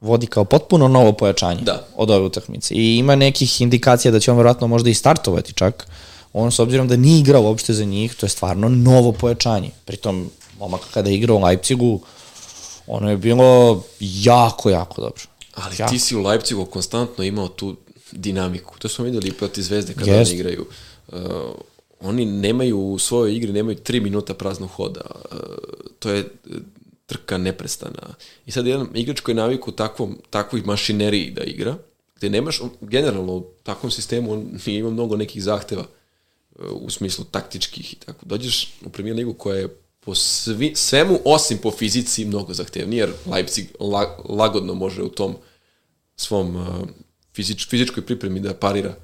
vodi kao potpuno novo pojačanje da. od ove utakmice. I ima nekih indikacija da će on verovatno možda i startovati čak. On s obzirom da nije igrao uopšte za njih, to je stvarno novo pojačanje. Pritom, momak kada je igrao u Leipzigu, ono je bilo jako, jako dobro. Ali jako. ti si u Leipzigu konstantno imao tu dinamiku. To smo videli proti Zvezde kada yes. oni igraju. Uh, oni nemaju u svojoj igri, nemaju 3 minuta praznog hoda. Uh, to je trka neprestana. I sad jedan igrač koji je naviku takvom, takvoj mašineriji da igra, gde nemaš, generalno u takvom sistemu on nije ima mnogo nekih zahteva uh, u smislu taktičkih i tako. Dođeš u premier ligu koja je po svi, svemu osim po fizici mnogo zahtevniji, jer Leipzig la, lagodno može u tom svom uh, fizič, fizičkoj pripremi da parira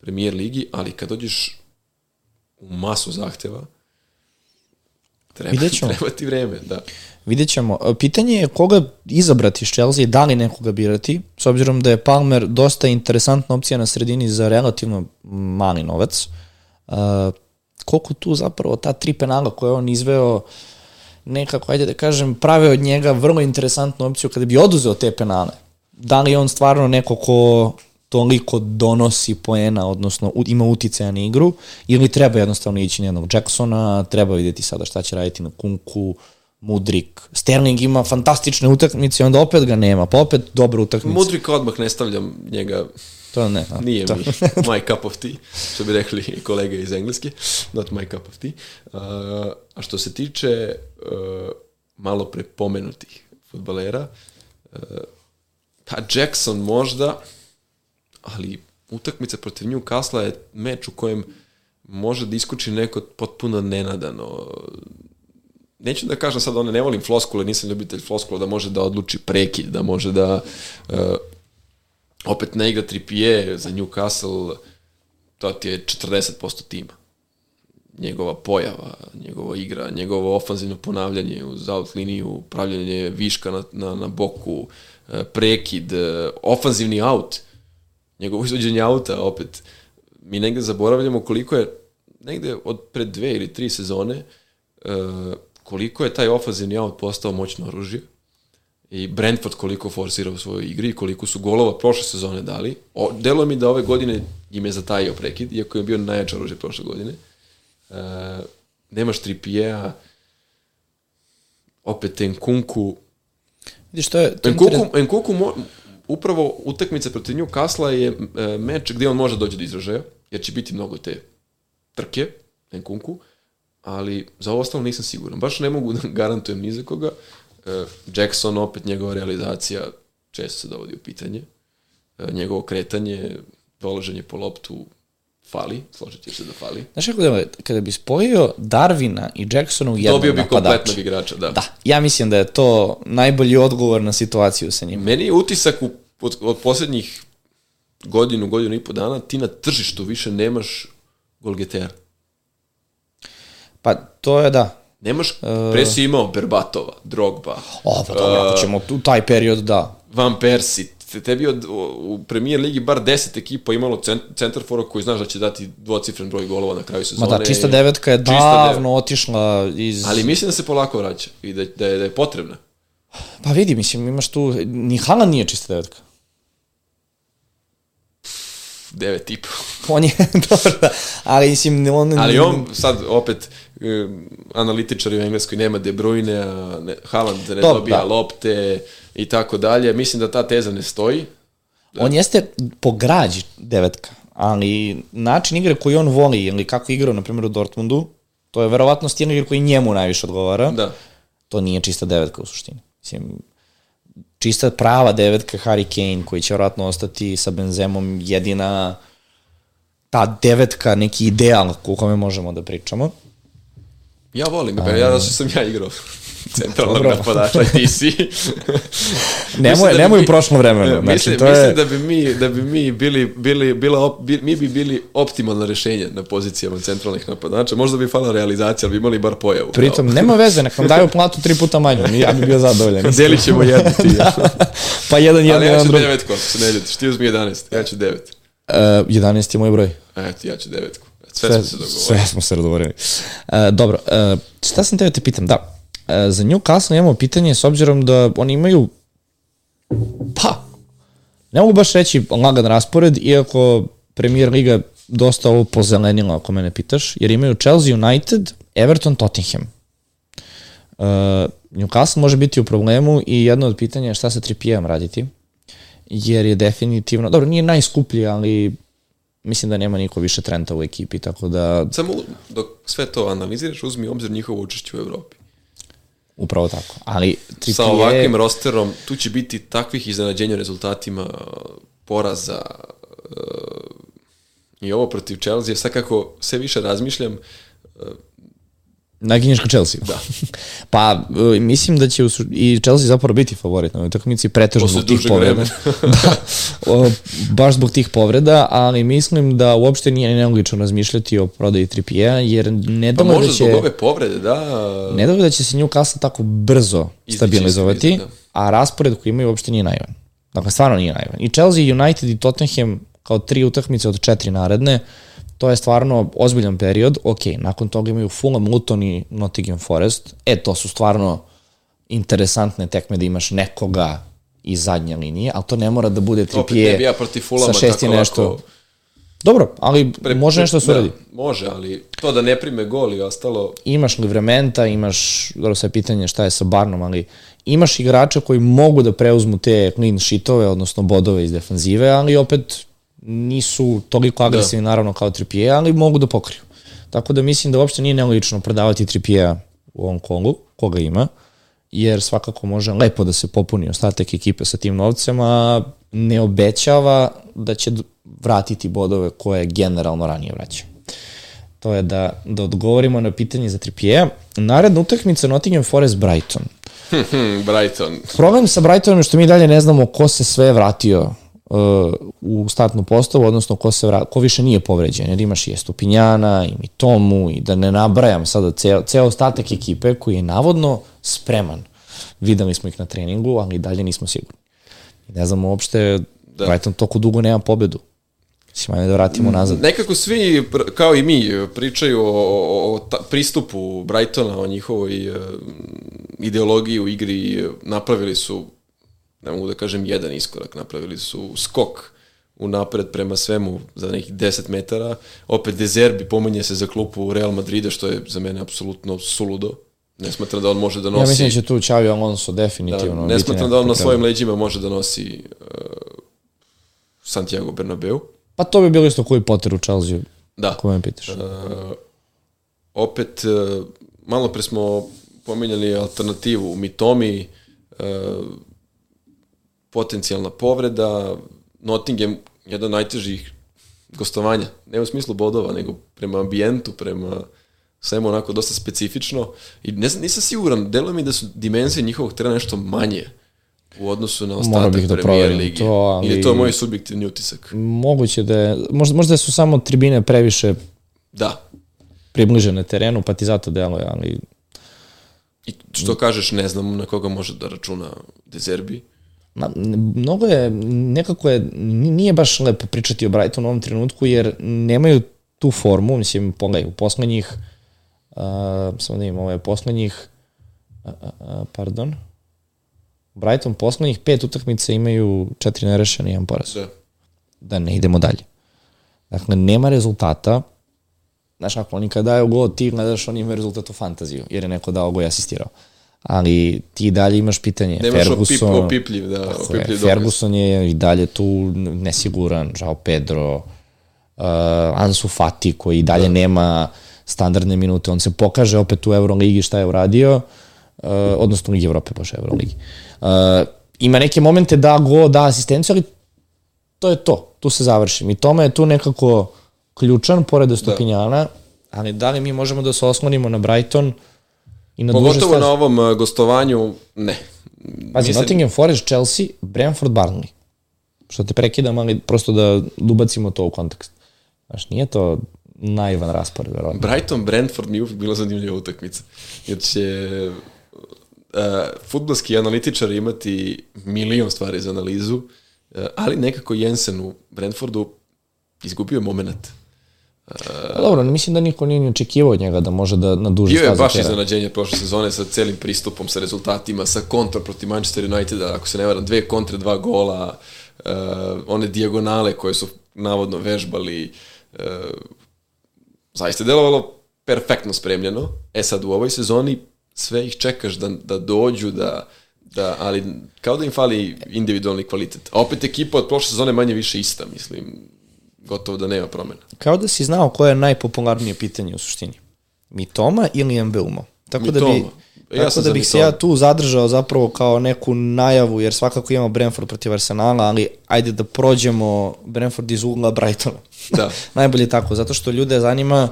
premier ligi, ali kad dođeš u masu zahteva, treba, treba ti vreme, da. Vidjet ćemo. E, pitanje je koga izabrati iz Chelsea, da li nekoga birati, s obzirom da je Palmer dosta interesantna opcija na sredini za relativno mali novac. Uh, koliko tu zapravo ta tri penala koje on izveo nekako, ajde da kažem, prave od njega vrlo interesantnu opciju kada bi oduzeo te penale. Da li je on stvarno neko ko toliko donosi poena, odnosno ima uticaja na igru, ili treba jednostavno ići na jednog Jacksona, treba videti sada šta će raditi na Kunku, Mudrik. Sterling ima fantastične utakmice, onda opet ga nema, pa opet dobra utakmica. Mudrik odmah ne stavljam njega To ne. A, Nije to. mi my cup of tea, što bi rekli kolege iz Engleske. Not my cup of tea. Uh, a što se tiče uh, malo pre pomenutih futbalera, uh, pa Jackson možda, ali utakmica protiv Newcastle je meč u kojem može da iskuči neko potpuno nenadano neću da kažem sad, one ne volim floskule, nisam ljubitelj floskula, da može da odluči prekid, da može da uh, opet ne igra tripije za Newcastle, to ti je 40% tima. Njegova pojava, njegova igra, njegovo ofanzivno ponavljanje uz out liniju, pravljanje viška na, na, na boku, uh, prekid, uh, ofanzivni out, njegovo izvođenje auta, opet, mi negde zaboravljamo koliko je, negde od pred dve ili tri sezone, uh, koliko je taj ofazivni out postao moćno oružje i Brentford koliko forsira u svojoj igri i koliko su golova prošle sezone dali. O, delo mi da ove godine im je zatajio prekid, iako je bio najjače oružje prošle godine. E, nemaš Trippier-a, opet Nkunku. Vidiš, to je... To Nkunku, interes... Nkunku mo, upravo utakmica protiv Newcastle je e, meč gde on može doći do izražaja, jer će biti mnogo te trke, Nkunku, ali za ovo ostalo nisam siguran. Baš ne mogu da garantujem ni za koga. E, Jackson, opet njegova realizacija često se dovodi u pitanje. E, njegovo kretanje, dolaženje po loptu fali, složit se da fali. Znaš kako da kada bi spojio Darvina i Jacksona u jednom Dobio bi kompletnog igrača, da. Da, ja mislim da je to najbolji odgovor na situaciju sa njim. Meni je utisak u, od, od poslednjih godinu, godinu i po dana ti na tržištu više nemaš golgetera. Pa to je da. Nemaš, pre si imao Berbatova, Drogba, O, pa dobro, ako ćemo u taj period, da. Van Persie, te- tebi od, u premier ligi bar 10 ekipa imalo cent, centarfora koji znaš da će dati dvocifren broj golova na kraju Ma sezone. da, čista devetka je davno otišla iz... Ali mislim da se polako vraća i da, da, je, da je potrebna. Pa vidi, mislim, imaš tu... Ni Haaland nije čista devetka. 9 tipa. On je, dobro, da. Ali, mislim, on... Ali on sad opet analitičari u Engleskoj nema De Bruyne, a ne, Haaland ne Dobro, dobija da. lopte i tako dalje. Mislim da ta teza ne stoji. On jeste po građi devetka, ali način igre koji on voli, ili kako igrao, na primjer, u Dortmundu, to je verovatno stil igre koji njemu najviše odgovara. Da. To nije čista devetka u suštini. Mislim, čista prava devetka Harry Kane, koji će verovatno ostati sa Benzemom jedina ta devetka, neki ideal u kome možemo da pričamo. Ja volim ga, ja da sam ja igrao centralnog napadača i ti si. Nemoj, da nemoj mi- u prošlom vremenu. E, Znači, mislim, to mislim je... da bi mi, da bi mi bili, bili, bila, op, bi, mi bi bili optimalno rešenje na pozicijama centralnih napadača. Možda bi falila realizacija, ali bi imali bar pojavu. Pritom, nema veze, nek nam daju platu tri puta manju, ja bi bio zadovoljan. Kao, delit ćemo jednu ti. ja. pa jedan, jedan, ali ja ću drugi. devetku, ako se ne ljutiš. Ti uzmi 11, ja ću devet. Uh, 11 je moj broj. Eto, ja ću devetku. Sve, Sve, smo se dogovorili. sve smo se dogovorili. Uh, dobro, uh, šta sam teo da te pitam? Da, uh, za Newcastle imamo pitanje s obzirom da oni imaju pa, ne mogu baš reći lagan raspored, iako Premier Liga dosta ovo pozelenila, ako mene pitaš, jer imaju Chelsea United, Everton, Tottenham. Uh, Newcastle može biti u problemu i jedno od pitanja je šta sa Trippijerom raditi, jer je definitivno, dobro, nije najskuplji, ali mislim da nema niko više trenta u ekipi, tako da Samo dok sve to analiziraš, uzmi obzir njihovo učešće u Evropi. upravo tako. Ali Sa ovakvim rosterom, tu će biti takvih iznenađenja rezultatima, poraza, e, i ovo protiv Chelsea, sad kako sve više razmišljam, naginješ ka Chelsea. Da. pa, e, mislim da će i Chelsea zapravo biti favorit na ovoj utakmici, pretežno zbog tih povreda. da, o, baš zbog tih povreda, ali mislim da uopšte nije nelogično razmišljati o prodaji Trippiera, jer ne pa da će... zbog ove povrede, da, Ne da da će se Newcastle tako brzo stabilizovati, krize, da. a raspored koji imaju uopšte nije naivan. Dakle, stvarno nije naivan. I Chelsea, United i Tottenham kao tri utakmice od četiri naredne, to je stvarno ozbiljan period. Ok, nakon toga imaju Fulham, Luton i Nottingham Forest. E, to su stvarno interesantne tekme da imaš nekoga iz zadnje linije, ali to ne mora da bude opet bi ja protiv Fulama sa šesti tako nešto. lako... Dobro, ali može nešto da se uradi. Može, ali to da ne prime gol i ostalo, imaš Livrementa, imaš, dobro sve pitanje šta je sa Barnom, ali imaš igrača koji mogu da preuzmu te clean sheetove, odnosno bodove iz defanzive, ali opet nisu toliko agresivni da. naravno kao Trippier, ali mogu da pokriju. Tako da mislim da uopšte nije nelogično prodavati Trippier u ovom kolu, koga ima, jer svakako može lepo da se popuni ostatak ekipe sa tim novcem, a ne obećava da će vratiti bodove koje generalno ranije vraća. To je da, da odgovorimo na pitanje za Trippier. Naredna utakmica Nottingham Forest Brighton. Brighton. Problem sa Brightonom je što mi dalje ne znamo ko se sve vratio u startnu postavu, odnosno ko, se vra, ko više nije povređen, jer imaš i Estupinjana, i Mitomu, i da ne nabrajam sada ceo, ceo ostatak ekipe koji je navodno spreman. Videli smo ih na treningu, ali i dalje nismo sigurni. Ne znamo uopšte, da. Brighton toliko dugo nema pobedu. Mislim, ajde da vratimo nazad. Nekako svi, kao i mi, pričaju o, o, o ta, pristupu Brightona, o njihovoj uh, ideologiji u igri, napravili su, ne mogu da kažem jedan iskorak, napravili su skok u napred prema svemu za nekih 10 metara. Opet Dezerbi pomenje se za klupu Real Madrida, što je za mene apsolutno suludo. Ne smatram da on može da nosi... Ja mislim da će tu Xavi Alonso Da, definitivno ne biti smatram da on na svojim leđima može da nosi uh, Santiago Bernabeu. Pa to bi bilo isto koji Potter u Chelsea, Da. ako me pitaš. Uh, opet, uh, malo pre smo pominjali alternativu. Mitomi, uh, potencijalna povreda, Nottingham, jedan od najtežih gostovanja. Ne u smislu bodova, nego prema ambijentu, prema svemu onako dosta specifično. I ne nisam siguran, deluje mi da su dimenzije njihovog terena nešto manje u odnosu na ostatak da Premier Ligi. To, ali... Ili je to moj subjektivni utisak? Moguće da je, možda, možda su samo tribine previše Da. približene terenu, pa ti zato deluje, ali I što kažeš, ne znam na koga može da računa Dezerbi. Ma, mnogo je, nekako je, nije baš lepo pričati o Brightonu u ovom trenutku, jer nemaju tu formu, mislim, pogledaj, u poslednjih, uh, samo da imam, ovo je poslednjih, uh, uh, pardon, Brighton poslednjih pet utakmica imaju četiri nerešene i jedan poraz. Da. Da ne idemo dalje. Dakle, nema rezultata, znaš, ako oni kad daju gol, ti gledaš, oni imaju rezultat u fantaziju, jer je neko dao gol i asistirao. Ali ti dalje imaš pitanje. Nemaš Ferguson, opip, opipljiv, da, Tako je, opipljiv Ferguson je i dalje tu nesiguran, žao Pedro, uh, Ansu Fati koji i dalje da. nema standardne minute, on se pokaže opet u Euroligi šta je uradio, uh, odnosno Ligi Evrope, baš Euroligi. Uh, ima neke momente da go, da asistenciju, ali to je to, tu se završi. I tome je tu nekako ključan, pored Stupinjana, da. ali da li mi možemo da se oslonimo na Brighton i na Pogotovo na ovom uh, gostovanju, ne. Pazi, Mislim- Nottingham Forest, Chelsea, Brentford, Burnley. Što te prekidam, ali prosto da ubacimo to u kontekst. Znaš, nije to naivan raspored, verovatno. Brighton, Brentford mi je uvijek bila zanimljiva utakmica. Jer će uh, futbolski analitičari imati milion stvari za analizu, uh, ali nekako Jensen u Brentfordu izgubio je moment. Pa dobro, ne mislim da niko nije ni očekivao od njega da može da na duže Bio je staze baš tera. iznenađenje prošle sezone sa celim pristupom, sa rezultatima, sa kontra protiv Manchester Uniteda, ako se ne varam, dve kontre, dva gola, uh, one dijagonale koje su navodno vežbali, uh, zaista je delovalo perfektno spremljeno. E sad u ovoj sezoni sve ih čekaš da, da dođu, da, da, ali kao da im fali individualni kvalitet. A opet ekipa od prošle sezone manje više ista, mislim, gotovo da nema promena. Kao da si znao koje je najpopularnije pitanje u suštini. Mitoma ili Mbeumo? Tako da bi, Mitoma. Ja tako sam da bih se Mitoma. ja tu zadržao zapravo kao neku najavu, jer svakako imamo Brentford protiv Arsenala, ali ajde da prođemo Brentford iz ugla Brightona. Da. Najbolje tako, zato što ljude zanima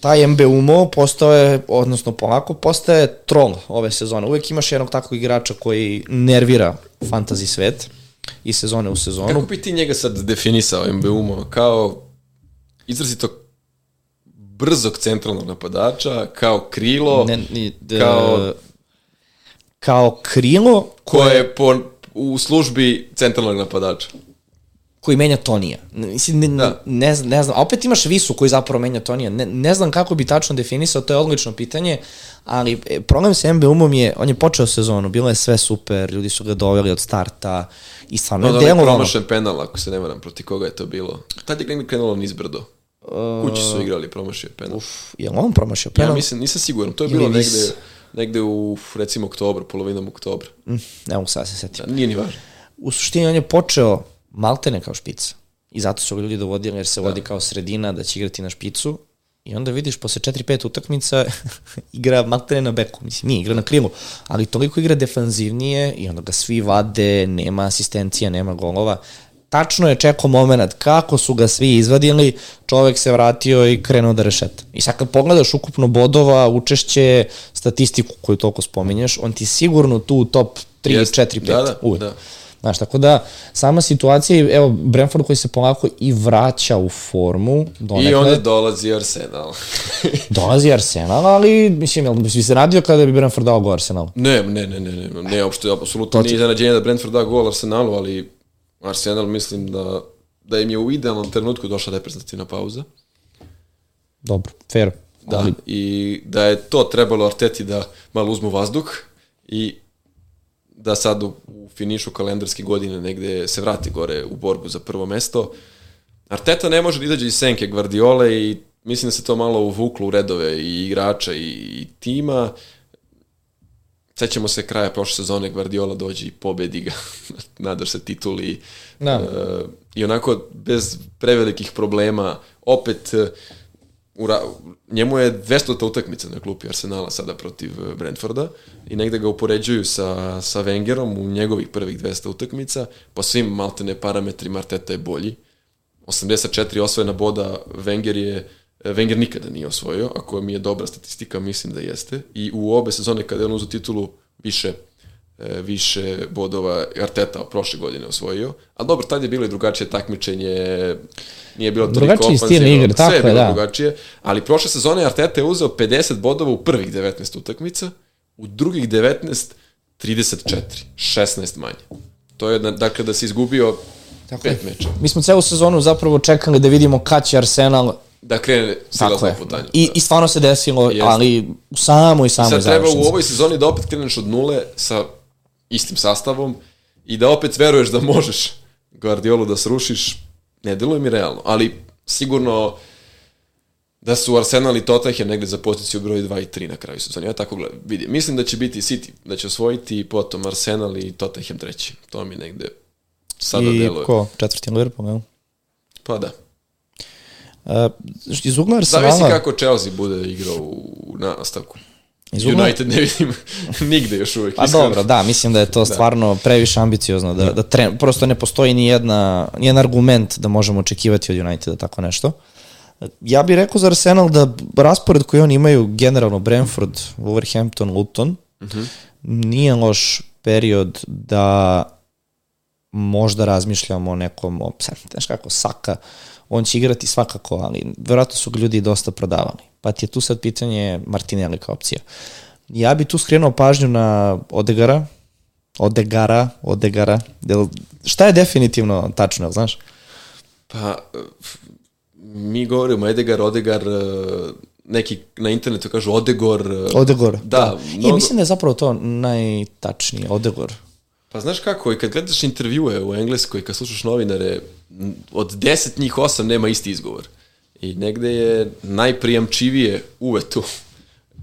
taj Mbeumo postao je, odnosno polako, postaje troll ove sezone. Uvijek imaš jednog takvog igrača koji nervira fantasy svet i sezone u sezonu. Kako bi ti njega sad definisao MBUMO? Kao izrazito brzog centralnog napadača, kao krilo, Ne, ni, d, kao- kao krilo koje je po, u službi centralnog napadača. Koji menja Tonija. Mislim, ne, Da. ne, ne znam, a opet imaš Visu koji zapravo menja Tonija. Ne, ne znam kako bi tačno definisao, to je odlično pitanje, ali e, problem sa MB-umom je, on je počeo sezonu, bilo je sve super, ljudi su ga doveli od starta i stvarno No, je da je promašen penal, ako se ne varam, proti koga je to bilo. Tad je negdje krenulo nizbrdo. Kući su igrali, promašio penal. Uf, je li on promašio Ja penal? mislim, nisam siguran, to je bilo Vis. negde, negde u, recimo, oktobru, polovinom oktobra. Mm, ne mogu sad se setim. Da, nije ni važno. u suštini on je počeo maltene kao špica. I zato su ga ljudi dovodili jer se vodi kao sredina da će igrati na špicu. I onda vidiš posle 4-5 utakmica igra maltene na beku. Mislim, nije igra na krilu, ali toliko igra defanzivnije i onda ga svi vade, nema asistencija, nema golova. Tačno je čekao moment kako su ga svi izvadili, čovek se vratio i krenuo da rešeta. I sad kad pogledaš ukupno bodova, učešće, statistiku koju toliko spominješ, on ti sigurno tu top 3, Jeste. 4, 5. Da, da, uvek. da. Znaš, tako da, sama situacija, evo, Brentford koji se polako i vraća u formu, donekle, I onda dolazi Arsenal. dolazi Arsenal, ali, mislim, jel bi se radio kada bi Brentford dao go Arsenalu? Ne, ne, ne, ne, ne, ne, uopšte, apsolutno nije iznenađenje da Brentford da gol Arsenalu, ali Arsenal mislim da, da im je u idealnom trenutku došla reprezentativna pauza. Dobro, fair. Da, Ali, i da je to trebalo Arteti da malo uzmu vazduh i da sad u, u finišu kalendarske godine negde se vrati gore u borbu za prvo mesto. Arteta ne može da izađe iz senke Guardiole i mislim da se to malo uvuklo u redove i igrača i, i tima. Sećamo se kraja prošle sezone Guardiola dođe i pobedi ga, nadaš se tituli. Da. E, I onako bez prevelikih problema opet e, ura, njemu je 200 utakmica na klupi Arsenala sada protiv e, Brentforda i negde ga upoređuju sa, sa Wengerom u njegovih prvih 200 utakmica. Po svim maltene parametrima Arteta je bolji. 84 osvojena boda, Wenger je Wenger nikada nije osvojio, ako mi je dobra statistika, mislim da jeste. I u obe sezone kada je on uzeo titulu više više bodova Arteta prošle godine osvojio. A dobro, tad je bilo i drugačije takmičenje, nije bilo toliko Drugačiji stil igre, tako je da. drugačije. Ali prošle sezone Arteta je uzeo 50 bodova u prvih 19 utakmica, u drugih 19 34, 16 manje. To je, da- dakle, da se izgubio Tako pet meča. Mi smo celu sezonu zapravo čekali da vidimo kad će Arsenal Da krene silazno je. putanje. I, I stvarno se desilo, Jeste. ali u samoj, samoj Sad treba u završnici. ovoj sezoni da opet kreneš od nule sa istim sastavom i da opet veruješ da možeš Guardiolu da srušiš, ne deluje mi realno, ali sigurno da su Arsenal i Tottenham negde za poziciju broj 2 i 3 na kraju sezoni. Ja tako gledam, vidim. Mislim da će biti City, da će osvojiti potom Arsenal i Tottenham treći. To mi negde sada I deluje. ko? Četvrti Liverpool, jel? Pa da. Uh, iz ugla Zavisi Arsenala... kako Chelsea bude igrao u nastavku. Iz ugla... United ne vidim nigde još uvek. Pa iskreno. dobro, da, mislim da je to stvarno previše ambiciozno, da, da tren, prosto ne postoji ni, jedna, ni jedan argument da možemo očekivati od Uniteda tako nešto. Ja bih rekao za Arsenal da raspored koji oni imaju, generalno Brentford, Wolverhampton, Luton, uh -huh. nije loš period da možda razmišljamo o nekom, znaš kako, Saka, on će igrati svakako, ali verovatno su ga ljudi dosta prodavali. Pa ti je tu sad pitanje Martinelli kao opcija. Ja bi tu skrenuo pažnju na Odegara, Odegara, Odegara. Del, šta je definitivno tačno, jel znaš? Pa, mi govorimo Edegar, Odegar, e, neki na internetu kažu Odegor. e, Odegor. Da, I mnogo, mislim da je zapravo to najtačnije, Odegor. pa znaš kako, i kad gledaš intervjue u Engleskoj, kad slušaš novinare, od deset njih osam nema isti izgovor. I negde je najprijamčivije uve tu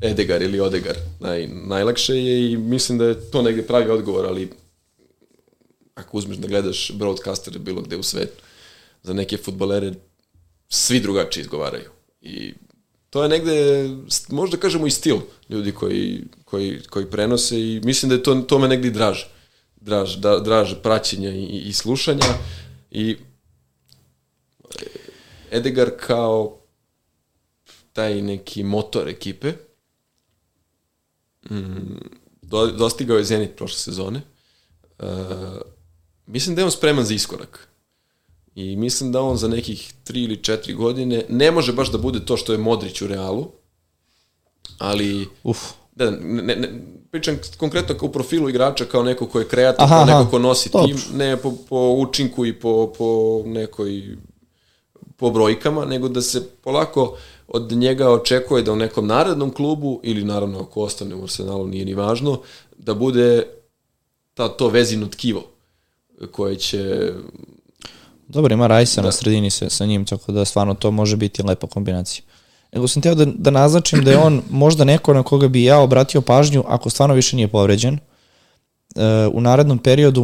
Edegar ili Odegar. Naj, najlakše je i mislim da je to negde pravi odgovor, ali ako uzmeš da gledaš broadcastere bilo gde u svetu, za neke futbolere svi drugačije izgovaraju. I to je negde, možda kažemo i stil ljudi koji, koji, koji prenose i mislim da je to, to me negde draže. Draž, da, draž praćenja i, i slušanja i Edegar kao taj neki motor ekipe mm, do, dostigao je Zenit prošle sezone. Uh, mislim da je on spreman za iskorak. I mislim da on za nekih 3 ili 4 godine ne može baš da bude to što je Modrić u Realu, ali Uf. da, ne, ne, pričam konkretno u profilu igrača kao neko ko je kreator, Aha, kao neko ko nosi tim, ne po, po učinku i po, po nekoj po brojkama, nego da se polako od njega očekuje da u nekom narednom klubu, ili naravno ako ostane u Arsenalu, nije ni važno, da bude ta, to vezino tkivo koje će Dobro, ima Rajsa da. na sredini sa, sa njim, tako da stvarno to može biti lepa kombinacija. Nego sam teo da, da naznačim da je on možda neko na koga bi ja obratio pažnju ako stvarno više nije povređen. E, u narednom periodu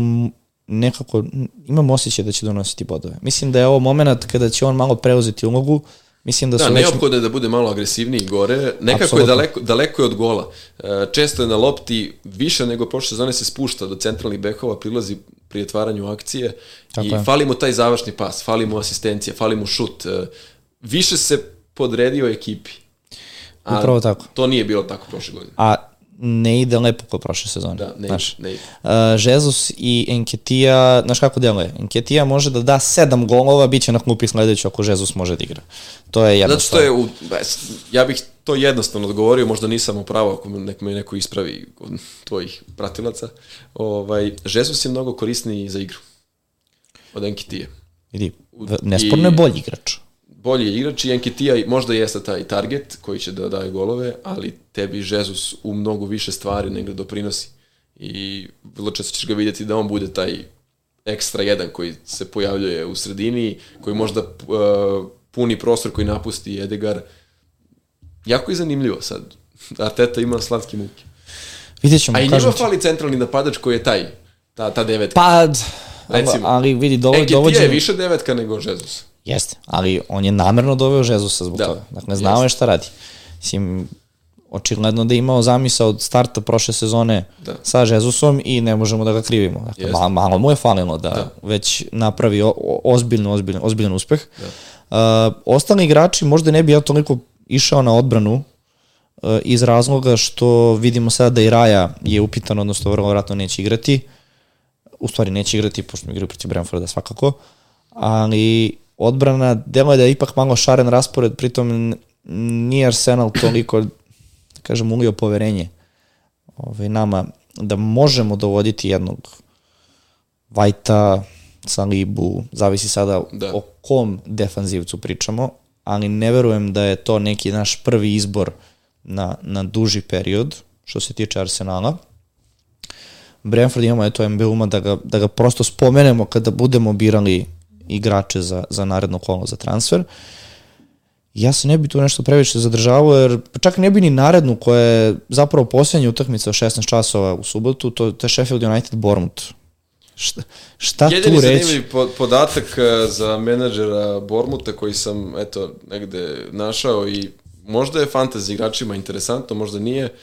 nekako imam osjećaj da će donositi bodove. Mislim da je ovo moment kada će on malo preuzeti ulogu. Mislim da Da, su već... neophodno je da bude malo agresivniji gore. Nekako Apsolutno. je daleko, daleko je od gola. E, Često je na lopti više nego prošle sezone se spušta do centralnih bekova, prilazi pri otvaranju akcije Tako i je. fali mu taj završni pas, fali mu asistencija, fali mu šut. E, Više se podredio ekipi. A Upravo tako. To nije bilo tako prošle godine. A ne ide lepo kao prošle sezone. Da, ne, znaš. ne ide. Uh, Jesus i Enketija, znaš kako deluje? Enketija može da da sedam golova, bit će na klupi sledeći ako Jesus može da igra. To je Zato jednostavno. što je, u, ja bih to jednostavno odgovorio, možda nisam upravo ako me neko, me neko ispravi od tvojih pratilaca. Ovaj, Jesus je mnogo korisniji za igru od Enkitije. Vidi, nesporno je bolji igrač. Bolji igrač i Enkitija možda jeste taj target koji će da daje golove, ali tebi Jesus u mnogo više stvari nego doprinosi. I vrlo često ćeš ga vidjeti da on bude taj ekstra jedan koji se pojavljuje u sredini, koji možda uh, puni prostor koji napusti Edegar. Jako je zanimljivo sad. Arteta ima slatke muke. Vidjet ćemo, A i njima fali centralni napadač koji je taj, ta, ta devetka. Pad, Recimo. ali vidi, dovo, Enketija je dovođenje... više devetka nego Jesus. Jeste, ali on je namerno doveo Žezusa zbog Da, toga. Dakle, znao je šta radi. Mislim, očigledno da je imao zamisa od starta prošle sezone Da. sa Žezusom i ne možemo da ga krivimo. Dakle, Jeste. malo, malo mu je falilo da, da. već napravi o, o, ozbiljno, ozbiljan, ozbiljan uspeh. Da. Uh, ostali igrači možda ne bi ja toliko išao na odbranu, uh, iz razloga što vidimo sada da i Raja je upitan, odnosno vrlo vratno neće igrati. U stvari neće igrati, pošto igraju protiv Brentforda svakako. Ali odbrana, delo je da je ipak malo šaren raspored, pritom nije Arsenal toliko, kažem, ulio poverenje ovaj, nama da možemo dovoditi jednog Vajta, Salibu, zavisi sada da. o kom defanzivcu pričamo, ali ne verujem da je to neki naš prvi izbor na, na duži period, što se tiče Arsenala. Brentford imamo eto MBU-ma da ga, da ga prosto spomenemo kada budemo birali igrače za, za naredno kolo za transfer. Ja se ne bi tu nešto previše zadržavao, jer čak ne bi ni narednu koja je zapravo posljednja utakmica od 16 časova u subotu, to, to je Sheffield United Bournemouth. Šta, šta Jedini tu reći? Jedini zanimljiv podatak e, za menadžera Bormuta koji sam eto negde našao i možda je fantasy igračima interesantno, možda nije.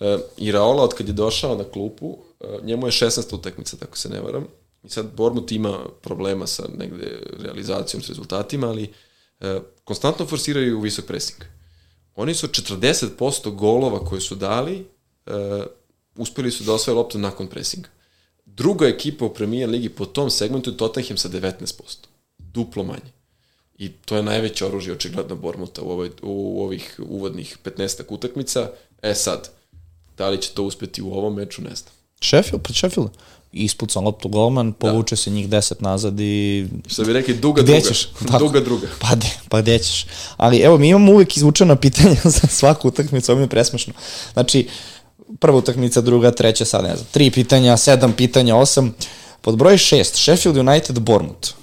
E, I Raola od kad je došao na klupu, e, njemu je 16 utakmica, tako se ne varam. I sad Bormut ima problema sa negde realizacijom, s rezultatima, ali konstantno forsiraju visok pressing. Oni su 40% golova koje su dali, uspeli su da osvoje loptu nakon pressinga. Druga ekipa u Premier Ligi po tom segmentu je Tottenham sa 19%. Duplo manje. I to je najveće oružje očigledno Bormuta u, ovoj, u ovih uvodnih 15 utakmica. E sad, da li će to uspeti u ovom meču, ne znam. Sheffield, pred Sheffield. Ispucan loptu golman, da. povuče da. se njih 10 nazad i... Što bi rekli, duga gde druga. Ćeš? duga druga. Pa, de, pa gde ćeš? Ali evo, mi imamo uvek izvučena pitanja za svaku utakmicu, ovo mi je presmešno. Znači, prva utakmica, druga, treća, sad ne znam, tri pitanja, sedam pitanja, osam. Pod broj šest, Sheffield United, Bournemouth.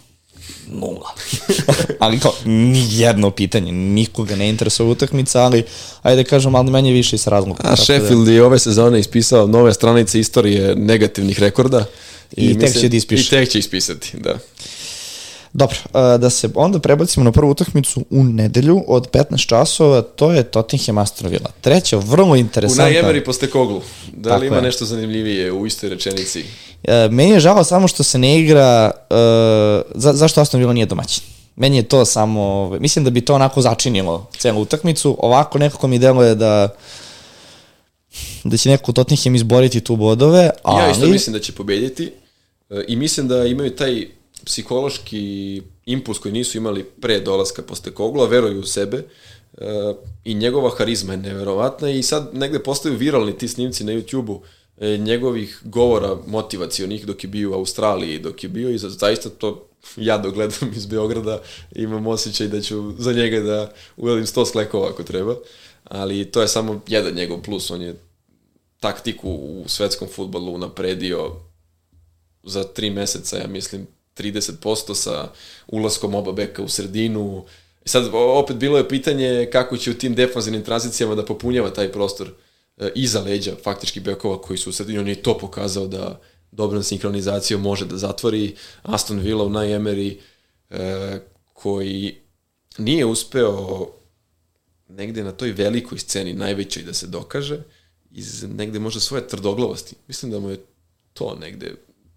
Nula. ali kao, ni jedno pitanje, nikoga ne interesuje utakmica, ali ajde da kažem, ali manje više iz razloga. A Sheffield da... je ove sezone ispisao nove stranice istorije negativnih rekorda. I, I tek mislim, će da ispiše. I tek će ispisati, da. Dobro, da se onda prebacimo na prvu utakmicu u nedelju od 15 časova, to je Tottenham Aston Villa. Treća, vrlo interesantna. U najemeri poste koglu. Da li Tako ima je. nešto zanimljivije u istoj rečenici? E, meni je žao samo što se ne igra, uh, za, zašto Aston Villa nije domaćin? Meni je to samo, ovaj, mislim da bi to onako začinilo celu utakmicu, ovako nekako mi deluje da da će neko Tottenham izboriti tu bodove, ali... Ja isto mislim da će pobediti e, i mislim da imaju taj psihološki impuls koji nisu imali pre dolaska posle Kogla, veruju u sebe uh, i njegova harizma je neverovatna i sad negde postaju viralni ti snimci na YouTube-u e, njegovih govora motivacionih dok je bio u Australiji, dok je bio i za, zaista to ja dogledam iz Beograda imam osjećaj da ću za njega da uvelim 100 sklekova ako treba, ali to je samo jedan njegov plus, on je taktiku u svetskom futbolu napredio za tri meseca, ja mislim, 30% sa ulaskom oba beka u sredinu. I sad opet bilo je pitanje kako će u tim defanzivnim tranzicijama da popunjava taj prostor e, iza leđa faktički bekova koji su u sredini. On je to pokazao da dobrom sinhronizacijom može da zatvori Aston Villa u najemeri e, koji nije uspeo negde na toj velikoj sceni, najvećoj da se dokaže, iz negde možda svoje tvrdoglavosti. Mislim da mu je to negde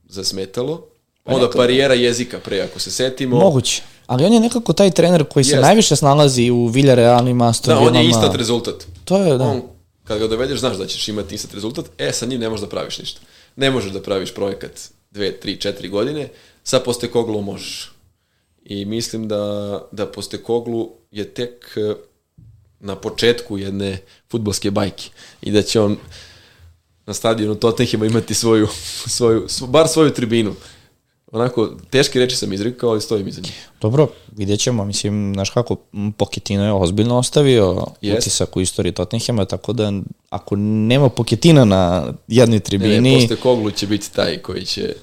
zasmetalo Pa Onda parijera jezika pre, ako se setimo. Moguće. Ali on je nekako taj trener koji se Jest. najviše snalazi u Villarrealima, Aston Da, on je istat rezultat. To je, da. On, kad ga dovedeš, znaš da ćeš imati istat rezultat, e, sa njim ne možeš da praviš ništa. Ne možeš da praviš projekat dve, tri, četiri godine, sa Postekoglu možeš. I mislim da, da Postekoglu je tek e, na početku jedne futbolske bajke i da će on na stadionu Tottenhima imati svoju, svoju, bar svoju tribinu onako, teške reči sam izrekao, ali stojim iza njih. Dobro, vidjet ćemo, mislim, znaš kako, Poketino je ozbiljno ostavio yes. utisak u istoriji Tottenhama, tako da ako nema Poketina na jednoj tribini... Ne, ne, posle Koglu će biti taj koji će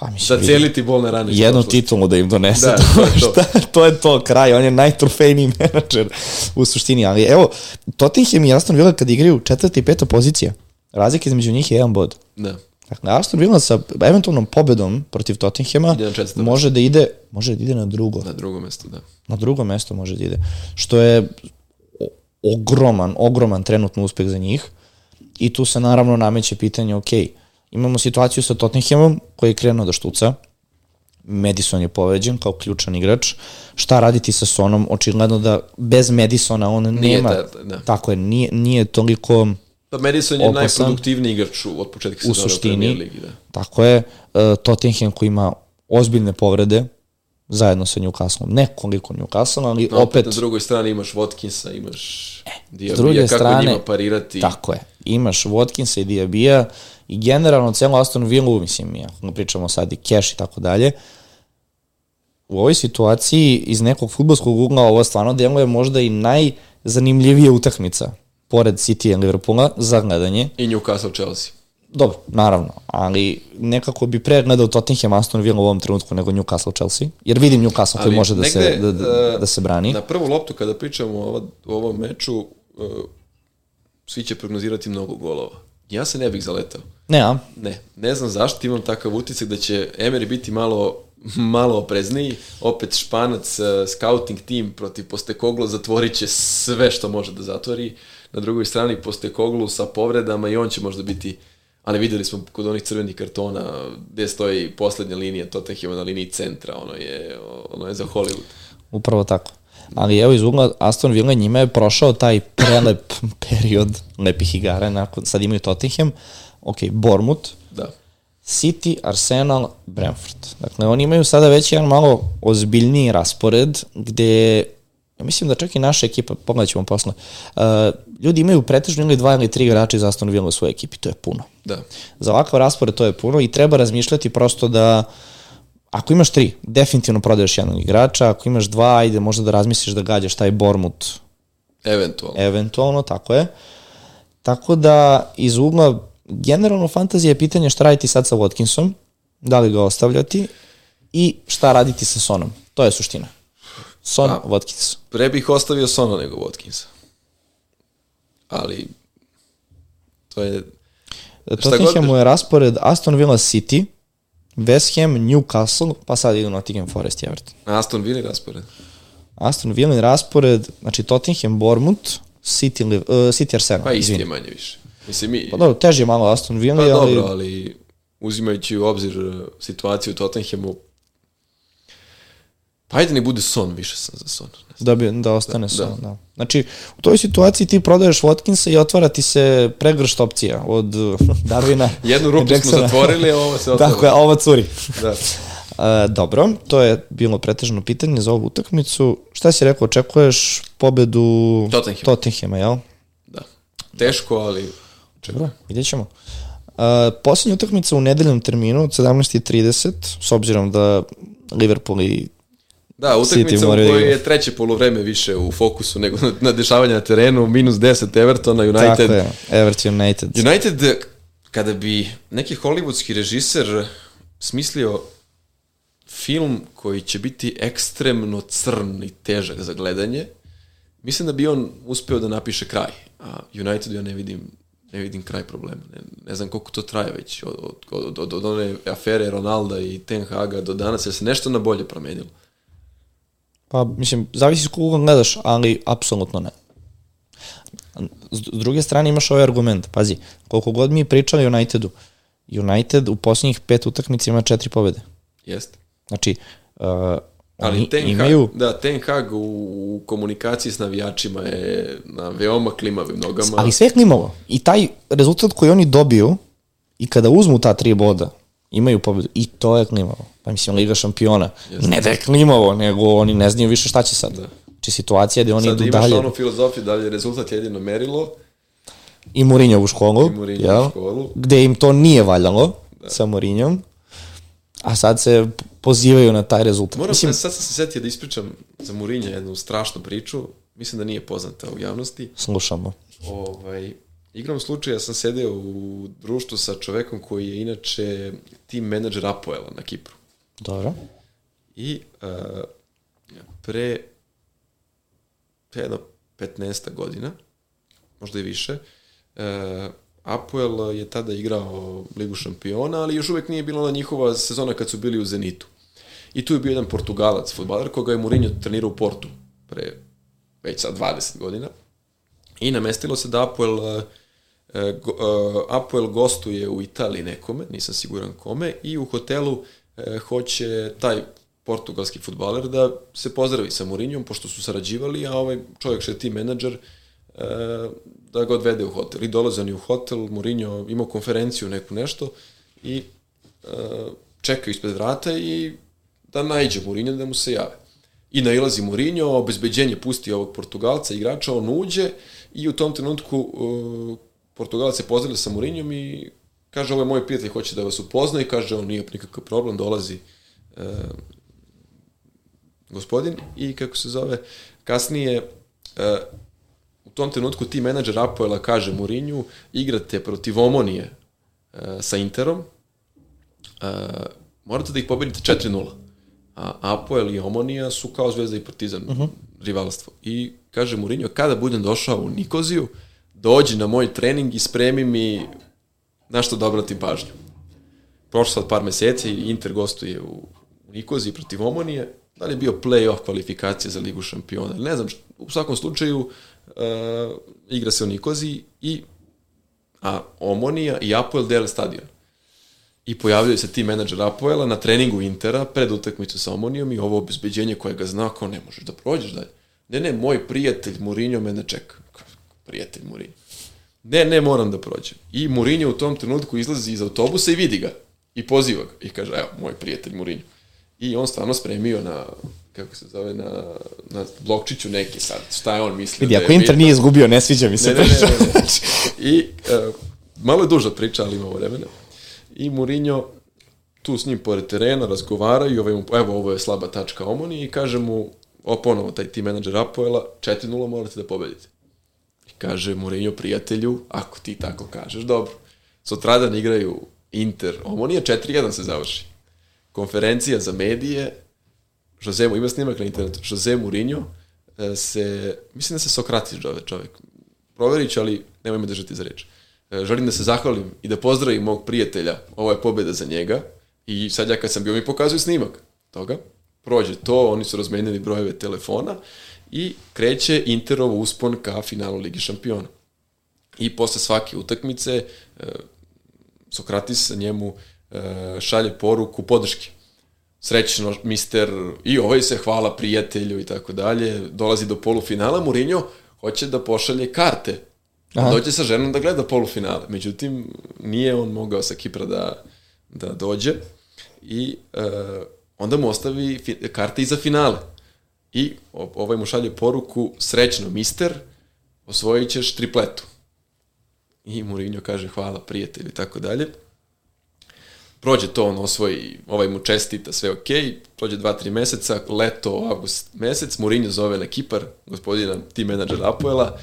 Pa mislim, da celiti bolne rane. Jednu titulu da im donese, da, to, je to. Šta, to je to, kraj, on je najtrofejniji menadžer u suštini, ali evo, Tottenham i Aston Villa kad igraju četvrta i peta pozicija, razlika između njih je jedan bod. Da. Dakle, Aston Villa sa eventualnom pobedom protiv Tottenhema može da ide, može da ide na drugo. Na drugo mesto, da. Na drugo mesto može da ide. Što je ogroman, ogroman trenutno uspeh za njih. I tu se naravno nameće pitanje, ok, imamo situaciju sa Tottenhamom koji je krenuo da štuca, Madison je poveden kao ključan igrač. Šta raditi sa Sonom? Očigledno da bez Madisona on Nije nema... ta- da. Tako je, nije, nije toliko... Pa Madison je Opasan. najproduktivniji igrač u- od početka u sezone u suštini, Premier Ligi. Da. tako je, uh, Tottenham koji ima ozbiljne povrede, zajedno sa Newcastlom, ne koliko Newcastle, ali No, opet, opet, na drugoj strani imaš Watkinsa, imaš s Diabija, druge kako strane, njima parirati. tako je, imaš Watkinsa i Diabija i generalno celo Aston Villa, mislim, ako pričamo sad i Cash i tako dalje, u ovoj situaciji iz nekog futbolskog ugla ovo stvarno deluje možda i najzanimljivija utakmica pored City i Liverpoola za gledanje. I Newcastle Chelsea. Dobro, naravno, ali nekako bi pre gledao Tottenham Aston Villa u ovom trenutku nego Newcastle Chelsea, jer vidim Newcastle koji Ali može da, se, da, da, e, da se brani. Na prvu loptu kada pričamo o, o ovom meču, uh, svi će prognozirati mnogo golova. Ja se ne bih zaletao. Ne, a? Ne, ne znam zašto imam takav utisak da će Emery biti malo malo oprezniji, opet Španac, uh, scouting tim protiv Postekoglu zatvorit će sve što može da zatvori. Na drugoj strani Postekoglu sa povredama i on će možda biti ali videli smo kod onih crvenih kartona gde stoji poslednja linija Tottenhama na liniji centra, ono je, ono je za Hollywood. Upravo tako. Ali evo iz ugla Aston Villa njima je prošao taj prelep period lepih igara, nakon, sad imaju Tottenham, ok, Bournemouth, Da. City, Arsenal, Brentford. Dakle, oni imaju sada već jedan malo ozbiljniji raspored, gde, ja mislim da čak i naša ekipa, pogledat ćemo posle, uh, ljudi imaju pretežno ili dva ili tri igrača iz Aston Villa u svojoj ekipi, to je puno. Da. Za ovakav raspored to je puno i treba razmišljati prosto da ako imaš tri, definitivno prodaješ jednog igrača, ako imaš dva, ajde možda da razmisliš da gađaš taj Bormut Eventualno. eventualno, tako je. Tako da iz ugla generalno fantazija je pitanje šta raditi sad sa Watkinsom, da li ga ostavljati i šta raditi sa Sonom. To je suština. Son, Pa. Watkins. Pre bih ostavio Sona nego Watkinsa. Ali, to je... God Tottenhamu je raspored Aston Villa City, West Ham, Newcastle, pa sad idu Nottingham Forest i Everton. Aston Villa raspored. Aston Villa raspored, znači Tottenham, Bournemouth, City, Liv- uh, City Arsenal. Pa isti je manje više. Mislim, mi, Pa dobro, teže je malo Aston Villa, pa ali... dobro, ali uzimajući u obzir situaciju u Tottenhamu, pa ajde ne bude Son, više sam za Son. Da, bi, da ostane da, da. da. Znači, u toj situaciji ti prodaješ Watkinsa i otvara ti se pregršt opcija od uh, Darwina. Jednu rupu smo Jacksona. zatvorili, a ovo se otvara. Tako je, ovo curi. Da. E, dobro, to je bilo pretežno pitanje za ovu utakmicu. Šta si rekao, očekuješ pobedu Tottenham. Tottenhama, jel? da. Teško, ali... Dobro, vidjet ćemo. Uh, posljednja utakmica u nedeljnom terminu od 17.30, s obzirom da Liverpool i Da, utakmica u kojoj je treće polovreme više u fokusu nego na, na dešavanje na terenu, minus 10 Evertona, United. tako je, Everton United. United, kada bi neki hollywoodski režiser smislio film koji će biti ekstremno crn i težak za gledanje, mislim da bi on uspeo da napiše kraj. A United ja ne vidim ne vidim kraj problema. Ne, ne znam koliko to traje već od, od, od, od one afere Ronalda i Ten Haga do danas, jer se nešto na bolje promenilo. Pa, mislim, zavisi s koga gledaš, ali apsolutno ne. S druge strane imaš ovaj argument, pazi, koliko god mi pričali o Unitedu, United u posljednjih pet utakmica ima četiri pobede. Jeste. Znači, uh, Ali Ten imaju... Hag, da, Ten Hag u, u komunikaciji s navijačima je na veoma klimavim nogama. Ali sve je klimavo. I taj rezultat koji oni dobiju i kada uzmu ta tri boda, imaju pobedu. I to je klimavo. Pa mislim, Liga šampiona. Ne da je klimavo, nego oni ne znaju više šta će sad. Da. Znači situacija gde oni Sad idu imaš dalje. onu filozofiju da je rezultat jedino merilo, I Mourinho u školu. I Mourinho jel? u školu. Gde im to nije valjalo da. sa Mourinhom. A sad se pozivaju na taj rezultat. Moram, Mislim, sad sam se setio da ispričam za Mourinha jednu strašnu priču, mislim da nije poznata u javnosti. slušamo. Ovaj, igrom slučaja sam sedeo u društvu sa čovekom koji je inače team menadžer Apoela na Kipru. Dobro. I uh, pre, jedno 15 godina, možda i više, uh, Apoel je tada igrao Ligu šampiona, ali još uvek nije bila ona njihova sezona kad su bili u Zenitu. I tu je bio jedan Portugalac, futbaler, koga je Mourinho trenirao u Portu pre već sad 20 godina. I namestilo se da Apoel, uh, Apoel gostuje u Italiji nekome, nisam siguran kome, i u hotelu e, hoće taj portugalski futbaler da se pozdravi sa Mourinhom, pošto su sarađivali, a ovaj čovjek što je tim menadžer, e, da ga odvede u hotel. I dolaze oni u hotel, Mourinho imao konferenciju neku nešto i e, čeka ispred vrata i da najđe Mourinho da mu se jave. I nailazi Mourinho, obezbeđenje pusti ovog Portugalca, igrača, on uđe i u tom trenutku Portugalac se pozdravlja sa Mourinhom i kaže ovo je moj prijatelj, hoće da vas upozna i kaže on nije nikakav problem, dolazi uh, gospodin i kako se zove, kasnije uh, u tom trenutku ti menadžer Apoela kaže Mourinho, igrate protiv Omonije uh, sa Interom, uh, morate da ih pobedite 4-0 a Apoel i Omonija su kao Zvezda i Partizan, uh -huh. rivalstvo. I kaže Mourinho, kada budem došao u Nikoziju, dođi na moj trening i spremi mi na što da obratim pažnju. Prošlo sad par meseci, Inter gostuje u, Nikoziji protiv Omonije, da li je bio play-off kvalifikacije za Ligu šampiona, ne znam, u svakom slučaju uh, igra se u Nikoziji i a Omonija i Apoel dele stadion i pojavljaju se ti menadžer Apoela na treningu Intera pred utakmicu sa Omonijom i ovo obezbeđenje koje ga zna kao ne možeš da prođeš dalje. Ne, ne, moj prijatelj Mourinho mene čeka. Prijatelj Mourinho. Ne, ne, moram da prođem. I Mourinho u tom trenutku izlazi iz autobusa i vidi ga. I poziva ga. I kaže, evo, moj prijatelj Mourinho. I on stvarno spremio na, kako se zove, na, na blokčiću neki sad. Šta je on mislio? Vidi, da ako Inter nije izgubio, ne sviđa mi se. Ne, ne, ne, ne, ne. I uh, malo je duža priča, ali imamo vremena i Mourinho tu s njim pored terena razgovaraju, ovaj mu, evo ovo je slaba tačka Omoni i kaže mu, o ponovo taj tim menadžer Apoela, 4-0 morate da pobedite. Kaže Mourinho prijatelju, ako ti tako kažeš, dobro. Sotradan igraju Inter, Omonija 4-1 se završi. Konferencija za medije, Jose, ima snimak na internetu, Jose Mourinho e, se, mislim da se Sokratis zove čovek, proverit ću, ali nemoj me držati za reč. E, želim da se zahvalim i da pozdravim mog prijatelja, ovo je pobeda za njega i sad ja kad sam bio mi pokazuju snimak toga, prođe to, oni su razmenili brojeve telefona i kreće Interov uspon ka finalu Ligi šampiona. I posle svake utakmice e, Sokratis njemu e, šalje poruku podrške. Srećno, mister, i ovaj se hvala prijatelju i tako dalje, dolazi do polufinala, Mourinho hoće da pošalje karte Aha. dođe sa ženom da gleda polufinale. Međutim, nije on mogao sa Kipra da, da dođe i uh, onda mu ostavi karte i za finale. I ovaj mu šalje poruku, srećno mister, osvojit ćeš tripletu. I Mourinho kaže hvala prijatelj i tako dalje. Prođe to, on osvoji, ovaj mu čestita, sve ok, prođe dva, tri meseca, leto, avgust mesec, Mourinho zove na Kipar, gospodina team menadžer Apoela,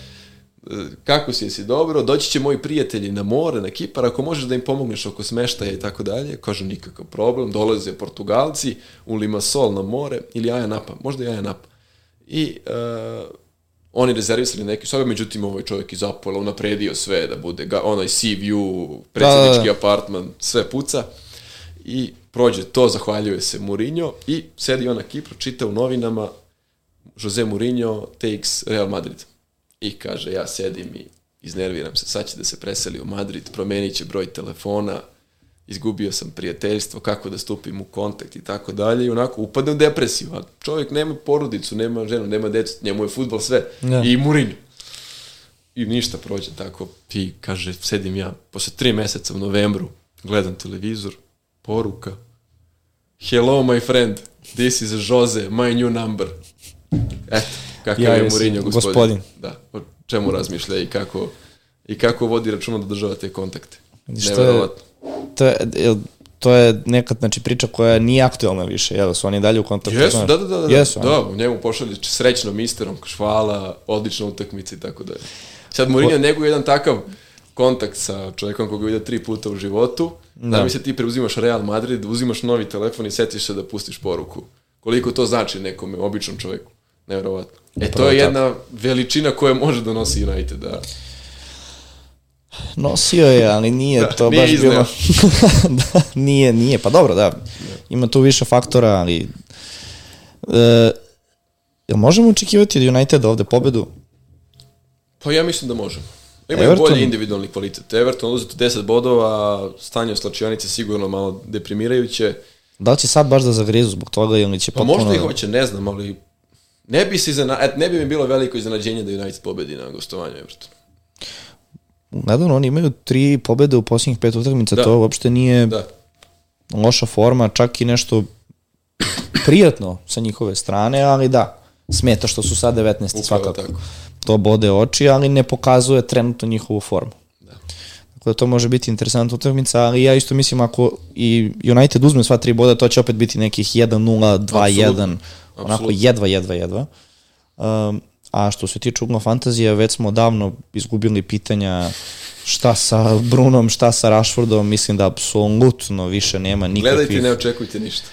kako si, jesi dobro, doći će moji prijatelji na more, na Kipar, ako možeš da im pomogneš oko smeštaja i tako dalje, kažu nikakav problem, dolaze Portugalci u Limassol na more ili Aja Napa, možda i Aja Napa. I uh, oni rezervisali neke sobe, međutim ovaj čovjek iz Apola unapredio sve da bude ga, onaj sea view, predsjednički da, da, da. apartman, sve puca. I prođe to, zahvaljuje se Mourinho i sedi on na Kipru, čita u novinama Jose Mourinho takes Real Madrid I kaže, ja sedim i iznerviram se, sad će da se preseli u Madrid, promenit će broj telefona, izgubio sam prijateljstvo, kako da stupim u kontakt i tako dalje i onako upadne u depresiju, a čovjek nema porodicu, nema ženu, nema decu, njemu je futbol sve ja. i Murinju. I ništa prođe tako i kaže, sedim ja, posle tri meseca u novembru, gledam televizor, poruka, hello my friend, this is Jose, my new number. Eto, kakav ja, je Mourinho gospodin. gospodin. Da, o čemu razmišlja i kako, i kako vodi računa da država te kontakte. Što je, to je, to je neka znači, priča koja nije aktualna više, jel, su oni dalje u kontaktu? Jesu, da, da, da, da, Jesu, da, u njemu pošalje srećno misterom, hvala, odlična utakmica i tako dalje. Sad Mourinho nego jedan takav kontakt sa čovjekom koga vidio tri puta u životu, da. da mi se ti preuzimaš Real Madrid, uzimaš novi telefon i setiš se da pustiš poruku. Koliko to znači nekom običnom čovjeku. Nevjerovatno. E, to je jedna tako. veličina koja može da nosi United, da. Nosio je, ali nije da, to nije baš izneo. bilo... da, nije, nije, pa dobro, da. Ima tu više faktora, ali... E, jel možemo očekivati od United ovde pobedu? Pa ja mislim da možemo. Imaju Everton... bolji individualni kvalitet. Everton uzeto 10 bodova, stanje u slačionice sigurno malo deprimirajuće. Da li će sad baš da zagrizu zbog toga ili će Pa potpuno... možda i hoće, ne znam, ali ne bi, se izna... et, ne bi mi bilo veliko iznenađenje da United pobedi na gostovanju Everton. Nedavno oni imaju tri pobede u posljednjih pet utakmica, Da. to uopšte nije Da. loša forma, čak i nešto prijatno sa njihove strane, ali da, smeta što su sad 19. Upravo svakako. tako. To bode oči, ali ne pokazuje trenutno njihovu formu. Da. Tako da to može biti interesantna utakmica, ali ja isto mislim ako i United uzme sva tri boda, to će opet biti nekih 1-0, 2-1, onako Apsolutno. jedva, jedva, jedva. Um, a što se tiče ugla fantazije, već smo davno izgubili pitanja šta sa Brunom, šta sa Rashfordom, mislim da apsolutno više nema nikakvih... Gledajte i ne očekujte ništa.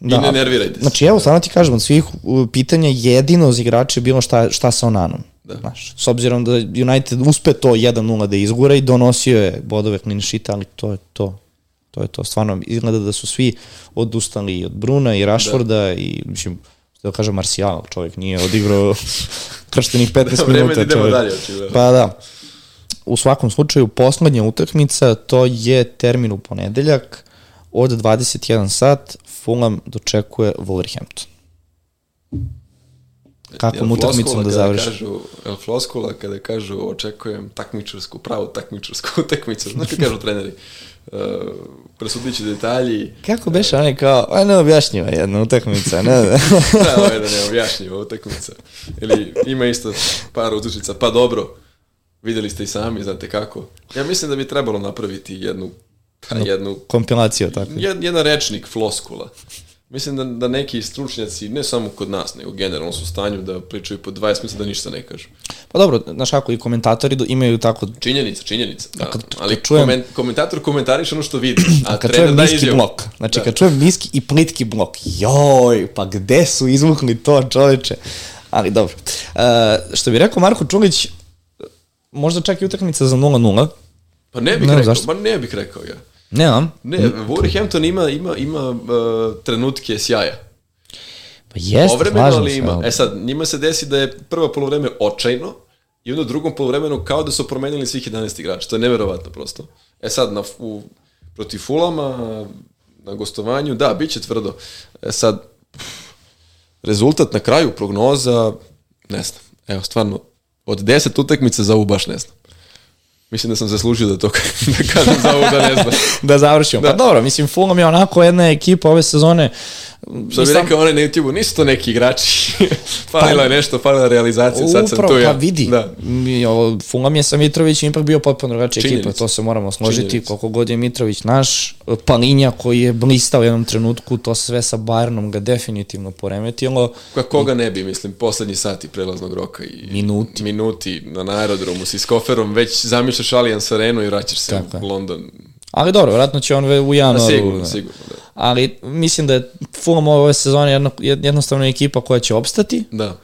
Da. I ne nervirajte se. Znači, evo, stvarno ti kažem, od svih pitanja jedino od igrača je bilo šta, šta sa Onanom. Da. Znaš, s obzirom da United uspe to 1-0 da izgura i donosio je bodove clean sheeta, ali to je to. To je to. Stvarno, izgleda da su svi odustali i od Bruna i Rashforda da. i, mislim, da kažem, Marcial, čovjek nije odigrao krštenih 15 Da, vreme minuta. da idemo čovjek. dalje, očigledno. Pa da. U svakom slučaju, poslednja utakmica, to je termin u ponedeljak od 21 sat, Fulham dočekuje Wolverhampton. Kakvom utakmicom da kada završi? Kažu, jel floskula kada kažu očekujem takmičarsku, pravu takmičarsku utakmicu, znaš kako kažu treneri? Uh, detalji, Kako beše onaj kao, aj ne objašnjiva jedna utakmica, ne, ne. da, ovo je da ne objašnjiva utakmica. Ili ima isto par uzrečica, pa dobro, videli ste i sami, znate kako. Ja mislim da bi trebalo napraviti jednu, jednu Kompilacija tako. jed, jedan rečnik floskula. Mislim da, da neki stručnjaci, ne samo kod nas, nego generalno su u stanju da pričaju po 20 minuta da ništa ne kažu. Pa dobro, znaš kako, i komentatori imaju tako, Činjenica, činjenica. Da. kad- Ali kad čujem- koment, komentator komentariše ono što vidi, a kad trener da izjavu. blok, znači Da. kad čujem niski i plitki blok, joj, pa gde su izvukli to čoveče? Ali dobro. Uh, što bi rekao Marko Čulić, možda čak i utakmica za 0-0, Pa ne bih Ne rekao, zašto. pa ne bih rekao ja. Ne znam, Ne, Wolverhampton ima, ima, ima uh, trenutke sjaja. pa jeste, Povremeno, slažem ali se, ima. ali- E sad, njima se desi da je prvo polovreme očajno i onda u drugom polovremenu kao da su promenili svih 11 igrača. To je neverovatno prosto. E sad, na, u, protiv Fulama, na gostovanju, da, bit će tvrdo. E sad, pff, rezultat na kraju, prognoza, ne znam. Evo, stvarno, od 10 utakmica za ovu baš ne znam. Mislim da sam zaslužio da to da kažem za ovu da ne znam. da završimo. Pa dobro, mislim, Fulham je onako jedna ekipa ove sezone. Što bi Mislim, rekao onaj na YouTube-u, nisu to neki igrači. falila je nešto, falila realizacija, sad sam Upravo, tu ja. Pa vidi, Da. Mi, ovo, je sa Mitrovićem ipak bio potpuno drugačija ekipa, to se moramo složiti, Činjenica. koliko god je Mitrović naš, Palinja koji je blistao u jednom trenutku, to sve sa Bayernom ga definitivno poremetilo. Koja koga ne bi, mislim, poslednji sati prelaznog roka i Minuti. minuti na aerodromu si s koferom, već zamišljaš Allianz Arenu i vraćaš se Tako u London. Ali dobro, vratno će on u Da, januaru. sigurno, sigurno, da. Ali mislim da je Fulham ove sezone jedno, jed- jednostavno ekipa koja će opstati, Da.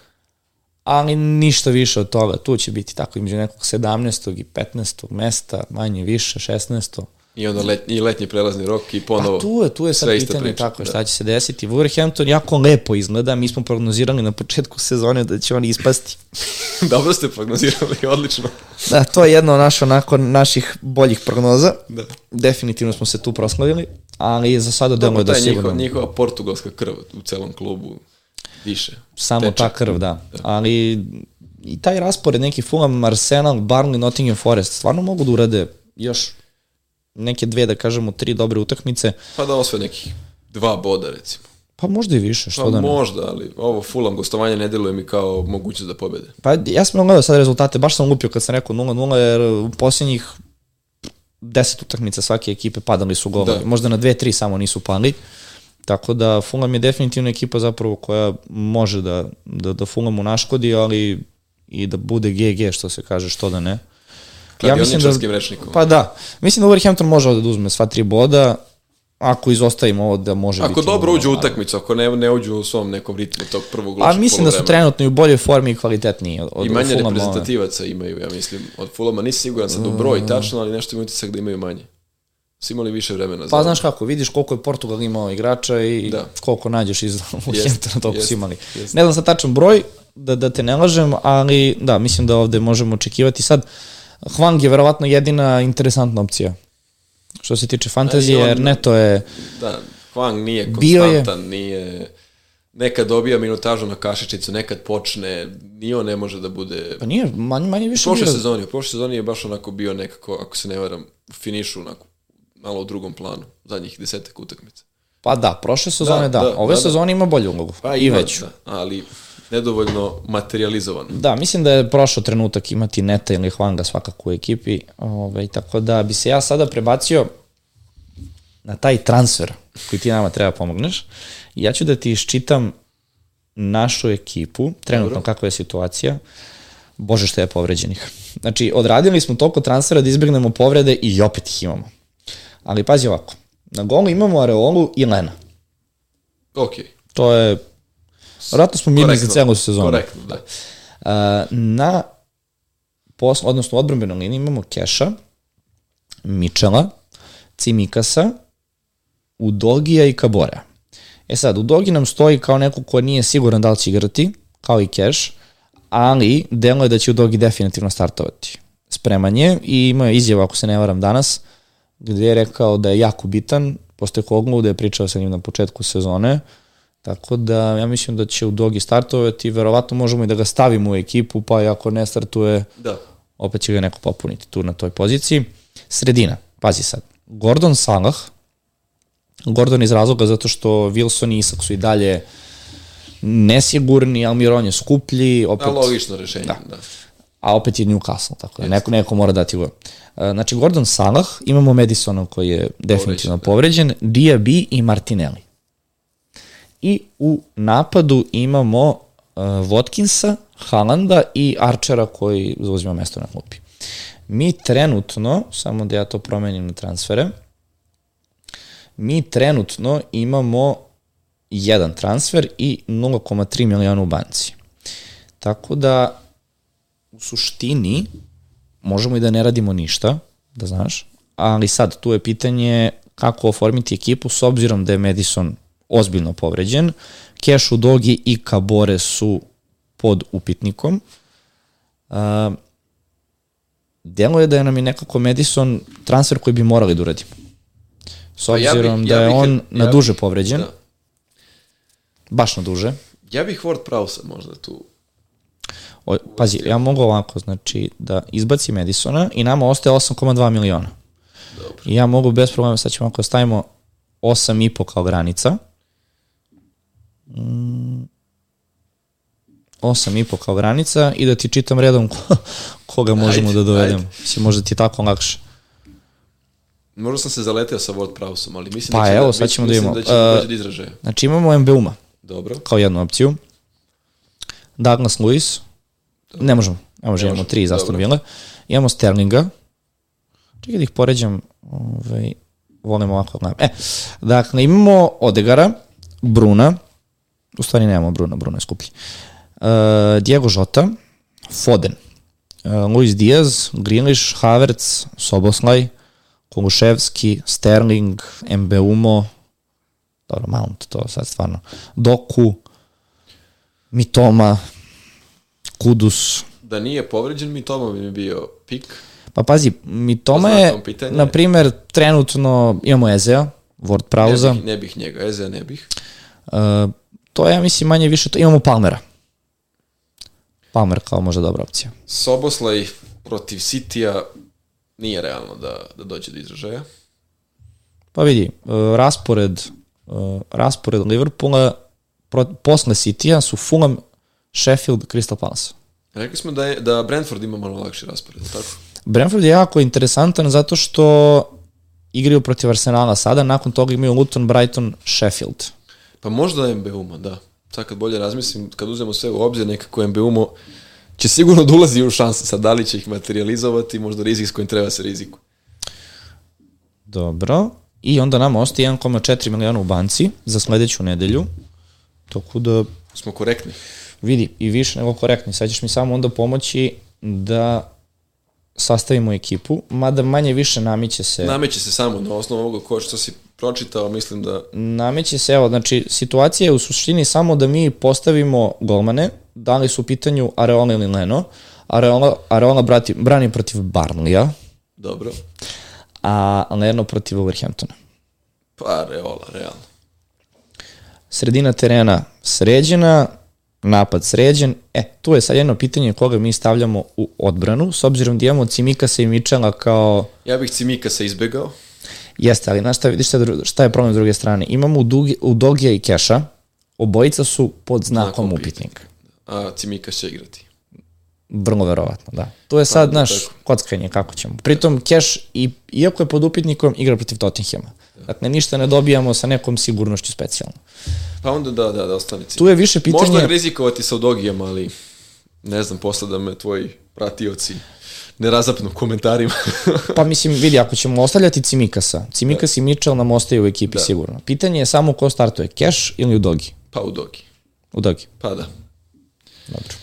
ali ništa više od toga. Tu će biti tako između nekog 17. i 15. mesta, manje više, 16. I onda let, i letnji prelazni rok i ponovo. Pa tu je, tu je sad pitanje priča, tako, da. šta će se desiti. Wolverhampton jako lepo izgleda, mi smo prognozirali na početku sezone da će oni ispasti. Dobro ste prognozirali, odlično. Da, to je jedno naš, onako, naših boljih prognoza. Da. Definitivno smo se tu proslavili, ali za sada deluje da taj sigurno. njihova, njihova portugalska krv u celom klubu više. Samo teče. ta krv, da. Ali i taj raspored neki Fulham, Arsenal, Burnley, Nottingham Forest stvarno mogu da urade još neke dve, da kažemo, tri dobre utakmice. Pa da osvoje nekih dva boda, recimo. Pa možda i više, što Pa da ne. možda, ali ovo Fulham gostovanje ne deluje mi kao mogućnost da pobede. Pa ja sam gledao sad rezultate, baš sam lupio kad sam rekao 0-0, jer u posljednjih 10 utakmica svake ekipe padali su golovi. Da. Možda na 2-3 samo nisu pali. Tako da Fulham je definitivno ekipa zapravo koja može da, da, da Fulhamu naškodi, ali i da bude GG, što se kaže, što da ne. Kladioničarskim rečnikom. Pa da, mislim da Wolverhampton može da uzme sva tri boda, ako izostavimo ovo da može biti... Ako dobro uđu utakmicu, ako ne, ne uđu u svom nekom ritmu tog prvog A lošeg mislim da su trenutno i u boljoj formi i kvalitetniji od, I manje Fulhama, reprezentativaca imaju, ja mislim, od Fulama. Nisi siguran sad u broj tačno, ali nešto mi utisak da imaju manje. Su imali više vremena za Pa ovo. znaš kako, vidiš koliko je Portugal imao igrača i Da. koliko nađeš iz Wolverhamptona, toliko jest, su imali. jest. Ne znam sad tačan broj, da, da te ne lažem, ali da, mislim da ovde možemo očekivati sad. Hwang je verovatno jedina interesantna opcija. Što se tiče fantazije, E, i on- jer Neto je Da, Hwang nije Bio je- konstantan, nije... Nekad dobija minutažu na kašičicu, nekad počne, ni on ne može da bude... Pa nije, manje, manje više Prošle bio- sezoni, u prošle sezoni je baš onako bio nekako, ako se ne varam, u finišu onako, malo u drugom planu, zadnjih desetak utakmica. Pa da, prošle sezone da, Da, da, Ove da, da. sezone ima bolju ulogu. Pa I ima, veću. Da, ali nedovoljno materializovan. Da, mislim da je prošao trenutak imati Neta ili Hwanga svakako u ekipi, ovaj, tako da bi se ja sada prebacio na taj transfer koji ti nama treba pomogneš. Ja ću da ti iščitam našu ekipu, trenutno Dobro. kakva je situacija. Bože što je povređenih. Znači, odradili smo toliko transfera da izbjegnemo povrede i opet ih imamo. Ali pazi ovako, na golu imamo Areolu i Lena. Ok, To je, vratno smo mirni za celu sezonu. korektno, da. Na posl, odnosno odbranbenoj liniji imamo Keša, Mičela, Cimikasa, Udogija i Kaborea. E sad, Udogi nam stoji kao neko ko nije siguran da li će igrati, kao i Keš, ali delo je da će Udogi definitivno startovati. Spreman je i imao je izjavu, ako se ne varam danas, gde je rekao da je jako bitan, postoje Koglu da je pričao sa njim na početku sezone, Tako da ja mislim da će u Dogi startovati, verovatno možemo i da ga stavimo u ekipu, pa i ako ne startuje, Da. opet će ga neko popuniti tu na toj poziciji. Sredina, pazi sad, Gordon Salah, Gordon iz razloga zato što Wilson i Isak su i dalje nesigurni, Almiron je skuplji, opet, A logično rešenje, da. da. a opet je Newcastle, tako da neko, neko mora dati go. Znači, Gordon Salah, imamo Madisona koji je definitivno povređen, Diaby i Martinelli. I u napadu imamo uh, Watkinsa, Halanda i Archera koji zauzima mesto na klupi. Mi trenutno, samo da ja to promenim na transfere, mi trenutno imamo jedan transfer i 0,3 miliona u banci. Tako da, u suštini, možemo i da ne radimo ništa, da znaš, ali sad tu je pitanje kako oformiti ekipu s obzirom da je Madison ozbiljno povređen, Kešu Dogi i Kabore su pod upitnikom. Uh, delo je da je nam i nekako Madison transfer koji bi morali da uradimo. S Pa ja bih- obzirom ja da je on ja na duže povređen, Da. baš na duže. Ja bih Ward Prowse možda tu. O, pazi, ja mogu ovako, znači, da izbaci Madisona i nama ostaje 8,2 miliona. Dobro. I ja mogu bez problema, sad ćemo ako stavimo 8,5 kao granica, mm, 8,5 kao granica i da ti čitam redom ko, koga možemo Ajde, da dovedemo. Mislim, možda ti je tako lakše. Možda sam se zaleteo sa Ward Prowseom, ali mislim Pa da će evo, da, sad ćemo da vidimo. da će da Uh, do izražaja. Znači imamo MBU-ma Dobro. kao jednu opciju, Douglas Lewis, ne možemo, ne možemo, imamo može, tri Aston dobro. Villa, imamo Sterlinga, čekaj da ih poređam, ovaj, volim ovako. E, dakle, imamo Odegara, Bruna, u stvari nemamo Bruna, Bruna je skuplji, uh, Diego Jota, Foden, uh, Luis Diaz, Grilish, Havertz, Soboslaj, Koluševski, Sterling, Mbeumo, dobro, Mount, to sad stvarno, Doku, Mitoma, Kudus, Da nije povređen mi, Toma bi mi bio pik. Pa pazi, Mitoma je, na primer, trenutno imamo Ezea, Word Ne Prauza, bih, ne bih njega, Eze ne bih. uh, to je, ja mislim, manje više, to imamo Palmera. Palmer kao možda dobra opcija. Soboslaj protiv Citya nije realno da, da dođe do izražaja. Pa vidi, uh, raspored, uh, raspored Liverpoola posle City-a su Fulham, Sheffield, Crystal Palace. Rekli smo da, je, da Brentford ima malo lakši raspored, tako? Brentford je jako interesantan zato što igraju protiv Arsenala sada, nakon toga imaju Luton, Brighton, Sheffield. Pa možda MBUMA, da. Sad kad bolje razmislim, kad uzmemo sve u obzir, nekako MBUMO će sigurno da ulazi u šanse. Sad da li će ih materializovati, možda rizik s kojim treba se riziku. Dobro. I onda nam ostaje 1,4 miliona u banci za sledeću nedelju. Tako da Smo korektni. vidi i više nego korektni. Sad ćeš mi samo onda pomoći da sastavimo ekipu, mada manje više namiće se. Nameće se samo na osnovu ovoga ko što si pročitao, mislim da Nameće se, evo, znači, situacija je u suštini samo da mi postavimo golmane, da li su u pitanju Areola ili Leno. Areola, Areola brati, brani protiv Barnlija, dobro. a Leno protiv Wolverhamptona. Pa, Reola, realno. sredina terena sređena, napad sređen. E, tu je sad jedno pitanje koga mi stavljamo u odbranu, s obzirom da imamo Cimikasa i Mičela kao... Ja bih Cimikasa izbegao. Jeste, ali znaš šta, vidiš šta, je problem s druge strane? Imamo u, Dugi, u Dogija i Keša, obojica su pod znakom Znakom upitnika. A Cimikas će igrati. Vrlo verovatno, da. To je sad, Pa, naš, tako. kockanje, kako ćemo. Pritom, Keš, i, iako je pod upitnikom, igra protiv Tottenhama. Dakle, ništa ne dobijamo sa nekom sigurnošću specijalno. Pa onda da, da, da ostane Cimikas. Tu je više pitanje... Možda rizikovati sa Udogijama, ali ne znam, posle da me tvoji pratioci ne razapnu u komentarima. Pa mislim, vidi, ako ćemo ostavljati Cimikasa, Cimikas i Mitchell nam ostaju u ekipi Da. sigurno. Pitanje je samo ko startuje, Keš ili Udogi? pa Udogi. Udogi, Pa da. dobro.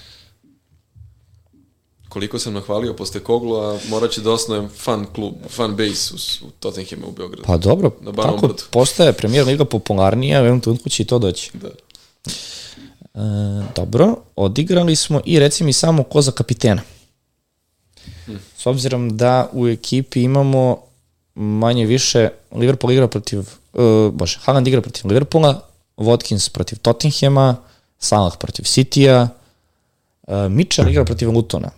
Koliko sam nahvalio posle Koglu, a morat ću da osnovem fan klub, fan base u, u Tottenhamu u Beogradu. Pa dobro, Na tako brdu. postaje premijer liga popularnija, u jednom trenutku će i to doći. Da. E, dobro, odigrali smo i reci mi samo ko za kapitena. S obzirom da u ekipi imamo manje više, Liverpool igra protiv, uh, bože, Haaland igra protiv Liverpoola, Watkins protiv Tottenhama, Salah protiv Citya, uh, Mitchell igra protiv Lutona.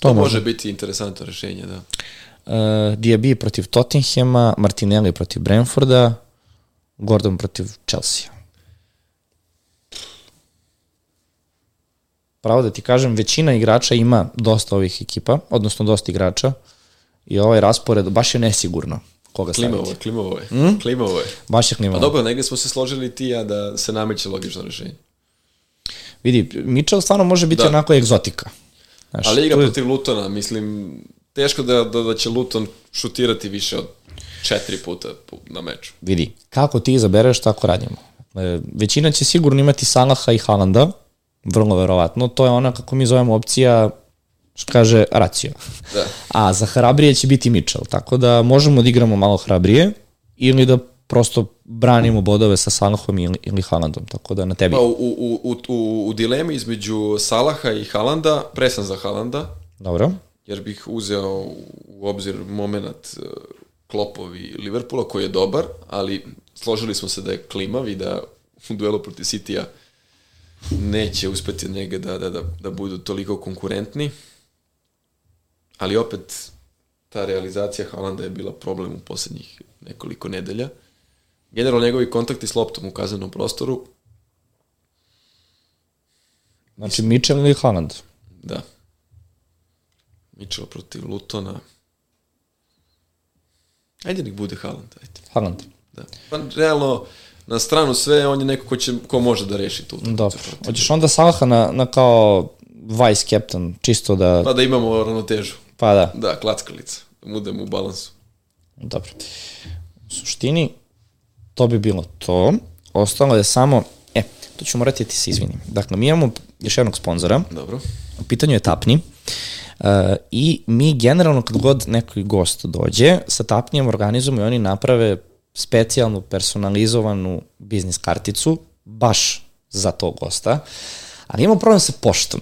To, To može biti interesantno rešenje, da. Uh, Diaby protiv Tottenhama, Martinelli protiv Brentforda, Gordon protiv Chelsea. Pravo da ti kažem, većina igrača ima dosta ovih ekipa, odnosno dosta igrača i ovaj raspored baš je nesigurno koga Klimavo staviti. je, klimavo je. Mm? Klimavo je. Baš je klimavo. Pa dobro, negde smo se složili ti ja da se nameće logično rešenje. Vidi, Mitchell stvarno može biti Da. onako egzotika. Znaš, Ali igra je- protiv Lutona, mislim, teško da, da, da će Luton šutirati više od četiri puta pu- na meču. vidi, kako ti izabereš, tako radimo. E, većina će sigurno imati Salaha i Haalanda, vrlo verovatno. To je ona, kako mi zovemo, opcija, što kaže, racio. Da. A za hrabrije će biti Mitchell, tako da možemo da igramo malo hrabrije ili da prosto branimo bodove sa Salahom ili, ili Haalandom, tako da na tebi. Pa u, u, u, u, u dilemi između Salaha i Halanda, presam za Halanda, Dobro. jer bih uzeo u obzir moment uh, Klopovi Liverpoola koji je dobar, ali složili smo se da je klimav i da u duelu protiv Citya neće uspeti od njega da, da, da, da budu toliko konkurentni. Ali opet ta realizacija Halanda je bila problem u poslednjih nekoliko nedelja. Generalno njegovi kontakti s loptom u kaznenom prostoru, Znači Mitchell ili Haaland. da. Mitchell protiv Lutona. Ajde nek bude Haaland, ajde. Haaland. Da. Pa realno, na stranu sve, on je neko ko, će, ko može da reši tu. Dobro. Hoćeš onda Salaha na, na kao vice captain, čisto da, Pa da imamo ravnotežu. pa da, Da, klackalica. Da budemo u balansu. Dobro. U suštini, to bi bilo to. Ostalo je samo, e, to ću morati da ti se izvinim. Dakle, mi imamo još jednog sponzora, Dobro. u pitanju je Tapni, uh, i mi generalno kad god neki gost dođe, sa Tapnijem organizujemo i oni naprave specijalnu, personalizovanu biznis karticu, baš za tog gosta. Ali imamo problem sa poštom.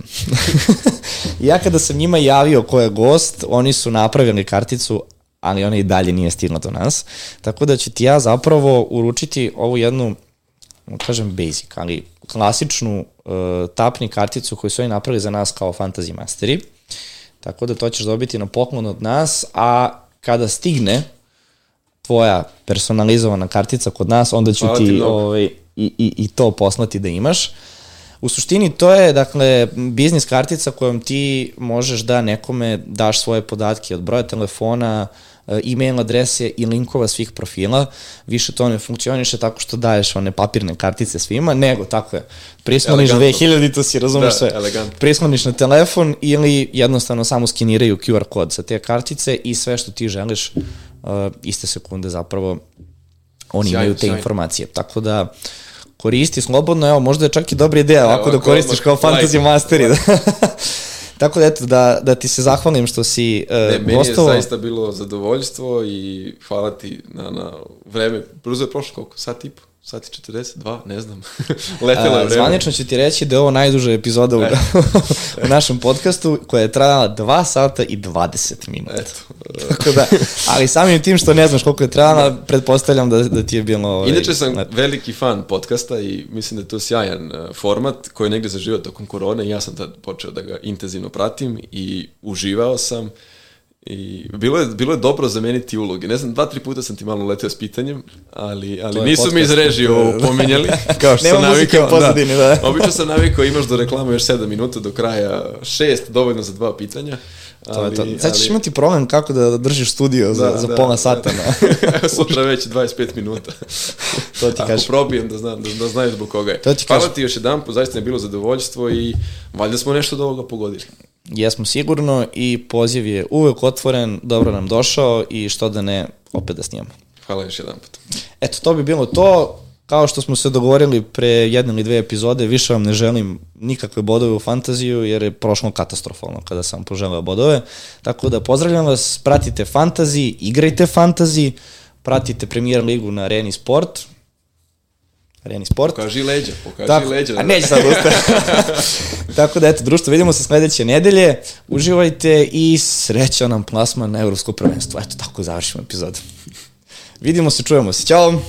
ja kada sam njima javio ko je gost, oni su napravili karticu, ali ona i dalje nije stigla do nas. Tako da ću ti ja zapravo uručiti ovu jednu da kažem basic, ali klasičnu uh, tapni karticu koju su oni napravili za nas kao fantasy masteri. Tako da to ćeš dobiti na poklon od nas, a kada stigne tvoja personalizovana kartica kod nas, onda ću Hvala ti ti ovaj, i, i, i to poslati da imaš. U suštini to je, dakle, biznis kartica kojom ti možeš da nekome daš svoje podatke od broja telefona, e, e-mail adrese i linkova svih profila. Više to ne funkcioniše tako što daješ one papirne kartice svima, nego tako je. Elegantno. 2000, to si razumeš Da, sve. elegantno. Prisloniš na telefon ili jednostavno samo skeniraju QR kod sa te kartice i sve što ti želiš uh, iste sekunde zapravo oni Sjajno, imaju te sjajno. informacije. Tako da koristi slobodno, evo možda je čak i dobra ideja ovako da koristiš kao fantasy like. masteri. Da. Tako da eto, da, da ti se zahvalim što si uh, Ne, meni gostovao. je zaista bilo zadovoljstvo i hvala ti na, na vreme. Brzo je prošlo koliko? Sat i po? Sati 42, ne znam. Letela je vreme. Zvanično ću ti reći da je ovo najduža epizoda u, E. u našem podcastu koja je trajala 2 sata i 20 minuta. Eto. Tako da, ali samim tim što ne znaš koliko je trajala, pretpostavljam da, da ti je bilo... Ovaj, Inače sam lepo. veliki fan podcasta i mislim da je to sjajan uh, format koji je negde zaživao tokom korone i ja sam tad počeo da ga intenzivno pratim i uživao sam i bilo je, bilo je dobro zameniti uloge. Ne znam, dva, tri puta sam ti malo leteo s pitanjem, ali, ali nisu mi iz podcast. režije ovo pominjali, kao što Nema sam navikao. u pozadini, da. Obično sam navikao, imaš do reklama još 7 minuta, do kraja šest, dovoljno za dva pitanja. To je to. Sad ćeš ali- imati problem kako da držiš studio za, za pola sata. Da. Evo sutra već 25 minuta. To ti Ako kažem. probijem da, znam, da, da znaju zbog koga je. To ti Hvala ti još jedan, zaista je bilo zadovoljstvo i valjda smo nešto od ovoga pogodili. Jesmo sigurno i poziv je uvek otvoren, dobro nam došao i što da ne, opet da snijemo. Hvala još jedan put. Eto, to bi bilo to. Kao što smo se dogovorili pre jedne ili dve epizode, više vam ne želim nikakve bodove u fantaziju, jer je prošlo katastrofalno kada sam poželeo bodove. Tako da pozdravljam vas, pratite fantazi, igrajte fantazi, pratite Premier ligu na Areni Sport. Areni Sport. Pokaži leđa, pokaži Tako, leđa. a neće sad ustati. Tako da, eto, društvo, vidimo se sledeće nedelje. Uživajte i srećan nam plasman na Evropsko prvenstvo. Eto, tako završimo epizodu. Vidimo se, čujemo se. Ćao!